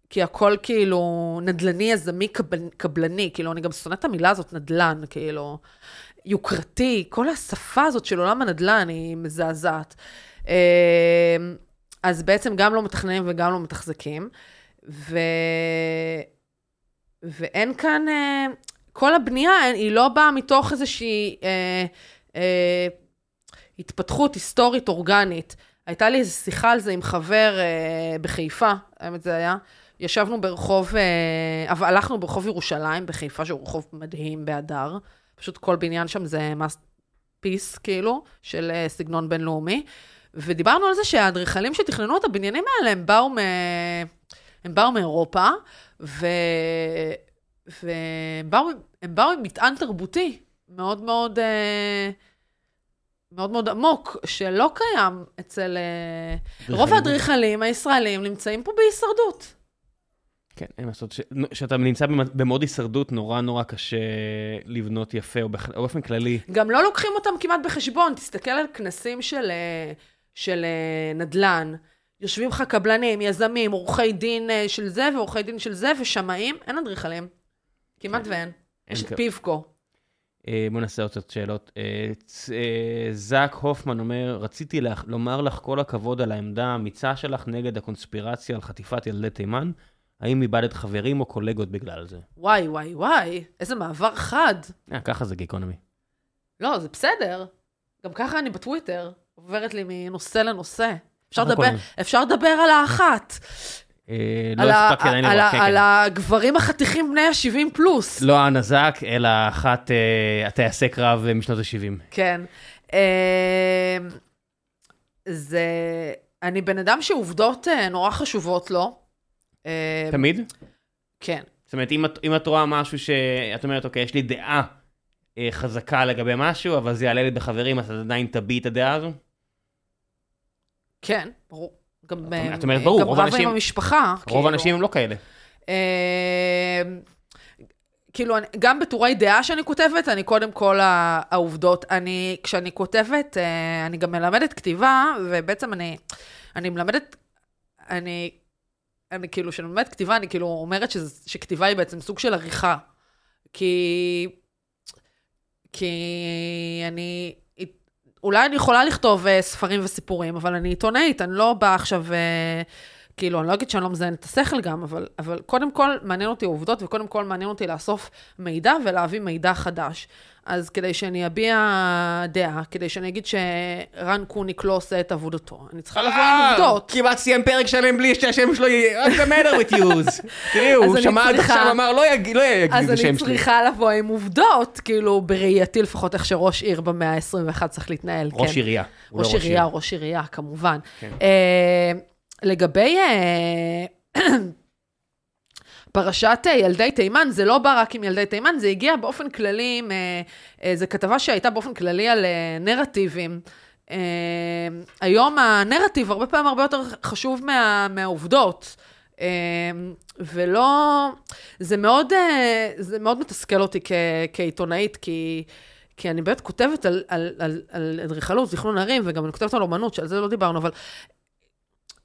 כי הכל כאילו נדל"ני, יזמי, קבל- קבלני, כאילו, אני גם שונאת את המילה הזאת, נדל"ן, כאילו, יוקרתי, כל השפה הזאת של עולם הנדל"ן היא מזעזעת. אז בעצם גם לא מתכננים וגם לא מתחזקים, ו... ואין כאן, אה, כל הבנייה היא לא באה מתוך איזושהי אה, אה, התפתחות היסטורית אורגנית. הייתה לי איזו שיחה על זה עם חבר אה, בחיפה, האמת זה היה, ישבנו ברחוב, אה, אבל הלכנו ברחוב ירושלים בחיפה, שהוא רחוב מדהים בהדר. פשוט כל בניין שם זה masterpiece, כאילו, של אה, סגנון בינלאומי. ודיברנו על זה שהאדריכלים שתכננו את הבניינים האלה, הם באו, מ... הם באו מאירופה, ו... והם באו, באו עם מטען תרבותי מאוד מאוד, אה, מאוד מאוד עמוק, שלא קיים אצל... אה, רוב האדריכלים הישראלים נמצאים פה בהישרדות. כן, אין מה לעשות. כשאתה נמצא במוד הישרדות, נורא נורא קשה לבנות יפה, או באופן כללי. גם לא לוקחים אותם כמעט בחשבון. תסתכל על כנסים של, אה, של נדל"ן. יושבים לך קבלנים, יזמים, עורכי דין של זה ועורכי דין של זה, ושמאים, אין אדריכלים. כמעט כן. ואין. יש את פיבקו. אה, בוא נעשה עוד קצת שאלות. אה, אה, זאק הופמן אומר, רציתי לומר לך כל הכבוד על העמדה האמיצה שלך נגד הקונספירציה על חטיפת ילדי תימן. האם איבדת חברים או קולגות בגלל זה? וואי, וואי, וואי, איזה מעבר חד. אה, ככה זה גיקונומי. לא, זה בסדר. גם ככה אני בטוויטר, עוברת לי מנושא לנושא. אפשר לדבר, אפשר לדבר על האחת. אה, לא הספקתי עדיין לראות, כן. על הגברים החתיכים בני ה-70 פלוס. לא הנזק, אלא אחת אה, הטייסי קרב משנות ה-70. כן. אה, זה... אני בן אדם שעובדות נורא חשובות לו. תמיד? כן. זאת אומרת, אם את, אם את רואה משהו שאת אומרת, אוקיי, יש לי דעה חזקה לגבי משהו, אבל זה יעלה לי בחברים, אז את עדיין תביעי את הדעה הזו? כן, ברור. גם, את אומרת, ברור, רוב האנשים... גם רב עם המשפחה. רוב כאילו. האנשים הם לא כאלה. אה, כאילו, גם בטורי דעה שאני כותבת, אני קודם כל העובדות. אני, כשאני כותבת, אה, אני גם מלמדת כתיבה, ובעצם אני, אני מלמדת, אני, אני כאילו, כשאני מלמדת כתיבה, אני כאילו אומרת שזה, שכתיבה היא בעצם סוג של עריכה. כי, כי אני, אולי אני יכולה לכתוב uh, ספרים וסיפורים, אבל אני עיתונאית, אני לא באה עכשיו, uh, כאילו, אני לא אגיד שאני לא מזיינת את השכל גם, אבל, אבל קודם כל מעניין אותי עובדות, וקודם כל מעניין אותי לאסוף מידע ולהביא מידע חדש. אז כדי שאני אביע דעה, כדי שאני אגיד שרן קוניק לא עושה את עבודתו, אני צריכה לבוא עם אה, עובדות. כמעט סיים פרק שלם בלי שהשם שלו יהיה, What's the matter with you? תראי, הוא שמע עד עכשיו, אמר, לא יגיד את השם שלי. אז אני צריכה לבוא עם עובדות, כאילו, בראייתי לפחות איך שראש עיר במאה ה-21 צריך להתנהל. ראש כן. עירייה. לא ראש עירייה, ראש עירייה, כמובן. לגבי... אה, פרשת אה, ילדי תימן, זה לא בא רק עם ילדי תימן, זה הגיע באופן כללי, אה, זו כתבה שהייתה באופן כללי על נרטיבים. היום הנרטיב הרבה פעמים הרבה יותר חשוב מה, מהעובדות. ולא, זה מאוד, זה מאוד מתסכל אותי כ, כעיתונאית, כי, כי אני באמת כותבת על, אדריכלות, זיכרון ערים, וגם אני כותבת על אומנות, שעל זה לא דיברנו, אבל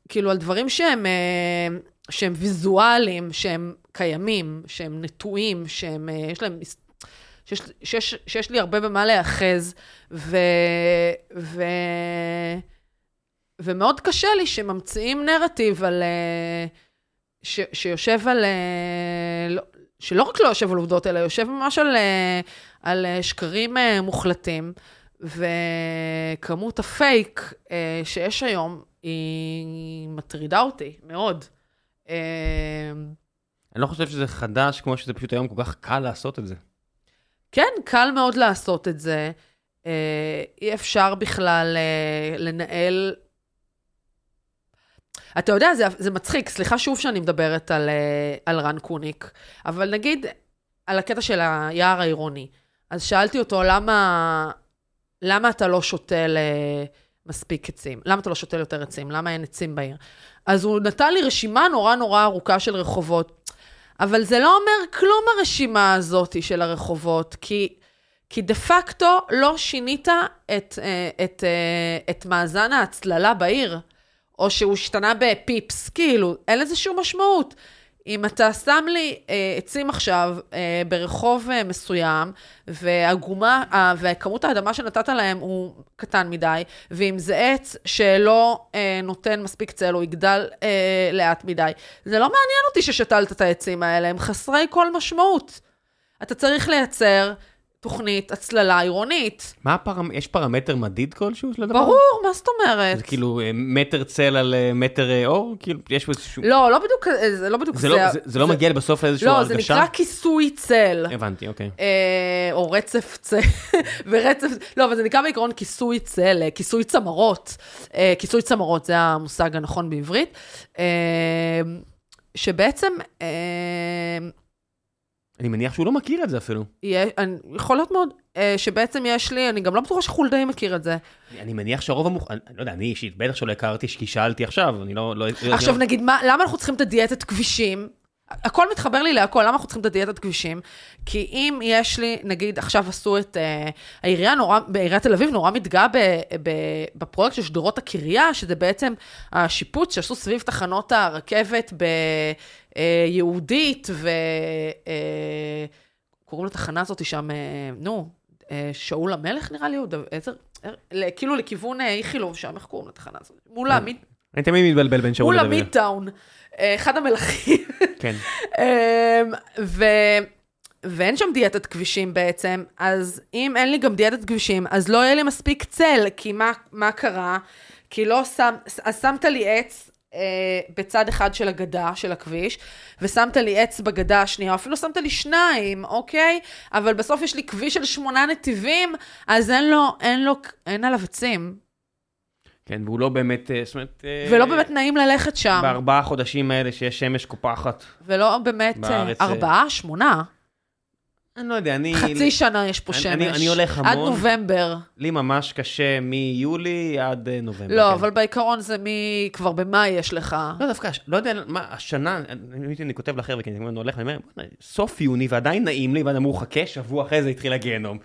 כאילו על דברים שהם... שהם ויזואליים, שהם קיימים, שהם נטועים, שהם, אה, יש להם, שיש, שיש, שיש לי הרבה במה להיאחז, ו, ו, ומאוד קשה לי שממציאים נרטיב על, אה, ש, שיושב על, אה, לא, שלא רק לא יושב על עובדות, אלא יושב ממש על, על שקרים מוחלטים, וכמות הפייק שיש היום, היא מטרידה אותי מאוד. אמ, אני לא חושב שזה חדש, כמו שזה פשוט היום כל כך קל לעשות את זה. כן, קל מאוד לעשות את זה. אה, אי אפשר בכלל אה, לנהל... אתה יודע, זה, זה מצחיק, סליחה שוב שאני מדברת על, אה, על רן קוניק, אבל נגיד על הקטע של היער העירוני. אז שאלתי אותו, למה, למה אתה לא שותל מספיק עצים? למה אתה לא שותל יותר עצים? למה אין עצים בעיר? אז הוא נתן לי רשימה נורא נורא ארוכה של רחובות. אבל זה לא אומר כלום הרשימה הזאת של הרחובות, כי, כי דה פקטו לא שינית את, אה, את, אה, את מאזן ההצללה בעיר, או שהוא השתנה בפיפס, כאילו, אין לזה שום משמעות. אם אתה שם לי אה, עצים עכשיו אה, ברחוב אה, מסוים, והגומה, אה, וכמות האדמה שנתת להם הוא קטן מדי, ואם זה עץ שלא אה, נותן מספיק צל, הוא יגדל אה, לאט מדי, זה לא מעניין אותי ששתלת את העצים האלה, הם חסרי כל משמעות. אתה צריך לייצר תוכנית הצללה עירונית. מה הפרמ... יש פרמטר מדיד כלשהו של הדבר? ברור, מה זאת אומרת? זה כאילו אה, מטר צל על אה, מטר אה, אור? כאילו, יש איזשהו... לא, לא בדיוק, זה לא בדיוק זה, לא, זה, זה לא מגיע בסוף לאיזושהי לא, הרגשה? זה נקרא כיסוי צל. הבנתי, אוקיי. אה, או רצף צל, ורצף, לא, אבל זה נקרא בעיקרון כיסוי צל, כיסוי צמרות. אה, כיסוי צמרות, זה המושג הנכון בעברית. אה, שבעצם, אה, אני מניח שהוא לא מכיר את זה אפילו. יהיה- אני- יכול להיות מאוד, אה, שבעצם יש לי, אני גם לא בטוחה שחולדאי מכיר את זה. אני- אני מניח שהרוב המוח... אני אני לא יודע, אני אישית, בטח שלא הכרתי, כי שאלתי עכשיו, אני לא... לא עכשיו לא... נגיד, מה, למה אנחנו צריכים את הדיאטת כבישים? הכל מתחבר לי להכל, למה אנחנו צריכים את הדיאטת כבישים? כי אם יש לי, נגיד, עכשיו עשו את... אה, העירייה נורא, בעיריית תל אביב נורא מתגאה ב, ב, בפרויקט של שדרות הקריה, שזה בעצם השיפוץ שעשו סביב תחנות הרכבת ביהודית, אה, קוראים לתחנה הזאת שם, אה, נו, אה, שאול המלך נראה לי, או איזה... אה, כאילו לכיוון אה, איכילוב שם, איך קוראים לתחנה הזאת? מול המיד... אני תמיד מתבלבל בין שאול מול לדבר. המידטאון, אה, אחד המלכים. כן. ו... ואין שם דיאטת כבישים בעצם, אז אם אין לי גם דיאטת כבישים, אז לא יהיה לי מספיק צל, כי מה, מה קרה? כי לא שם, אז שמת לי עץ אה, בצד אחד של הגדה, של הכביש, ושמת לי עץ בגדה השנייה, אפילו שמת לי שניים, אוקיי? אבל בסוף יש לי כביש של שמונה נתיבים, אז אין לו, אין לו, אין עליו עצים, כן, והוא לא באמת, אה, זאת אומרת... אה, ולא באמת נעים ללכת שם. בארבעה חודשים האלה שיש שמש קופחת. ולא באמת, אה, בארץ, אה, ארבעה, שמונה. אני לא יודע, אני... חצי שנה יש פה אני- שמש. אני- אני הולך עד המון. נובמבר. לי ממש קשה מיולי עד אה, נובמבר. לא, כן. אבל בעיקרון זה מ... כבר במאי יש לך. לא, דווקא, לא יודע מה, השנה, אני, אני כותב לחבר'ה, כי אני הולך, אני אומר, "בוא'נה, סוף יוני ועדיין נעים לי, ואז אמרו, חכה, שבוע אחרי זה התחיל הגיהנום.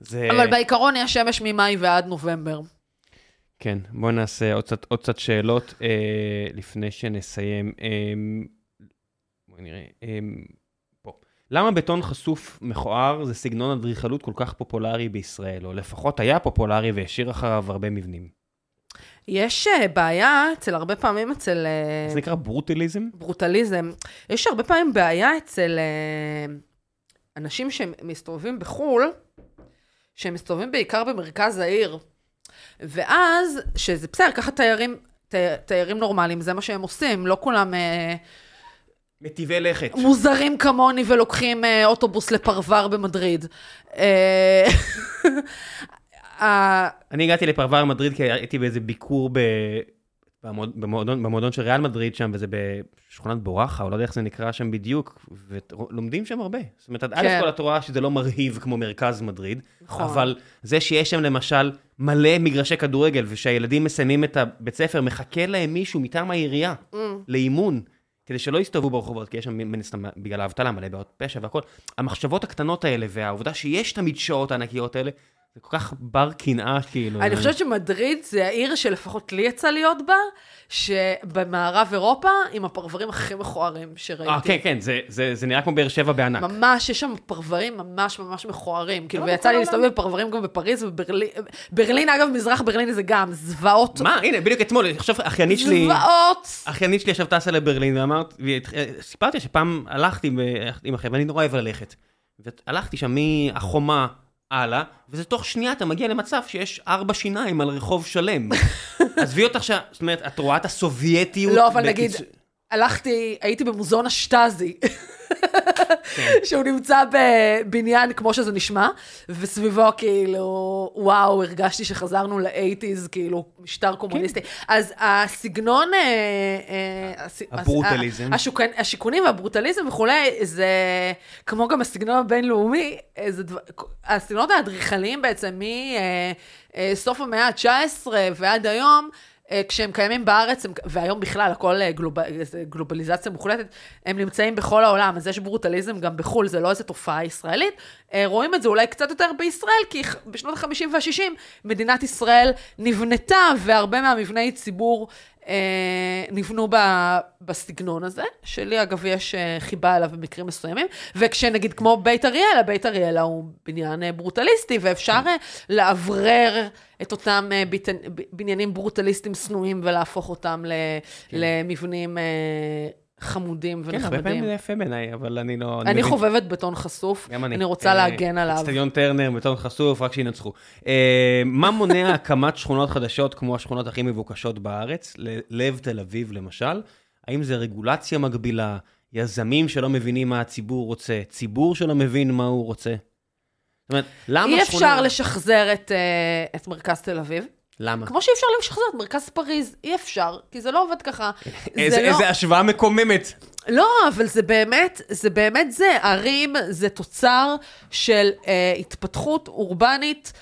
זה... אבל בעיקרון יש שמש ממאי ועד נובמבר. כן, בואו נעשה עוד קצת, עוד קצת שאלות אה, לפני שנסיים. אה, בואי נראה. אה. למה בטון חשוף מכוער זה סגנון אדריכלות כל כך פופולרי בישראל, או לפחות היה פופולרי והשאיר אחריו הרבה מבנים? יש אה, בעיה אצל, הרבה פעמים אצל אה, זה נקרא ברוטליזם? ברוטליזם, יש הרבה פעמים בעיה אצל אה, אנשים שמסתובבים בחו"ל, שהם מסתובבים בעיקר במרכז העיר. ואז, שזה בסדר, ככה תיירים, תי- תיירים נורמליים, זה מה שהם עושים, לא כולם... מטיבי לכת. מוזרים כמוני ולוקחים אה, אוטובוס לפרבר במדריד. אה, אני הגעתי לפרבר מדריד כי הייתי באיזה ביקור ב... במועד- במועדון, במועדון של ריאל מדריד שם, וזה בשכונת בורחה, או לא יודע איך זה נקרא שם בדיוק, ולומדים שם הרבה. זאת אומרת, עד כן. א' כל את רואה שזה לא מרהיב כמו מרכז מדריד, נכון. אבל זה שיש שם למשל מלא מגרשי כדורגל, ושהילדים מסיימים את הבית ספר, מחכה להם מישהו מטעם העירייה Mm. לאימון, כדי שלא יסתובבו ברחובות, כי יש שם מן הסתם בגלל האבטלה מלא בעיות פשע והכל. המחשבות הקטנות האלה, והעובדה שיש את המדשאות הענקיות האלה, זה כל כך בר קנאה, כאילו. אני חושבת שמדריד זה העיר שלפחות לי יצא להיות בה, שבמערב אירופה, עם הפרברים הכי מכוערים שראיתי. אה, כן, כן, זה, זה, זה נראה כמו באר שבע בענק. ממש, יש שם פרברים ממש ממש מכוערים. כאילו, לא ויצא לי להסתובב בפרברים גם בפריז ובברלין. ברלין, אגב, מזרח ברלין זה גם זוועות. מה, הנה, בדיוק אתמול, עכשיו אחיינית שלי, זוועות. אחיינית שלי עכשיו טסה לברלין, ואמרת, וסיפרתי שפעם הלכתי ב- עם אחי, ואני נורא אוהב ללכת. והלכתי שם מהחומה הלאה, וזה תוך שנייה אתה מגיע למצב שיש ארבע שיניים על רחוב שלם. עזבי אותך ש... זאת אומרת, את רואה את הסובייטיות. לא, אבל נגיד, בקיצור- הלכתי, הייתי במוזיאון השטאזי, כן. שהוא נמצא בבניין כמו שזה נשמע, וסביבו כאילו, וואו, הרגשתי שחזרנו לאייטיז, כאילו, משטר קומוניסטי. אז הסגנון... אה, אה, הברוטליזם. השיכונים והברוטליזם וכולי, זה כמו גם הסגנון הבינלאומי, אה, זה דבר, הסגנונות האדריכליים בעצם מסוף המאה ה-19 ועד היום, כשהם קיימים בארץ, הם, והיום בכלל הכל אה, גלוב, גלובליזציה מוחלטת, הם נמצאים בכל העולם, אז יש ברוטליזם גם בחו"ל, זה לא איזו תופעה ישראלית. אה, רואים את זה אולי קצת יותר בישראל, כי בשנות ה-50 וה-60 מדינת ישראל נבנתה, והרבה מהמבני ציבור אה, נבנו ב, בסגנון הזה, שלי אגב יש אה, חיבה אליו במקרים מסוימים, וכשנגיד כמו בית אריאלה, בית אריאלה הוא בניין אה, ברוטליסטי, ואפשר אה, לאוורר את אותם אה, ביט, ב- בניינים ברוטליסטיים שנואים ולהפוך אותם ל, למבנים חמודים כן, הרבה פעמים ונחמדים. זה יפה בעיניי, אבל אני לא... אני מבין- חובבת בטון חשוף, גם אני. אני רוצה אה, להגן עליו. אצטדיון טרנר, בטון חשוף, רק שינצחו. אה, מה מונע הקמת שכונות חדשות כמו השכונות הכי מבוקשות בארץ, ללב תל אביב למשל? האם זה רגולציה מגבילה, יזמים שלא מבינים מה הציבור רוצה, ציבור שלא מבין מה הוא רוצה? זאת אומרת, למה אי שכונה... אפשר לשחזר את, אה, את מרכז תל אביב. למה? כמו שאי אפשר לשחזר את מרכז פריז, אי אפשר, כי זה לא עובד ככה. איזה, זה לא... איזה השוואה מקוממת. לא, אבל זה באמת, זה באמת זה. ערים זה תוצר של אה, התפתחות אורבנית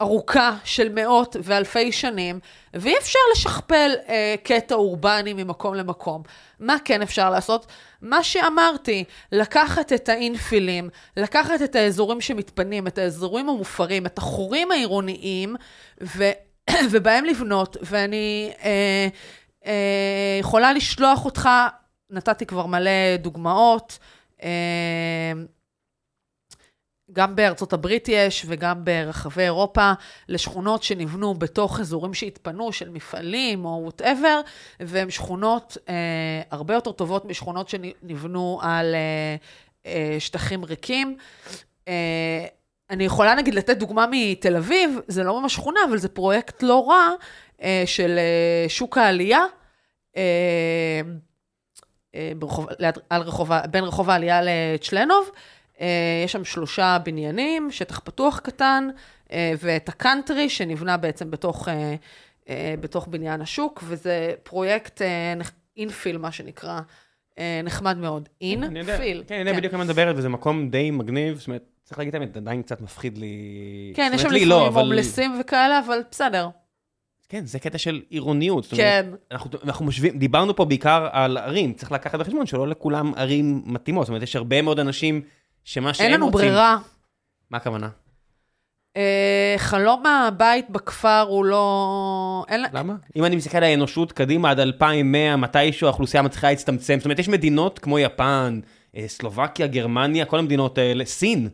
ארוכה של מאות ואלפי שנים, ואי אפשר לשכפל אה, קטע אורבני ממקום למקום. מה כן אפשר לעשות? מה שאמרתי, לקחת את האינפילים, לקחת את האזורים שמתפנים, את האזורים המופרים, את החורים העירוניים, ו... ובהם לבנות, ואני אה, אה, יכולה לשלוח אותך, נתתי כבר מלא דוגמאות, אה, גם בארצות הברית יש וגם ברחבי אירופה, לשכונות שנבנו בתוך אזורים שהתפנו, של מפעלים או whatever, והן שכונות אה, הרבה יותר טובות משכונות שנבנו על אה, אה, שטחים ריקים. אה, אני יכולה נגיד לתת דוגמה מתל אביב, זה לא ממש שכונה, אבל זה פרויקט לא רע אה, של אה, שוק העלייה, אה, ברחוב, ליד, על רחוב, בין רחוב העלייה לצ'לנוב. יש שם שלושה בניינים, שטח פתוח קטן, ואת הקאנטרי שנבנה בעצם בתוך, בתוך בניין השוק, וזה פרויקט אינפיל, מה שנקרא, נחמד מאוד. אינפיל. כן, אני יודע בדיוק על מה מדברת, וזה מקום די מגניב, זאת אומרת, צריך להגיד את האמת, עדיין קצת מפחיד לי. כן, יש שם לא, לפעמים אבל- הומלסים וכאלה, אבל בסדר. כן, זה קטע של עירוניות. אומרת, כן. אנחנו, אנחנו משווים, דיברנו פה בעיקר על ערים, צריך לקחת בחשבון שלא לכולם ערים מתאימות, זאת אומרת, יש הרבה מאוד אנשים שמה שהם אין לנו רוצים... ברירה. מה הכוונה? אה, חלום הבית בכפר הוא לא... אין... למה? אם אני מסתכל על האנושות קדימה עד 2100, מתישהו האוכלוסייה מצליחה להצטמצם, זאת אומרת, יש מדינות כמו יפן, אה, סלובקיה, גרמניה, כל המדינות האלה, סין,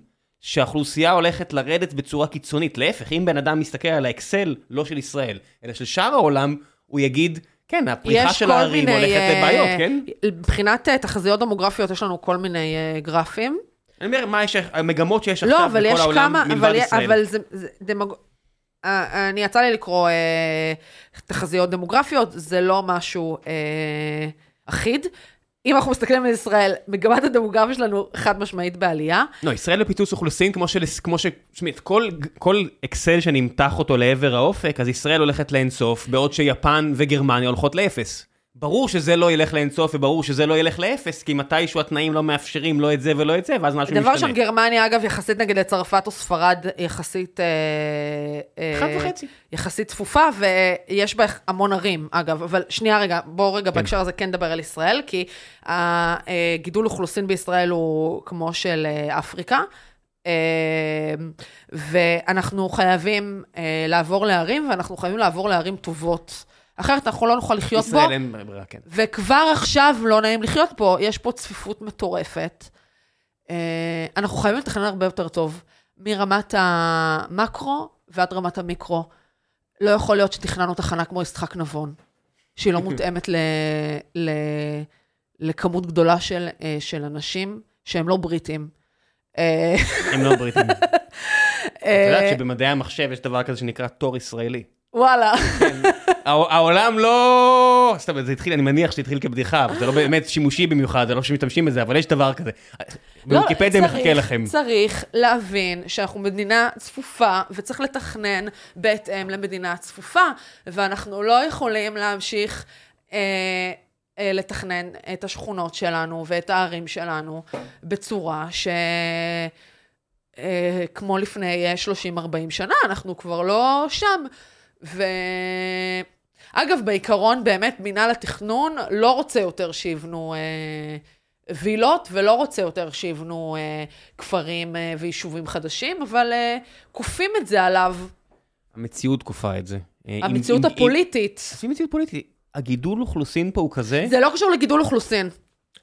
שהאוכלוסייה הולכת לרדת בצורה קיצונית. להפך, אם בן אדם מסתכל על האקסל, לא של ישראל, אלא של שאר העולם, הוא יגיד, כן, הפריחה של הערים מיני, הולכת אה, לבעיות, כן? מבחינת אה, תחזיות דמוגרפיות, יש לנו כל מיני אה, גרפים. אני אומר, מה יש, המגמות שיש לא, עכשיו בכל יש העולם כמה, מלבד אבל, ישראל. אבל זה, זה דמוג... אה, אני יצא לי לקרוא אה, תחזיות דמוגרפיות, זה לא משהו אה, אחיד. אם אנחנו מסתכלים על ישראל, מגמת הדמוגרפיה שלנו חד משמעית בעלייה. לא, ישראל בפיצוץ אוכלוסין, כמו ש... תשמעי, כל, כל אקסל שנמתח אותו לעבר האופק, אז ישראל הולכת לאינסוף, בעוד שיפן וגרמניה הולכות לאפס. ברור שזה לא ילך לאינסוף, וברור שזה לא ילך לאפס, כי מתישהו התנאים לא מאפשרים לא את זה ולא את זה, ואז משהו דבר משתנה. ראשון, גרמניה, אגב, יחסית נגיד לצרפת או ספרד, יחסית... אה, אה, אחד וחצי. יחסית צפופה, ויש בה המון ערים, אגב. אבל שנייה רגע, בואו רגע כן. בהקשר הזה כן נדבר על ישראל, כי הגידול אוכלוסין בישראל הוא כמו של אה, אפריקה. אה, ואנחנו חייבים אה, לעבור לערים, ואנחנו חייבים לעבור לערים טובות. אחרת אנחנו לא נוכל לחיות בו. ישראל אין ברירה, כן. וכבר עכשיו לא נעים לחיות פה, יש פה צפיפות מטורפת. אה, אנחנו חייבים לתכנן הרבה יותר טוב, מרמת המקרו ועד רמת המיקרו. לא יכול להיות שתכננו תחנה כמו יצחק נבון, שהיא לא מותאמת ל, ל, לכמות גדולה של, אה, של אנשים שהם לא בריטים. אה, הם לא בריטים. את יודעת שבמדעי המחשב יש דבר כזה שנקרא תור ישראלי. וואלה. הע- העולם לא... סתם, זה התחיל, אני מניח שזה התחיל כבדיחה, זה לא באמת שימושי במיוחד, זה לא שמשתמשים בזה, אבל יש דבר כזה. בוויקיפדיה לא, מחכה צריך- לכם. צריך להבין שאנחנו מדינה צפופה, וצריך לתכנן בהתאם למדינה צפופה, ואנחנו לא יכולים להמשיך אה, אה, לתכנן את השכונות שלנו ואת הערים שלנו בצורה ש... אה, כמו לפני אה, 30-40 שנה, אנחנו כבר לא שם. ו... אגב, בעיקרון, באמת, מינהל התכנון לא רוצה יותר שיבנו אה, וילות, ולא רוצה יותר שיבנו אה, כפרים אה, ויישובים חדשים, אבל אה, כופים את זה עליו. המציאות כופה את זה. אה, המציאות אם- הפוליטית. עושים מציאות פוליטית. הגידול אוכלוסין פה הוא כזה, זה לא קשור לגידול אוכלוסין.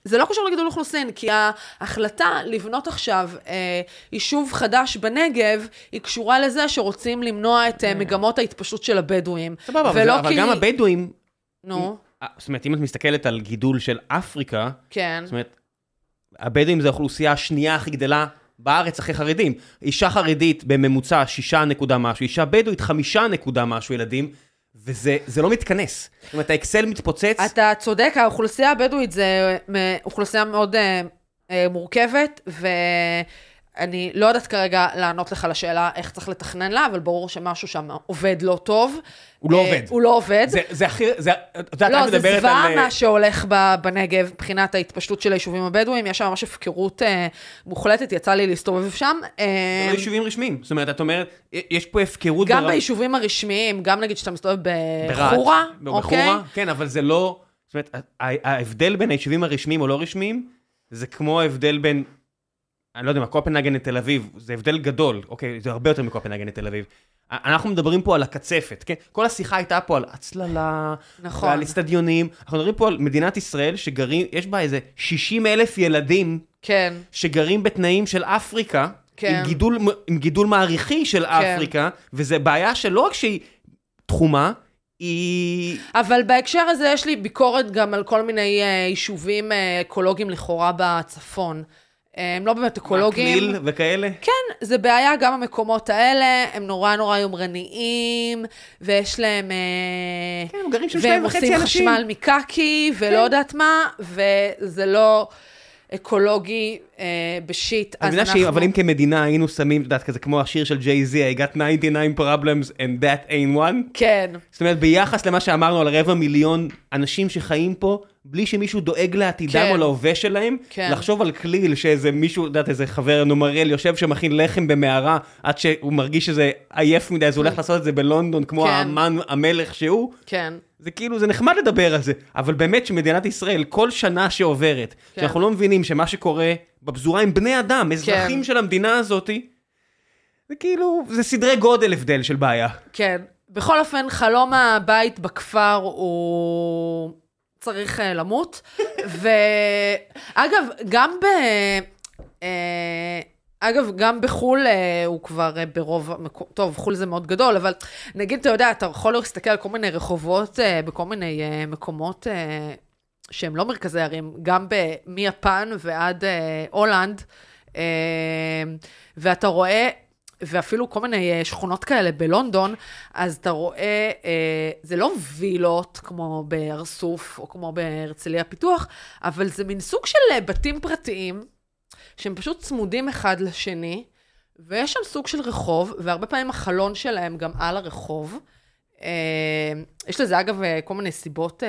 זה לא קשור לגידול אוכלוסין, כי ההחלטה לבנות עכשיו אה, יישוב חדש בנגב, היא קשורה לזה שרוצים למנוע את אה, מגמות ההתפשטות של הבדואים. סבבה, אבל אבל כי- גם הבדואים, נו. זאת אומרת, אם את מסתכלת על גידול של אפריקה, כן. זאת אומרת, הבדואים זה האוכלוסייה השנייה הכי גדלה בארץ אחרי חרדים. אישה חרדית בממוצע שישה נקודה משהו, אישה בדואית חמישה נקודה משהו ילדים, וזה זה לא מתכנס. זאת אומרת, האקסל מתפוצץ. אתה צודק, האוכלוסייה הבדואית זה אוכלוסייה מאוד אה, אה, מורכבת, ואני לא יודעת כרגע לענות לך לשאלה איך צריך לתכנן לה, אבל ברור שמשהו שם עובד לא טוב. הוא לא אה, עובד. הוא לא עובד. זה, זה הכי, זה, את יודעת, לא, את זה מדברת זוועה על... אה, מה שהולך בנגב מבחינת ההתפשטות של היישובים הבדואים, יש שם ממש הפקרות אה, מוחלטת, יצא לי להסתובב שם. אה, זה לא יישובים רשמיים. זאת אומרת, את אומרת, יש פה הפקרות... גם ביישובים הרשמיים, גם נגיד שאתה מסתובב ברהט, בחורה, לא, אוקיי? בחורה, כן, אבל זה לא... זאת אומרת, ההבדל בין היישובים הרשמיים או לא רשמיים, זה כמו ההבדל בין, אני לא יודע מה, קופנהגן לתל אביב, זה הבדל גדול, אוקיי, זה הרבה יותר מקופנהגן לתל אביב. אנחנו מדברים פה על הקצפת, כן? כל השיחה הייתה פה על הצללה, נכון. ועל אצטדיונים. אנחנו מדברים פה על מדינת ישראל שגרים, יש בה איזה 60 אלף ילדים כן, שגרים בתנאים של אפריקה, כן. עם, גידול, עם גידול מעריכי של אפריקה, וזו בעיה שלא רק שהיא תחומה, היא... אבל בהקשר הזה יש לי ביקורת גם על כל מיני אה, יישובים אה, אקולוגיים לכאורה בצפון. אה, הם לא באמת אקולוגיים. מקליל וכאלה. כן, זה בעיה גם במקומות האלה, הם נורא נורא יומרניים, ויש להם... אה, כן, הם גרים שם והם שניים וחצי עושים אנשים. כן. חשמל מקקי, ולא יודעת מה, וזה לא אקולוגי אה, בשיט. אני אז אנחנו- אבל אם כמדינה היינו שמים, את יודעת, כזה כמו השיר של ג'יי-זי, I got 99 problems and that ain't one. כן, זאת אומרת, ביחס למה שאמרנו על רבע מיליון אנשים שחיים פה, בלי שמישהו דואג לעתידם כן. או להווה שלהם, כן. לחשוב על כליל שאיזה מישהו, את יודעת, איזה חבר נומרל יושב שמכין לחם במערה, עד שהוא מרגיש שזה עייף מדי, אז הוא הולך לעשות את זה בלונדון, כמו כן. האמן המלך שהוא. כן. זה כאילו, זה נחמד לדבר על זה, אבל באמת שמדינת ישראל, כל שנה שעוברת, כן. שאנחנו לא מבינים שמה שקורה בפזורה עם בני אדם, אזרחים כן. של המדינה הזאתי, זה כאילו, זה סדרי גודל הבדל של בעיה. כן. בכל אופן, חלום הבית בכפר הוא צריך uh, למות. ואגב, גם ב... Uh, אגב, גם בחו"ל uh, הוא כבר uh, ברוב טוב, חו"ל זה מאוד גדול, אבל נגיד, אתה יודע, אתה יכול להסתכל על כל מיני רחובות uh, בכל מיני uh, מקומות uh, שהם לא מרכזי ערים, גם מיפן ועד הולנד, uh, ואתה רואה ואפילו כל מיני אה, שכונות כאלה בלונדון, אז אתה רואה, אה, זה לא וילות כמו בארסוף או כמו בהרצליה פיתוח, אבל זה מין סוג של אה, בתים פרטיים, שהם פשוט צמודים אחד לשני, ויש שם סוג של רחוב, והרבה פעמים החלון שלהם גם על הרחוב. יש לזה, אגב, כל מיני סיבות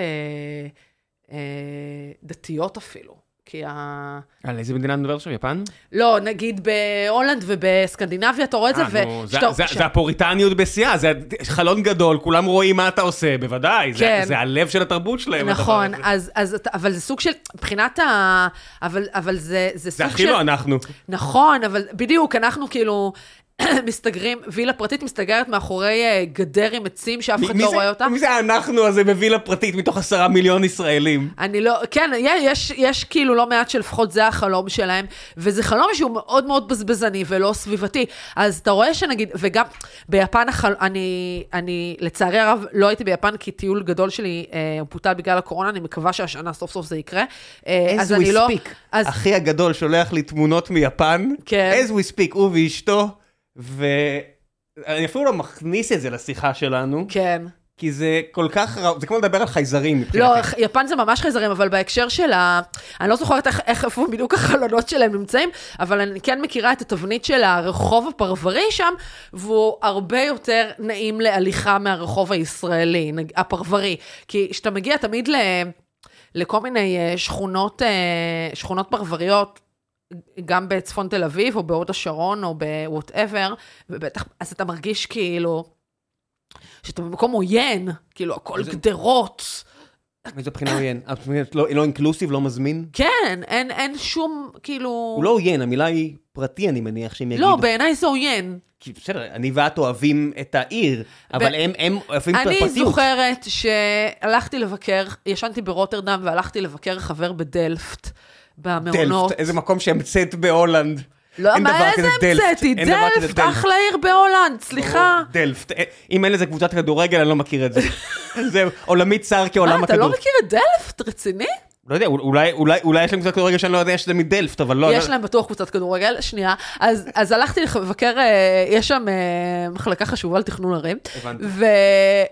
דתיות אפילו. כי ה... על איזה מדינה נדבר עכשיו, יפן? לא, נגיד בהולנד ובסקנדינביה, אתה רואה את זה, אה, נו, זה- זה- ש- זה הפוריטניות בשיאה, זה חלון גדול, כולם רואים מה אתה עושה, בוודאי, זה- כן. זה הלב של התרבות שלהם. נכון. אז, אז, אבל זה סוג של, מבחינת ה... אבל, אבל זה, זה זה סוג הכי של... לא אנחנו. נכון, אבל בדיוק, אנחנו כאילו מסתגרים, וילה פרטית מסתגרת מאחורי אה, גדר עם עצים שאף אחד לא זה- רואה אותה. מי זה האנחנו הזה בווילה פרטית מתוך עשרה מיליון ישראלים? אני לא, כן, יש, יש כאילו לא מעט שלפחות זה החלום שלהם, וזה חלום שהוא מאוד מאוד בזבזני ולא סביבתי. אז אתה רואה שנגיד, וגם ביפן, החל... אני, אני לצערי הרב לא הייתי ביפן, כי טיול גדול שלי אה, פוטל בגלל הקורונה, אני מקווה שהשנה סוף סוף זה יקרה. אה, אז אני לא... אז אחי הגדול שולח לי תמונות מיפן, כן. as we speak, הוא ואשתו, ואני אפילו לא מכניס את זה לשיחה שלנו, כן. כי זה כל כך רע, זה כמו לדבר על חייזרים מבחינתי. לא, יפן זה ממש חייזרים, אבל בהקשר של ה... אני לא זוכרת איך, איך איפה בדיוק החלונות שלהם נמצאים, אבל אני כן מכירה את התבנית של הרחוב הפרברי שם, והוא הרבה יותר נעים להליכה מהרחוב הישראלי, הפרברי. כי כשאתה מגיע תמיד ל... לכל מיני אה, שכונות, אה, שכונות פרבריות, גם בצפון תל אביב, או בהוד השרון, או בוואטאבר, ובטח, אז אתה מרגיש כאילו, שאתה במקום עוין, כאילו, הכל זה- גדרות. מאיזה בחינה עוין? את לא לא אינקלוסיב, לא מזמין? כן, אין, אין שום, כאילו... הוא לא עוין, המילה היא פרטי, אני מניח שהם יגידו. לא, בעיניי זה עוין. כי בסדר, אני ואת אוהבים את העיר, אבל הם הם אוהבים את עניין הפרטיות. זוכרת שהלכתי לבקר, ישנתי ברוטרדם והלכתי לבקר חבר בדלפט, במעונות. דלפט, איזה מקום שהמצאת בהולנד. לא, אין מה, דבר איזה דלפט. המצאתי? דבר כזה דלפט, אחלה עיר בהולנד, סליחה. דלפט. אה, אם אין לזה קבוצת כדורגל, אני לא מכיר את זה. זה עולמי צר כעולם מה, אתה לא הכדור. מכיר את דלפט? רציני? לא יודע, אולי- אולי אולי יש להם קבוצת כדורגל שאני לא יודע שזה מדלפט, אבל לא... יש להם בטוח קבוצת כדורגל, שנייה. אז, אז הלכתי לבקר, אה, יש שם אה, מחלקה חשובה לתכנון ערים. הבנתי. ו,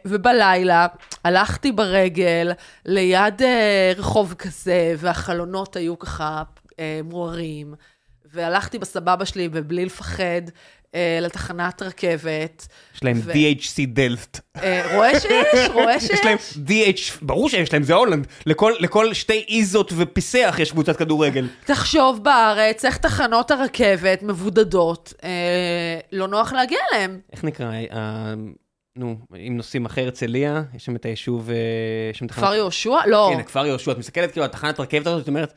ובלילה הלכתי ברגל ליד אה, רחוב כזה, והחלונות היו ככה מוארים, והלכתי בסבבה שלי ובלי לפחד אה, לתחנת רכבת. יש להם ו- DHC דלפט. אה, רואה שיש, רואה שיש. יש להם DH, ברור שיש להם, זה הולנד. לכל- לכל שתי איזות ופיסח יש קבוצת כדורגל. תחשוב בארץ, איך תחנות הרכבת מבודדות, אה, לא נוח להגיע אליהם. איך נקרא? אה, נו, אם נוסעים אחרי הרצליה, יש שם את היישוב... אה, כפר יהושע? לא. כן, כפר יהושע. את מסתכלת כאילו על תחנת רכבת הזאת, את אומרת,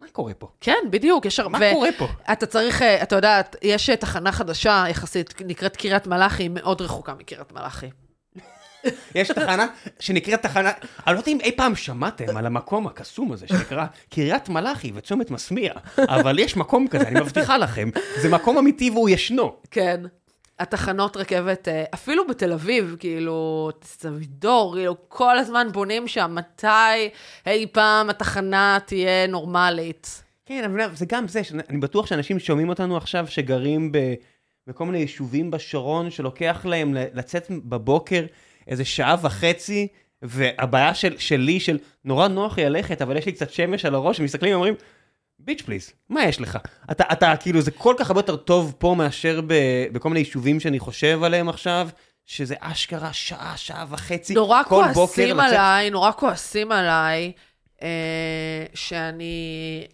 מה קורה פה? כן, בדיוק, יש הרבה... מה קורה פה? אתה צריך, אה, אתה יודע, יש אה, תחנה חדשה יחסית, נקראת קריית מלאכי, היא מאוד רחוקה מקריית מלאכי. יש תחנה שנקראת תחנה, אני לא יודע אם אי פעם שמעתם על המקום הקסום הזה שנקרא קריית מלאכי וצומת מסמיע, אבל יש מקום כזה, אני מבטיחה לכם, זה מקום אמיתי והוא ישנו. כן. התחנות רכבת, אה, אפילו בתל אביב, כאילו, סבידור, כאילו, כל הזמן בונים שם, מתי אי פעם התחנה תהיה נורמלית. כן, אבל זה גם זה, שאני בטוח שאנשים שומעים אותנו עכשיו שגרים ב- בכל מיני יישובים בשרון, שלוקח להם לצאת בבוקר איזה שעה וחצי, והבעיה של, שלי, של נורא נוח לי ללכת, אבל יש לי קצת שמש על הראש, ומסתכלים ואומרים, ביץ' פליז, מה יש לך? אתה, אתה כאילו, זה כל כך הרבה יותר טוב פה מאשר ב, בכל מיני יישובים שאני חושב עליהם עכשיו, שזה אשכרה שעה, שעה וחצי, נורא כל בוקר כועסים לצאת- עליי, נורא כועסים עליי, אה, שאני...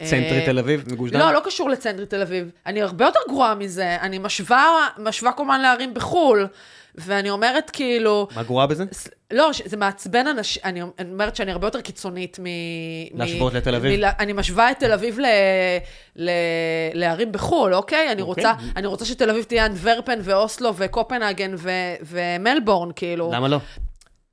אה, צנטרי תל אביב, מגוש דן? לא, לא קשור לצנטרי תל אביב. אני הרבה יותר גרועה מזה. אני משווה, משווה כמובן לערים בחו"ל, ואני אומרת כאילו... מה גרועה בזה? ס- לא, ש- זה מעצבן אנשים, אני אני אומרת שאני הרבה יותר קיצונית מ... להשוות לתל אביב? מ- אני משווה את תל אביב ל... ל... לערים בחו"ל, אוקיי? אני אוקיי. רוצה, אני רוצה שתל אביב תהיה אנדוורפן ואוסלו וקופנהגן ו... ומלבורן, כאילו. למה לא?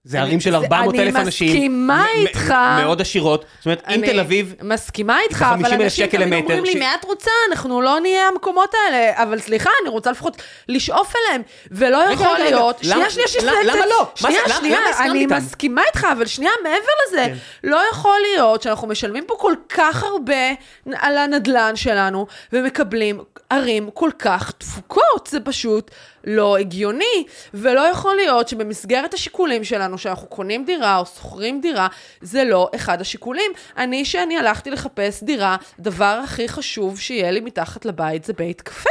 זה אני- ערים של זה- 400 אלף אני אנשים. מסכימה מ- מ- איתך. מאוד עשירות. זאת אומרת, אם אני תל אביב... מסכימה איתך, אבל 50,000 אנשים תמיד אומרים לי, מה את רוצה? אנחנו לא נהיה המקומות האלה. אבל סליחה, אני רוצה לפחות לשאוף אליהם. ולא יכול להיות... שנייה, שנייה, שנייה. למה- לא? שנייה, שנייה, אני? מסכימה איתך, אבל שנייה, מעבר לזה, כן. לא יכול להיות שאנחנו משלמים פה כל כך הרבה על הנדלן שלנו, ומקבלים ערים כל כך תפוקות. זה פשוט לא הגיוני. ולא יכול להיות שבמסגרת השיקולים שלנו, שאנחנו קונים דירה או שוכרים דירה, זה לא אחד השיקולים. אני, שאני הלכתי לחפש דירה, הדבר הכי חשוב שיהיה לי מתחת לבית זה בית קפה.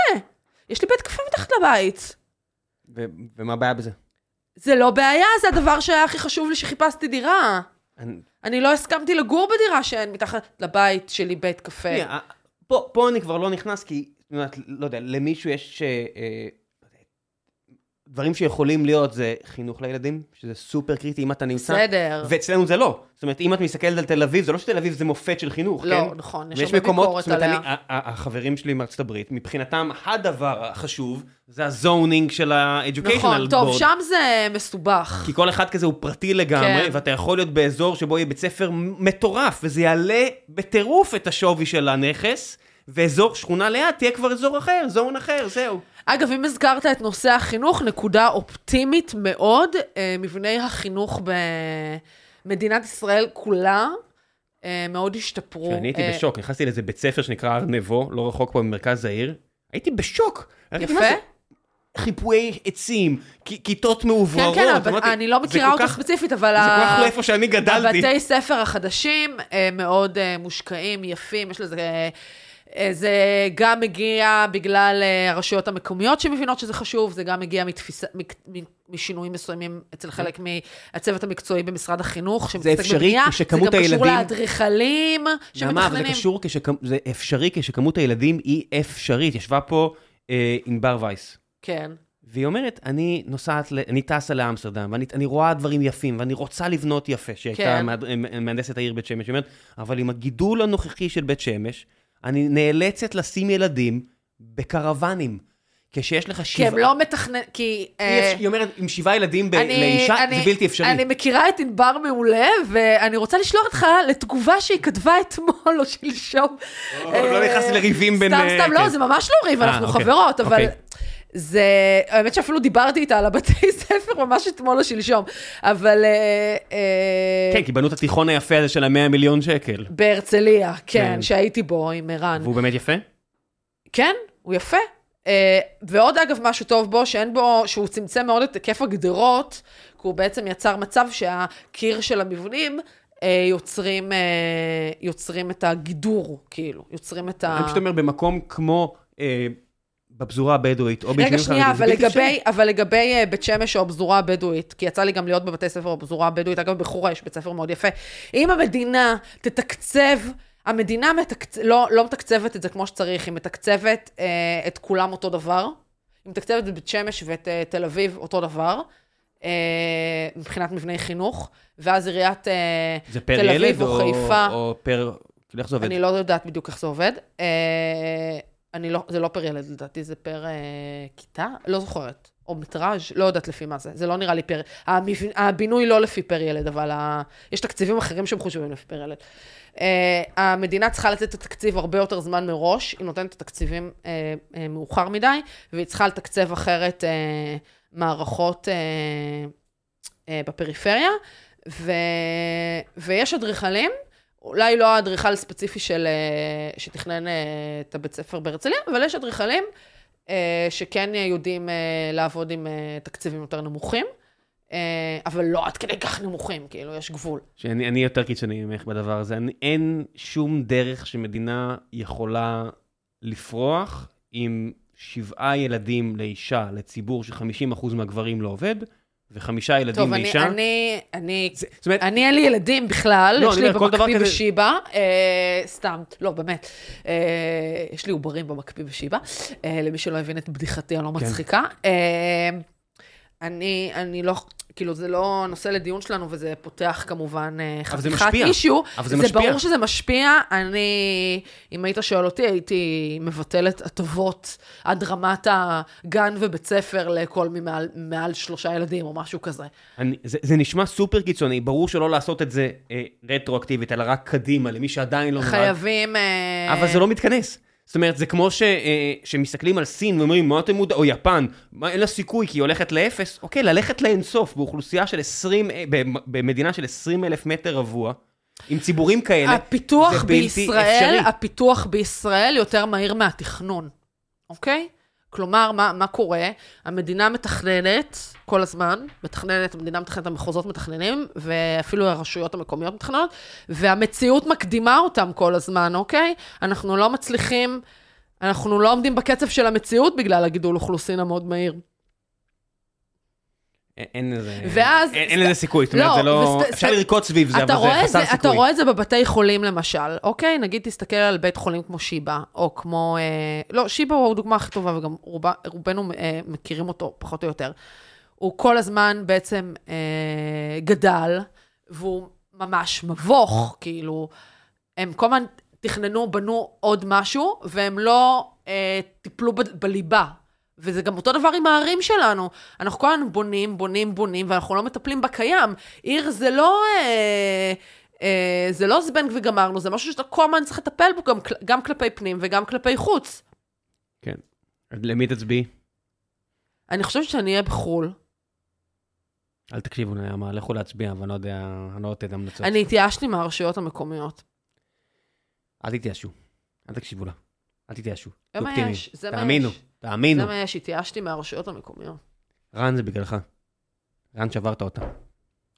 יש לי בית קפה מתחת לבית. ו- ומה הבעיה בזה? זה לא בעיה, זה הדבר שהיה הכי חשוב לי שחיפשתי דירה. אני- אני לא הסכמתי לגור בדירה שאין מתחת לבית שלי בית קפה. אה, פה פה אני כבר לא נכנס, כי, לא יודע, למישהו יש... אה, אה, דברים שיכולים להיות זה חינוך לילדים, שזה סופר קריטי אם אתה נמצא. בסדר. ואצלנו זה לא. זאת אומרת, אם את מסתכלת על תל אביב, זה לא שתל אביב זה מופת של חינוך, לא, כן? נכון, יש הרבה ביקורת זאת אומרת, עליה. אני- החברים שלי מארצות הברית, מבחינתם הדבר החשוב זה הזונינג של ה-educational נכון, טוב, board. שם זה מסובך. כי כל אחד כזה הוא פרטי לגמרי, כן. ואתה יכול להיות באזור שבו יהיה בית ספר מטורף, וזה יעלה בטירוף את השווי של הנכס, ואזור שכונה ליד תהיה כבר אזור אחר, זון אחר, זהו. אגב, אם הזכרת את נושא החינוך, נקודה אופטימית מאוד, אה, מבני החינוך במדינת ישראל כולה אה, מאוד השתפרו. כשאני הייתי אה, בשוק, נכנסתי לאיזה בית ספר שנקרא הר נבו, לא רחוק פה ממרכז העיר, הייתי בשוק. יפה. חיפויי עצים, כיתות כן, מעוברות. כן, אבל אמרתי, אני לא מכירה אותו כך- ספציפית, אבל זה כל כך לא איפה שאני גדלתי. הבתי ספר החדשים מאוד מושקעים, יפים, יש לזה... אה, אה, זה גם מגיע בגלל אה, הרשויות המקומיות שמבינות שזה חשוב, זה גם מגיע מתפיסה, משינויים מסוימים אצל חלק מהצוות המקצועי במשרד החינוך, שמתעסק אפשרי בבנייה. כשכמות זה גם קשור הילדים- לאדריכלים נעמה, אבל זה שמתכננים. קשור, כשכמ- זה אפשרי כשכמות הילדים היא אפשרית. ישבה פה אה, ענבר וייס, כן. והיא אומרת, אני נוסעת, ל- אני טסה לאמסטרדם, ואני אני רואה דברים יפים, ואני רוצה לבנות יפה, שהיא הייתה כן. מהד- מהנדסת העיר בית שמש. היא אומרת, אבל עם הגידול הנוכחי של בית שמש, אני נאלצת לשים ילדים בקרוונים. כשיש לך כי שבעה... הם לא מתכנן... כי... אה, אפשר- היא אומרת, עם שבעה ילדים ב- אני- לאישה, אני- זה בלתי אפשרי. אני מכירה את ענבר מעולה, ואני רוצה לשלוח אותך לתגובה שהיא כתבה אתמול או שלשום. או, לא נכנסתי לריבים בין, סתם, אה, סתם, לא, כן. זה ממש לא ריב, אה, אנחנו אוקיי, חברות, אבל... זה, האמת שאפילו דיברתי איתה על הבתי ספר ממש אתמול או שלשום, אבל... אה, אה, כן, כי בנו את התיכון היפה הזה של המאה מיליון שקל. בהרצליה, כן, כן. שהייתי בו עם ערן. והוא באמת יפה? כן, הוא יפה. Uh, ועוד אגב משהו טוב בו, שאין בו, שהוא צמצם מאוד את היקף הגדרות, כי הוא בעצם יצר מצב שהקיר של המבנים יוצרים, יוצרים את הגידור, כאילו, יוצרים את ה... אני פשוט אומר, במקום כמו אה, בפזורה הבדואית, או רגע, שנייה, זה אבל לגבי. אבל לגבי uh, בית שמש או הפזורה הבדואית, כי יצא לי גם להיות בבתי ספר בפזורה הבדואית, אגב, בחורה יש בית ספר מאוד יפה. אם המדינה תתקצב, המדינה מתקצ... לא, לא מתקצבת את זה כמו שצריך, היא מתקצבת uh, את כולם אותו דבר. היא מתקצבת את בית שמש ואת uh, תל אביב אותו דבר, uh, מבחינת מבני חינוך, ואז עיריית זה פר תל אביב ילד או או חיפה. או פר... כאילו, איך זה עובד? אני לא יודעת בדיוק איך זה עובד. אה, אני לא, זה לא פר ילד, לדעתי זה פר אה, כיתה? לא זוכרת. או מטראז', לא יודעת לפי מה זה. זה לא נראה לי פר... המבנ... הבינוי לא לפי פר ילד, אבל ה... יש תקציבים אחרים שמחושבים לפי פר ילד. Uh, המדינה צריכה לתת את התקציב הרבה יותר זמן מראש, היא נותנת את התקציבים uh, uh, מאוחר מדי, והיא צריכה לתקצב אחרת uh, מערכות uh, uh, בפריפריה, ו... ויש אדריכלים, אולי לא האדריכל הספציפי של, uh, שתכנן uh, את הבית ספר בהרצליה, אבל יש אדריכלים uh, שכן יודעים לעבוד עם תקציבים יותר נמוכים. אבל לא עד כדי כך נמוכים, כאילו, יש גבול. שאני אני יותר קיצוני ממך בדבר הזה. אני, אין שום דרך שמדינה יכולה לפרוח עם שבעה ילדים לאישה, לציבור ש-50% מהגברים לא עובד, וחמישה ילדים טוב, אני. אני, אני, זה, זאת אומרת, אני אין לי ילדים בכלל, לא, יש לי במקפיא כזה- בשיבא, אה, סתם, לא, באמת. אה, יש לי עוברים במקפיא בשיבא, אה, למי שלא הבין את בדיחתי הלא כן. מצחיקה. אה, אני, אני לא, כאילו, זה לא נושא לדיון שלנו, וזה פותח כמובן אה, זה חתיכת משפיע. אישיו. אבל זה זה משפיע. ברור שזה משפיע. אני, אם היית שואל אותי, הייתי מבטלת הטבות עד רמת הגן ובית ספר לכל מי מעל, מעל שלושה ילדים, או משהו כזה. אני, זה, זה נשמע סופר קיצוני, ברור שלא לעשות את זה אה, רטרואקטיבית, אלא רק קדימה, למי שעדיין לא נולד. חייבים... אה, אבל זה לא מתכנס. זאת אומרת, זה כמו ש, אה, שמסתכלים על סין ואומרים, מה אתם מודעים, או יפן, מה, אין לה סיכוי כי היא הולכת לאפס. אוקיי, ללכת לאינסוף באוכלוסייה של 20, אה, במ- במדינה של 20 אלף מטר רבוע, עם ציבורים כאלה, הפיתוח זה בלתי בישראל, אפשרי. הפיתוח בישראל יותר מהיר מהתכנון, אוקיי? כלומר, מה, מה קורה? המדינה מתכננת כל הזמן, מתכננת, המדינה מתכננת, המחוזות מתכננים, ואפילו הרשויות המקומיות מתכננות, והמציאות מקדימה אותם כל הזמן, אוקיי? אנחנו לא מצליחים, אנחנו לא עומדים בקצב של המציאות בגלל הגידול אוכלוסין המאוד מהיר. אין- לזה, ואז- אין, אין לזה סיכוי, זאת אומרת, לא, זה לא, וסט- אפשר סט- לרקוד סביב זה, אבל זה חסר זה, סיכוי. אתה רואה את זה בבתי חולים למשל, אוקיי? נגיד תסתכל על בית חולים כמו שיבא, או כמו... אה, לא, שיבא הוא הדוגמה הכי טובה, וגם רובה, רובנו אה, מכירים אותו פחות או יותר. הוא כל הזמן בעצם אה, גדל, והוא ממש מבוך, כאילו, הם כל הזמן תכננו, בנו עוד משהו, והם לא אה, טיפלו ב- בליבה. וזה גם אותו דבר עם הערים שלנו. אנחנו כל הזמן בונים, בונים, בונים, ואנחנו לא מטפלים בקיים. עיר זה לא... אה, אה, זה לא זבנג וגמרנו, זה משהו שאתה כל הזמן צריך לטפל בו גם, גם כלפי פנים וגם כלפי חוץ. כן. אז למי תצביעי? אני חושבת שאני אהיה בחו"ל. אל תקשיבו למה, לכו להצביע, אבל אני לא יודע, אני לא את המלצות. אני התייאשתי מהרשויות המקומיות. אל תתייאשו, אל תקשיבו לה. אל תתייאשו. זה מה. יש, זה מה תאמינו, יש. תאמינו. זה מה יש, התייאשתי מהרשויות המקומיות. רן זה בגללך. רן שברת אותה.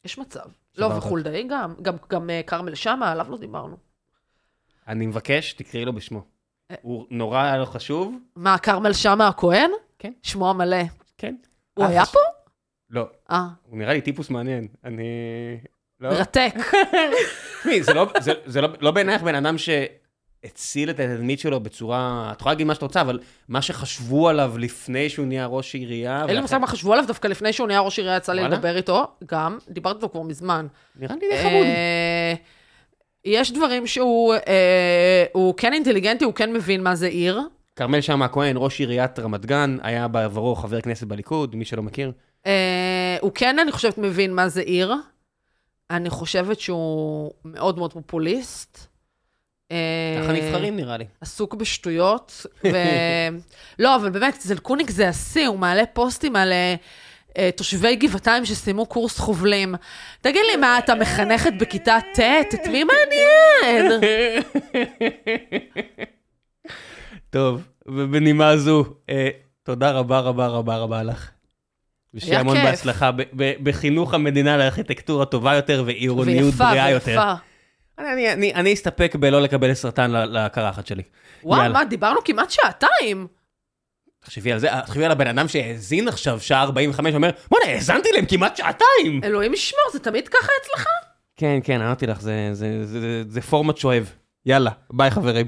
יש מצב. לא, וחולדאי גם, גם, גם אה, כרמל שאמה, עליו לא דיברנו. אני מבקש, תקראי לו בשמו. אה. הוא נורא היה לו חשוב. מה, כרמל שאמה הכהן? כן. שמו המלא. כן. הוא אה, היה. פה? לא, אה, הוא נראה לי טיפוס מעניין. אני... לא? מרתק. תשמעי, זה לא- לא- לא בעינייך בן אדם שהציל את התדמית שלו בצורה... את יכולה להגיד מה שאת רוצה, אבל מה שחשבו עליו לפני שהוא נהיה ראש עירייה... אין לי ואחרי- מושג מה חשבו עליו, דווקא לפני שהוא נהיה ראש עירייה יצא לי? לדבר איתו, גם, דיברתי איתו כבר מזמן. נראה לי די חמוד. אה, יש דברים שהוא אה, הוא כן אינטליגנטי, הוא כן מבין מה זה עיר. כרמל שאמה הכהן, ראש עיריית רמת גן, היה בעברו חבר כנסת בליכוד, מי שלא מכיר. אה, הוא כן, אני חושבת, מבין מה זה עיר. אני חושבת שהוא מאוד מאוד פופוליסט. אה, ככה נבחרים נראה לי. עסוק בשטויות. ו... לא, אבל באמת, זלקוניק זה השיא, הוא מעלה פוסטים על אה, אה, תושבי גבעתיים שסיימו קורס חובלים. תגיד לי, מה, אתה מחנכת בכיתה ט'? את מי מעניין? טוב, ובנימה זו, אה, תודה רבה רבה רבה רבה לך. ושיהיה המון. בהצלחה בחינוך המדינה לארכיטקטורה טובה יותר ועירוניות ויפה, בריאה יותר. ויפה. אני, אני, אני, אני אסתפק בלא לקבל סרטן לקרחת שלי. וואו, יאללה. מה, דיברנו כמעט שעתיים. תחשבי על זה, תחשבי על הבן אדם שהאזין עכשיו שעה 45, אומר, בוא'נה, האזנתי להם כמעט שעתיים! אלוהים ישמור, זה תמיד ככה אצלך? כן, כן, אמרתי לך, זה, זה, זה, זה, זה פורמט שואב. יאללה, ביי חברים.